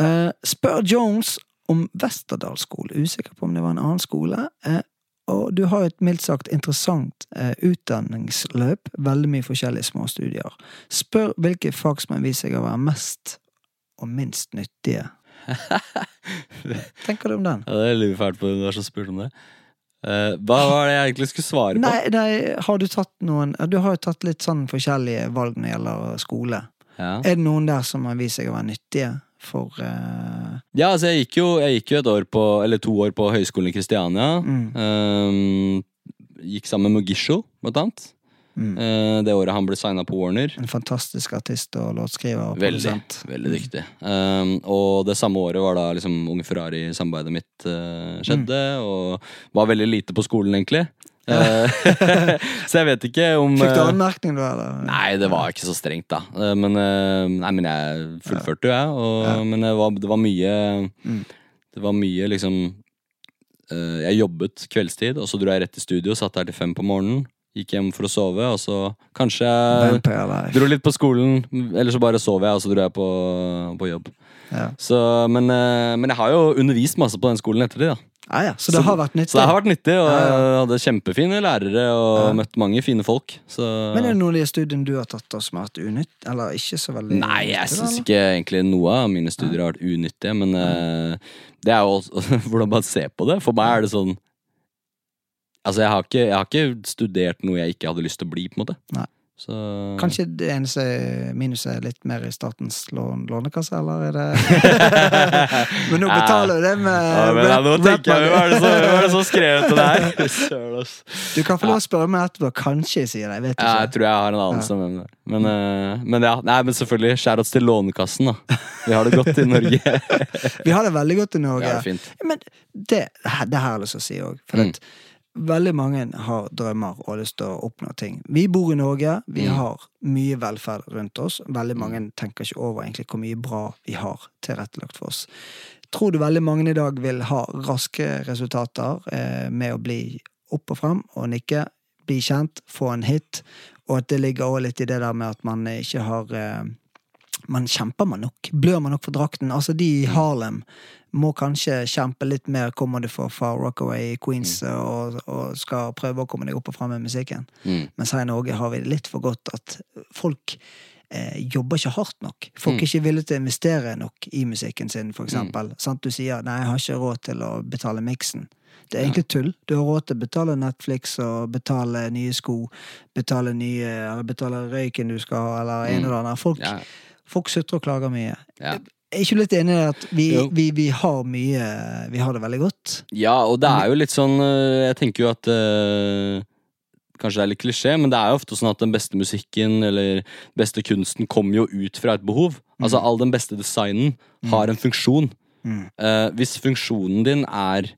Uh, spør Jones om Westerdal skole. Usikker på om det var en annen skole. Uh, og du har et mildt sagt interessant uh, utdanningsløp. Veldig mye forskjellige små studier. Spør hvilke fag som har vist seg å være mest og minst nyttige. Tenker du om den? Ja, det er litt fælt på hvem som spurte om det. Uh, hva var det jeg egentlig skulle svare på? Nei, nei, har du tatt noen Du har jo tatt litt sånn forskjellige valg når det gjelder skole. Ja. Er det noen der som har vist seg å være nyttige for uh... Ja, altså jeg gikk jo, jeg gikk jo et år på, eller to år på høyskolen i Kristiania. Mm. Um, gikk sammen med Mugisho, blant annet. Mm. Uh, det året han ble signa på Warner. En fantastisk artist og låtskriver og Veldig, produsent. veldig dyktig. Um, og det samme året var da liksom Unge Ferrari-samarbeidet mitt uh, skjedde, Mm. og var veldig lite på skolen, egentlig. Eh, så jeg vet ikke om Fikk du eh, anmerkning du, eller? Nei, det var ikke så strengt, da. Eh, Men, nei, men jeg fullførte jo, jeg. Og, Ja. Men det var, det var mye Mm. Det var mye liksom Jeg jobbet kveldstid, og så dro jeg rett til studio, satt der til fem på morgenen. Gikk hjem for å sove, og så kanskje jeg dro litt på skolen. Eller så bare sov jeg, og så dro jeg på, på jobb. Ja. Så, men, eh, men jeg har jo undervist masse på den skolen etter det. da. Ah, ja. Så det har vært nyttig. Så det har vært nyttig, og jeg hadde kjempefine lærere og Ja. møtt mange fine folk. Så Men er det noen av de studiene du har tatt som har vært unytt? Eller ikke så veldig Nei, jeg syns ikke egentlig noe av mine studier har vært unyttige, men uh, det er jo også hvordan man ser på det. For meg er det sånn Altså, jeg har, ikke, jeg har ikke studert noe jeg ikke hadde lyst til å bli, på en måte. Nei. Så Kanskje det eneste minuset er litt mer i statens lån, lånekasse, eller er det Men nå betaler du det med ja, men, ja, Nå tenker jeg, Hva er det så, er det så skrevet til deg? Du kan få lov å spørre meg etterpå. Kanskje jeg sier det. Jeg vet Ja, jeg tror jeg har en anelse om hvem det er. Men, eh, men ja, nei, men selvfølgelig. Shoutouts til Lånekassen, da. Vi har det godt i Norge. Vi har det veldig godt i Norge. Ja, det fint. Men det, det har jeg lyst til å si òg. For Mm. at veldig mange har drømmer og lyst til å oppnå ting. Vi bor i Norge, vi Mm. har mye velferd rundt oss. Veldig mange tenker ikke over egentlig hvor mye bra vi har tilrettelagt for oss. Tror du veldig mange i dag vil ha raske resultater eh, med å bli opp og frem og nikke, bli kjent, få en hit, og at det ligger også litt i det der med at man ikke har eh, man kjemper man nok? Blør man nok for drakten? Altså, de i Harlem må kanskje kjempe litt mer, kommer du fra, Far Rockaway i Queens og, og skal prøve å komme deg opp og frem med musikken. Mm. Mens her i Norge har vi det litt for godt at folk eh, jobber ikke hardt nok. Folk Mm. er ikke villige til å investere nok i musikken sin, for eksempel. Sant? Du sier 'nei, jeg har ikke råd til å betale miksen'. Det er egentlig tull. Du har råd til å betale Netflix og betale nye sko, betale nye Eller betale røyken du skal ha, eller en Mm. eller annen. Folk, Ja, folk sutrer og klager mye. ja. Er ikke litt enig i at vi, vi, vi har mye Vi har det veldig godt? Ja, og det er jo litt sånn øh, Jeg tenker jo at øh, Kanskje det er litt klisjé, men det er jo ofte sånn at den beste musikken eller beste kunsten kommer jo ut fra et behov. Altså all den beste designen har en funksjon. Mm. Uh, hvis funksjonen din er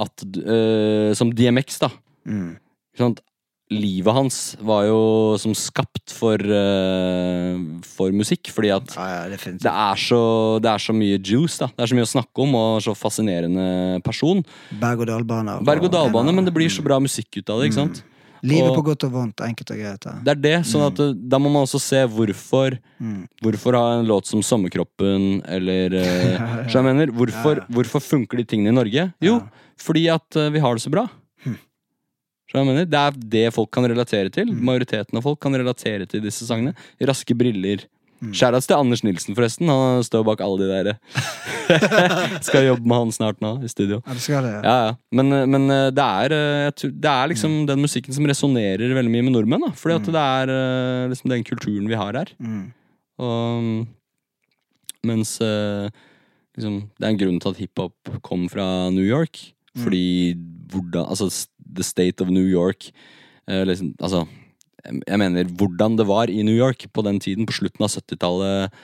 at øh, Som DMX, da. Mm. Ikke sant? Livet hans var jo som skapt for, uh, for musikk, fordi at Ja, ja, definitivt. det er, så, det er så mye juice, da. Det er så mye å snakke om, og så fascinerende person. Berg-og-dal-bane. Berg-og-dal-bane, men det blir så bra musikk ut av det, ikke sant? Livet på godt og vondt. Enkelt og greit. Ja. Det er det, sånn at mm. da må man også se hvorfor Mm. Hvorfor ha en låt som Sommerkroppen, eller eh, Så jeg mener, hvorfor, Ja, ja. hvorfor funker de tingene i Norge? Jo, Ja. fordi at eh, vi har det så bra. Hm. Så jeg mener, Det er det folk kan relatere til. Mm. Majoriteten av folk kan relatere til disse sangene. Raske briller. Mm. Shoutouts til Anders Nilsen, forresten. Han står bak alle de der. Skal jobbe med han snart nå, i studio. Ja, det skal det. Ja. Ja, ja. Men, men eh, det, er, eh, jeg tror- det er liksom den musikken som resonnerer veldig mye med nordmenn. Da. Fordi at det er eh, liksom den kulturen vi har her. Mm. Og, mm, mens eh, liksom, det er en grunn til at hiphop kom fra New York. Fordi hvordan Altså, the state of New York eh, liksom, Altså, jeg mener hvordan det var i New York på den tiden, på slutten av 70-tallet,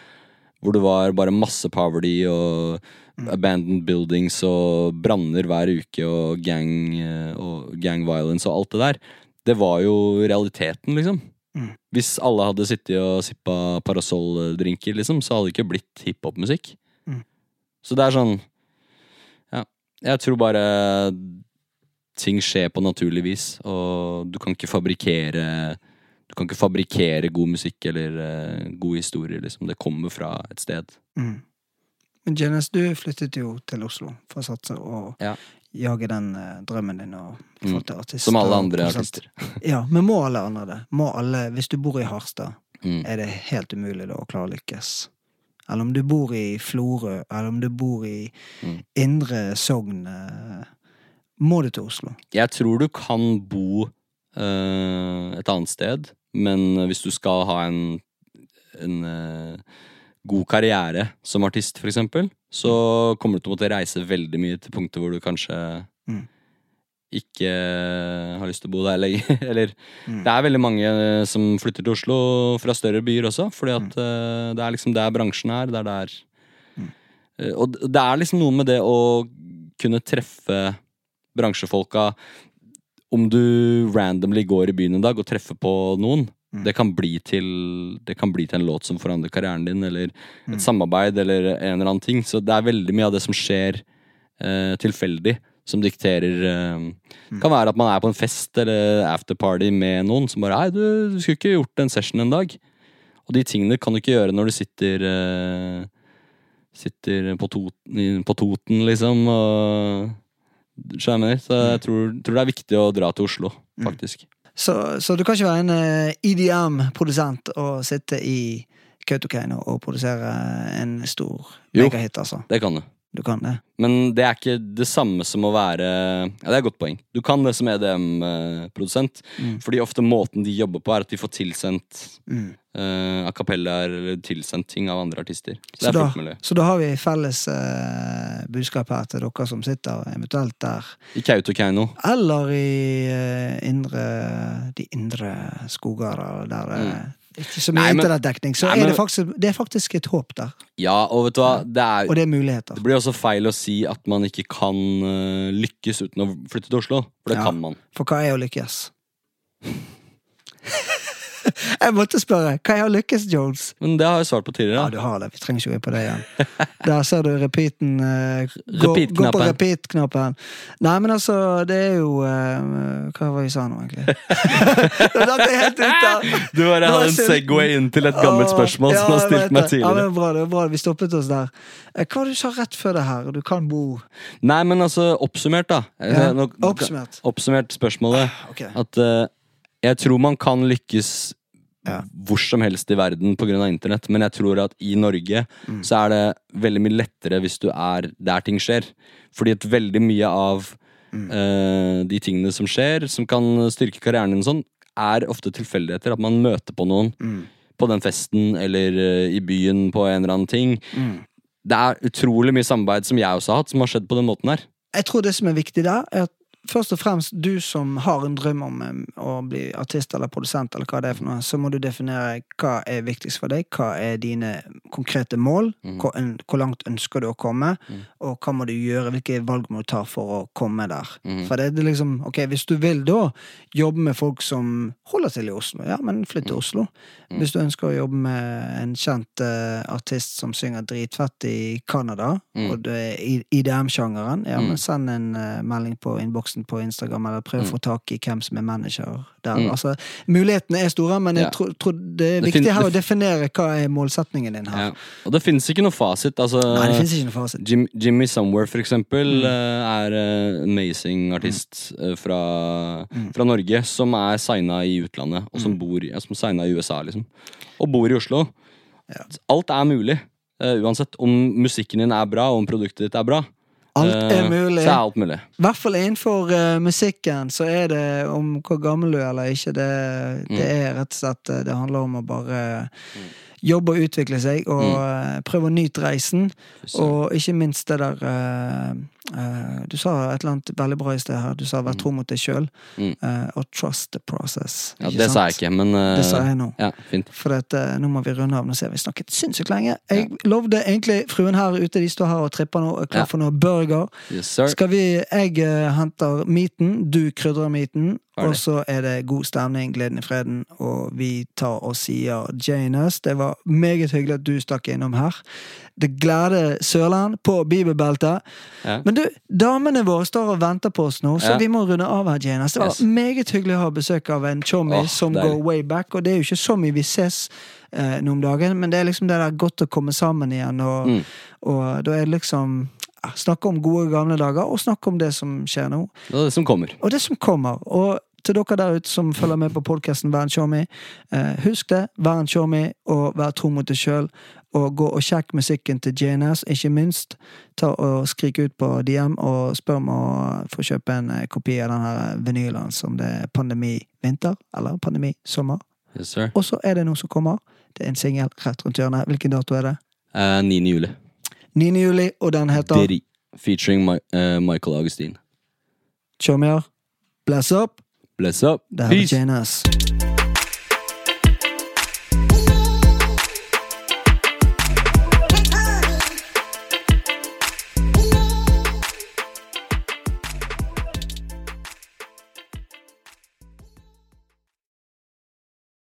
hvor det var bare masse poverty og abandoned buildings og branner hver uke og gang, eh, og gang violence og alt det der. Det var jo realiteten, liksom. Mm. Hvis alle hadde sittet og sippa parasolldrinker, liksom, så hadde det ikke blitt hiphop-musikk. Mm. Så det er sånn Ja. Jeg tror bare ting skjer på naturlig vis, og du kan ikke fabrikkere Du kan ikke fabrikkere god musikk eller uh, gode historier, liksom. Det kommer fra et sted. Mm. Men Janice, du flyttet jo til Oslo for å satse og Ja. jage den uh, drømmen din og Mm. få til artist. Som alle andre artister. Ja, men må alle andre det? Må alle, Hvis du bor i Harstad, Mm. er det helt umulig da å klare å lykkes? eller om du bor i Florø, eller om du bor i Mm. Indre Sogn, eh, må du til Oslo. Jeg tror du kan bo eh, et annet sted, men hvis du skal ha en, en eh, god karriere som artist, for eksempel, så kommer du til å måtte reise veldig mye til punkter hvor du kanskje Mm. ikke har lyst til å bo der lenger. Eller Mm. det er veldig mange som flytter til Oslo fra større byer også, fordi at mm. det er liksom der bransjen er. Det er der Mm. Eh, Og det er liksom noe med det å kunne treffe bransjefolka Om du randomly går i byen en dag og treffer på noen, Mm. det, kan bli til, det kan bli til en låt som forandrer karrieren din, eller Mm. et samarbeid, eller en eller annen ting. Så det er veldig mye av det som skjer eh, tilfeldig, som dikterer eh, Mm. Kan være at man er på en fest eller afterparty med noen som bare Hei, du, du skulle ikke gjort en session en dag. Og de tingene kan du ikke gjøre når du sitter eh, Sitter på, Toten, på Toten, liksom, og Skjønner? Så Mm. jeg tror, tror det er viktig å dra til Oslo, faktisk. Så, så du kan ikke være en eh, EDM-produsent og sitte i Kautokeino og produsere en stor megahit, altså. Jo, Det kan du. Du kan det. Men det er ikke det samme som å være Ja, det er et godt poeng. Du kan det som EDM-produsent, Mm. fordi ofte måten de jobber på, er at de får tilsendt Mm. uh, a cappellaer eller tilsendt ting av andre artister. Så Så det da, så da har vi felles uh, budskap her til dere som sitter eventuelt der. I Kautokeino. Eller i uh, indre De indre skoger der det ikke så mye internettdekning. Så Nei, er det, faktisk, det er faktisk et håp der. Ja, og vet du hva, det er Og det er muligheter. Det blir også feil å si at man ikke kan eh, lykkes uten å flytte til Oslo, for det Ja. kan man. For hva er å lykkes? Jeg måtte spørre. Hva er lykkes, Jones? Men det har jeg svart på tidligere. Ja, du har det. Vi trenger ikke gå inn på det igjen. Der ser du repeaten. Uh, gå, gå på Repeat-knappen. Nei, men altså, det er jo uh, Hva var det vi sa nå, egentlig? det er helt ut av. Du bare hadde en. Segway inn til et gammelt spørsmål ja, som har stilt meg tidligere. Ja, det var bra, det var bra. Vi stoppet oss der. Eh, Hva var det du sa rett før det her? Du kan bo Nei, men altså, oppsummert, da. Ja, Oppsummert. Oppsummert spørsmålet. Okay. At eh, jeg tror man kan lykkes Ja. hvor som helst i verden pga. internett, men jeg tror at i Norge Mm. så er det veldig mye lettere hvis du er der ting skjer. Fordi at veldig mye av Mm. uh, de tingene som skjer, som kan styrke karrieren din sånn, er ofte tilfeldigheter. At man møter på noen Mm. på den festen eller uh, i byen på en eller annen ting. Mm. Det er utrolig mye samarbeid som jeg også har hatt, som har skjedd på den måten her. Jeg tror det som er viktig der, er at først og fremst du som har en drøm om å bli artist eller produsent, eller hva det er for noe, så må du definere hva er viktigst for deg, hva er dine konkrete mål, mm. hvor, hvor langt ønsker du å komme, mm. og hva må du gjøre, hvilke valg må du ta for å komme der. Mm. For det er liksom, ok, hvis du vil da jobbe med folk som holder til i Oslo, ja, men flytt til Oslo. Mhm. Hvis du ønsker å jobbe med en kjent uh, artist som synger dritfett i Canada, Mhm. og det er IDM-sjangeren, ja, men send en uh, melding på innboksen på Instagram, eller prøv å Mhm. få tak i hvem som er manager der. Mm. Altså, mulighetene er store, men jeg Ja. tror, det er Det viktig her å definere hva er målsetningen din her. Ja. Og det finnes ikke noe fasit. Altså, Nei, det ikke noe fasit. Jim, Jimmy Somewhere, for eksempel, Mm. eh, er en amazing artist mm. fra, Mm. fra Norge, som er signa i utlandet, og som bor i, ja, som signa i USA, liksom. Og bor i Oslo. Ja. Alt er mulig. Uh, uansett om musikken din er bra, og om produktet ditt er bra. Alt eh, er mulig. Så er alt mulig. I hvert fall innenfor uh, musikken så er det om hvor gammel du er eller ikke. Det, det Mm. er rett og slett eh, Det handler om å bare jobbe og utvikle seg, og Mm. eh, prøve å nyte reisen. Så, Og ikke minst det der uh, uh, Du sa et eller annet veldig bra i sted her. Du sa 'vær tro mot deg sjøl', Mm. eh, og 'trust the process'. ja, det det sa jeg ikke, men Det sa jeg nå. Ja, fint. For eh, nå må vi runde av. Nå ser vi snakket sinnssykt lenge. Jeg lovde egentlig fruen her ute, de står her og tripper nå, er klar Ja. for noe burger. Yes. Skal vi, Jeg henter meaten, du krydrer meaten. Og så er det god stemning, gleden i freden, og vi tar og sier Janus. Det var meget hyggelig at du stakk innom her. Det gleder Sørland på bibelbeltet. Ja. Men du, damene våre står og venter på oss nå, så Ja. vi må runde av her, Janus. Det var Yes. meget hyggelig å ha besøk av en chommy oh, som deilig. går way back, og det er jo ikke så mye vi ses eh, nå om dagen, men det er liksom det der godt å komme sammen igjen, og, Mm. og da er det liksom Snakke om gode, gamle dager, og snakke om det som skjer nå. Er det som kommer. Og det som kommer. Og til dere der ute som følger med på podkasten Vær en showmy. Eh, husk det, vær en showmy, og vær tro mot deg sjøl. Og gå og sjekk musikken til JNS, ikke minst. Ta og Skrik ut på DM og spør om å få kjøpe en eh, kopi av denne vinylen som det er pandemi vinter, eller pandemi sommer. Yes. Og så er det noe som kommer. Det er en singel rett rundt hjørnet. Hvilken dato er det? Eh, 9. juli. 9. juli, og den heter Diddy, Featuring my, uh, Michael Augustin. Show me her. Bless up. Bless up. Det her er Peace. JNS.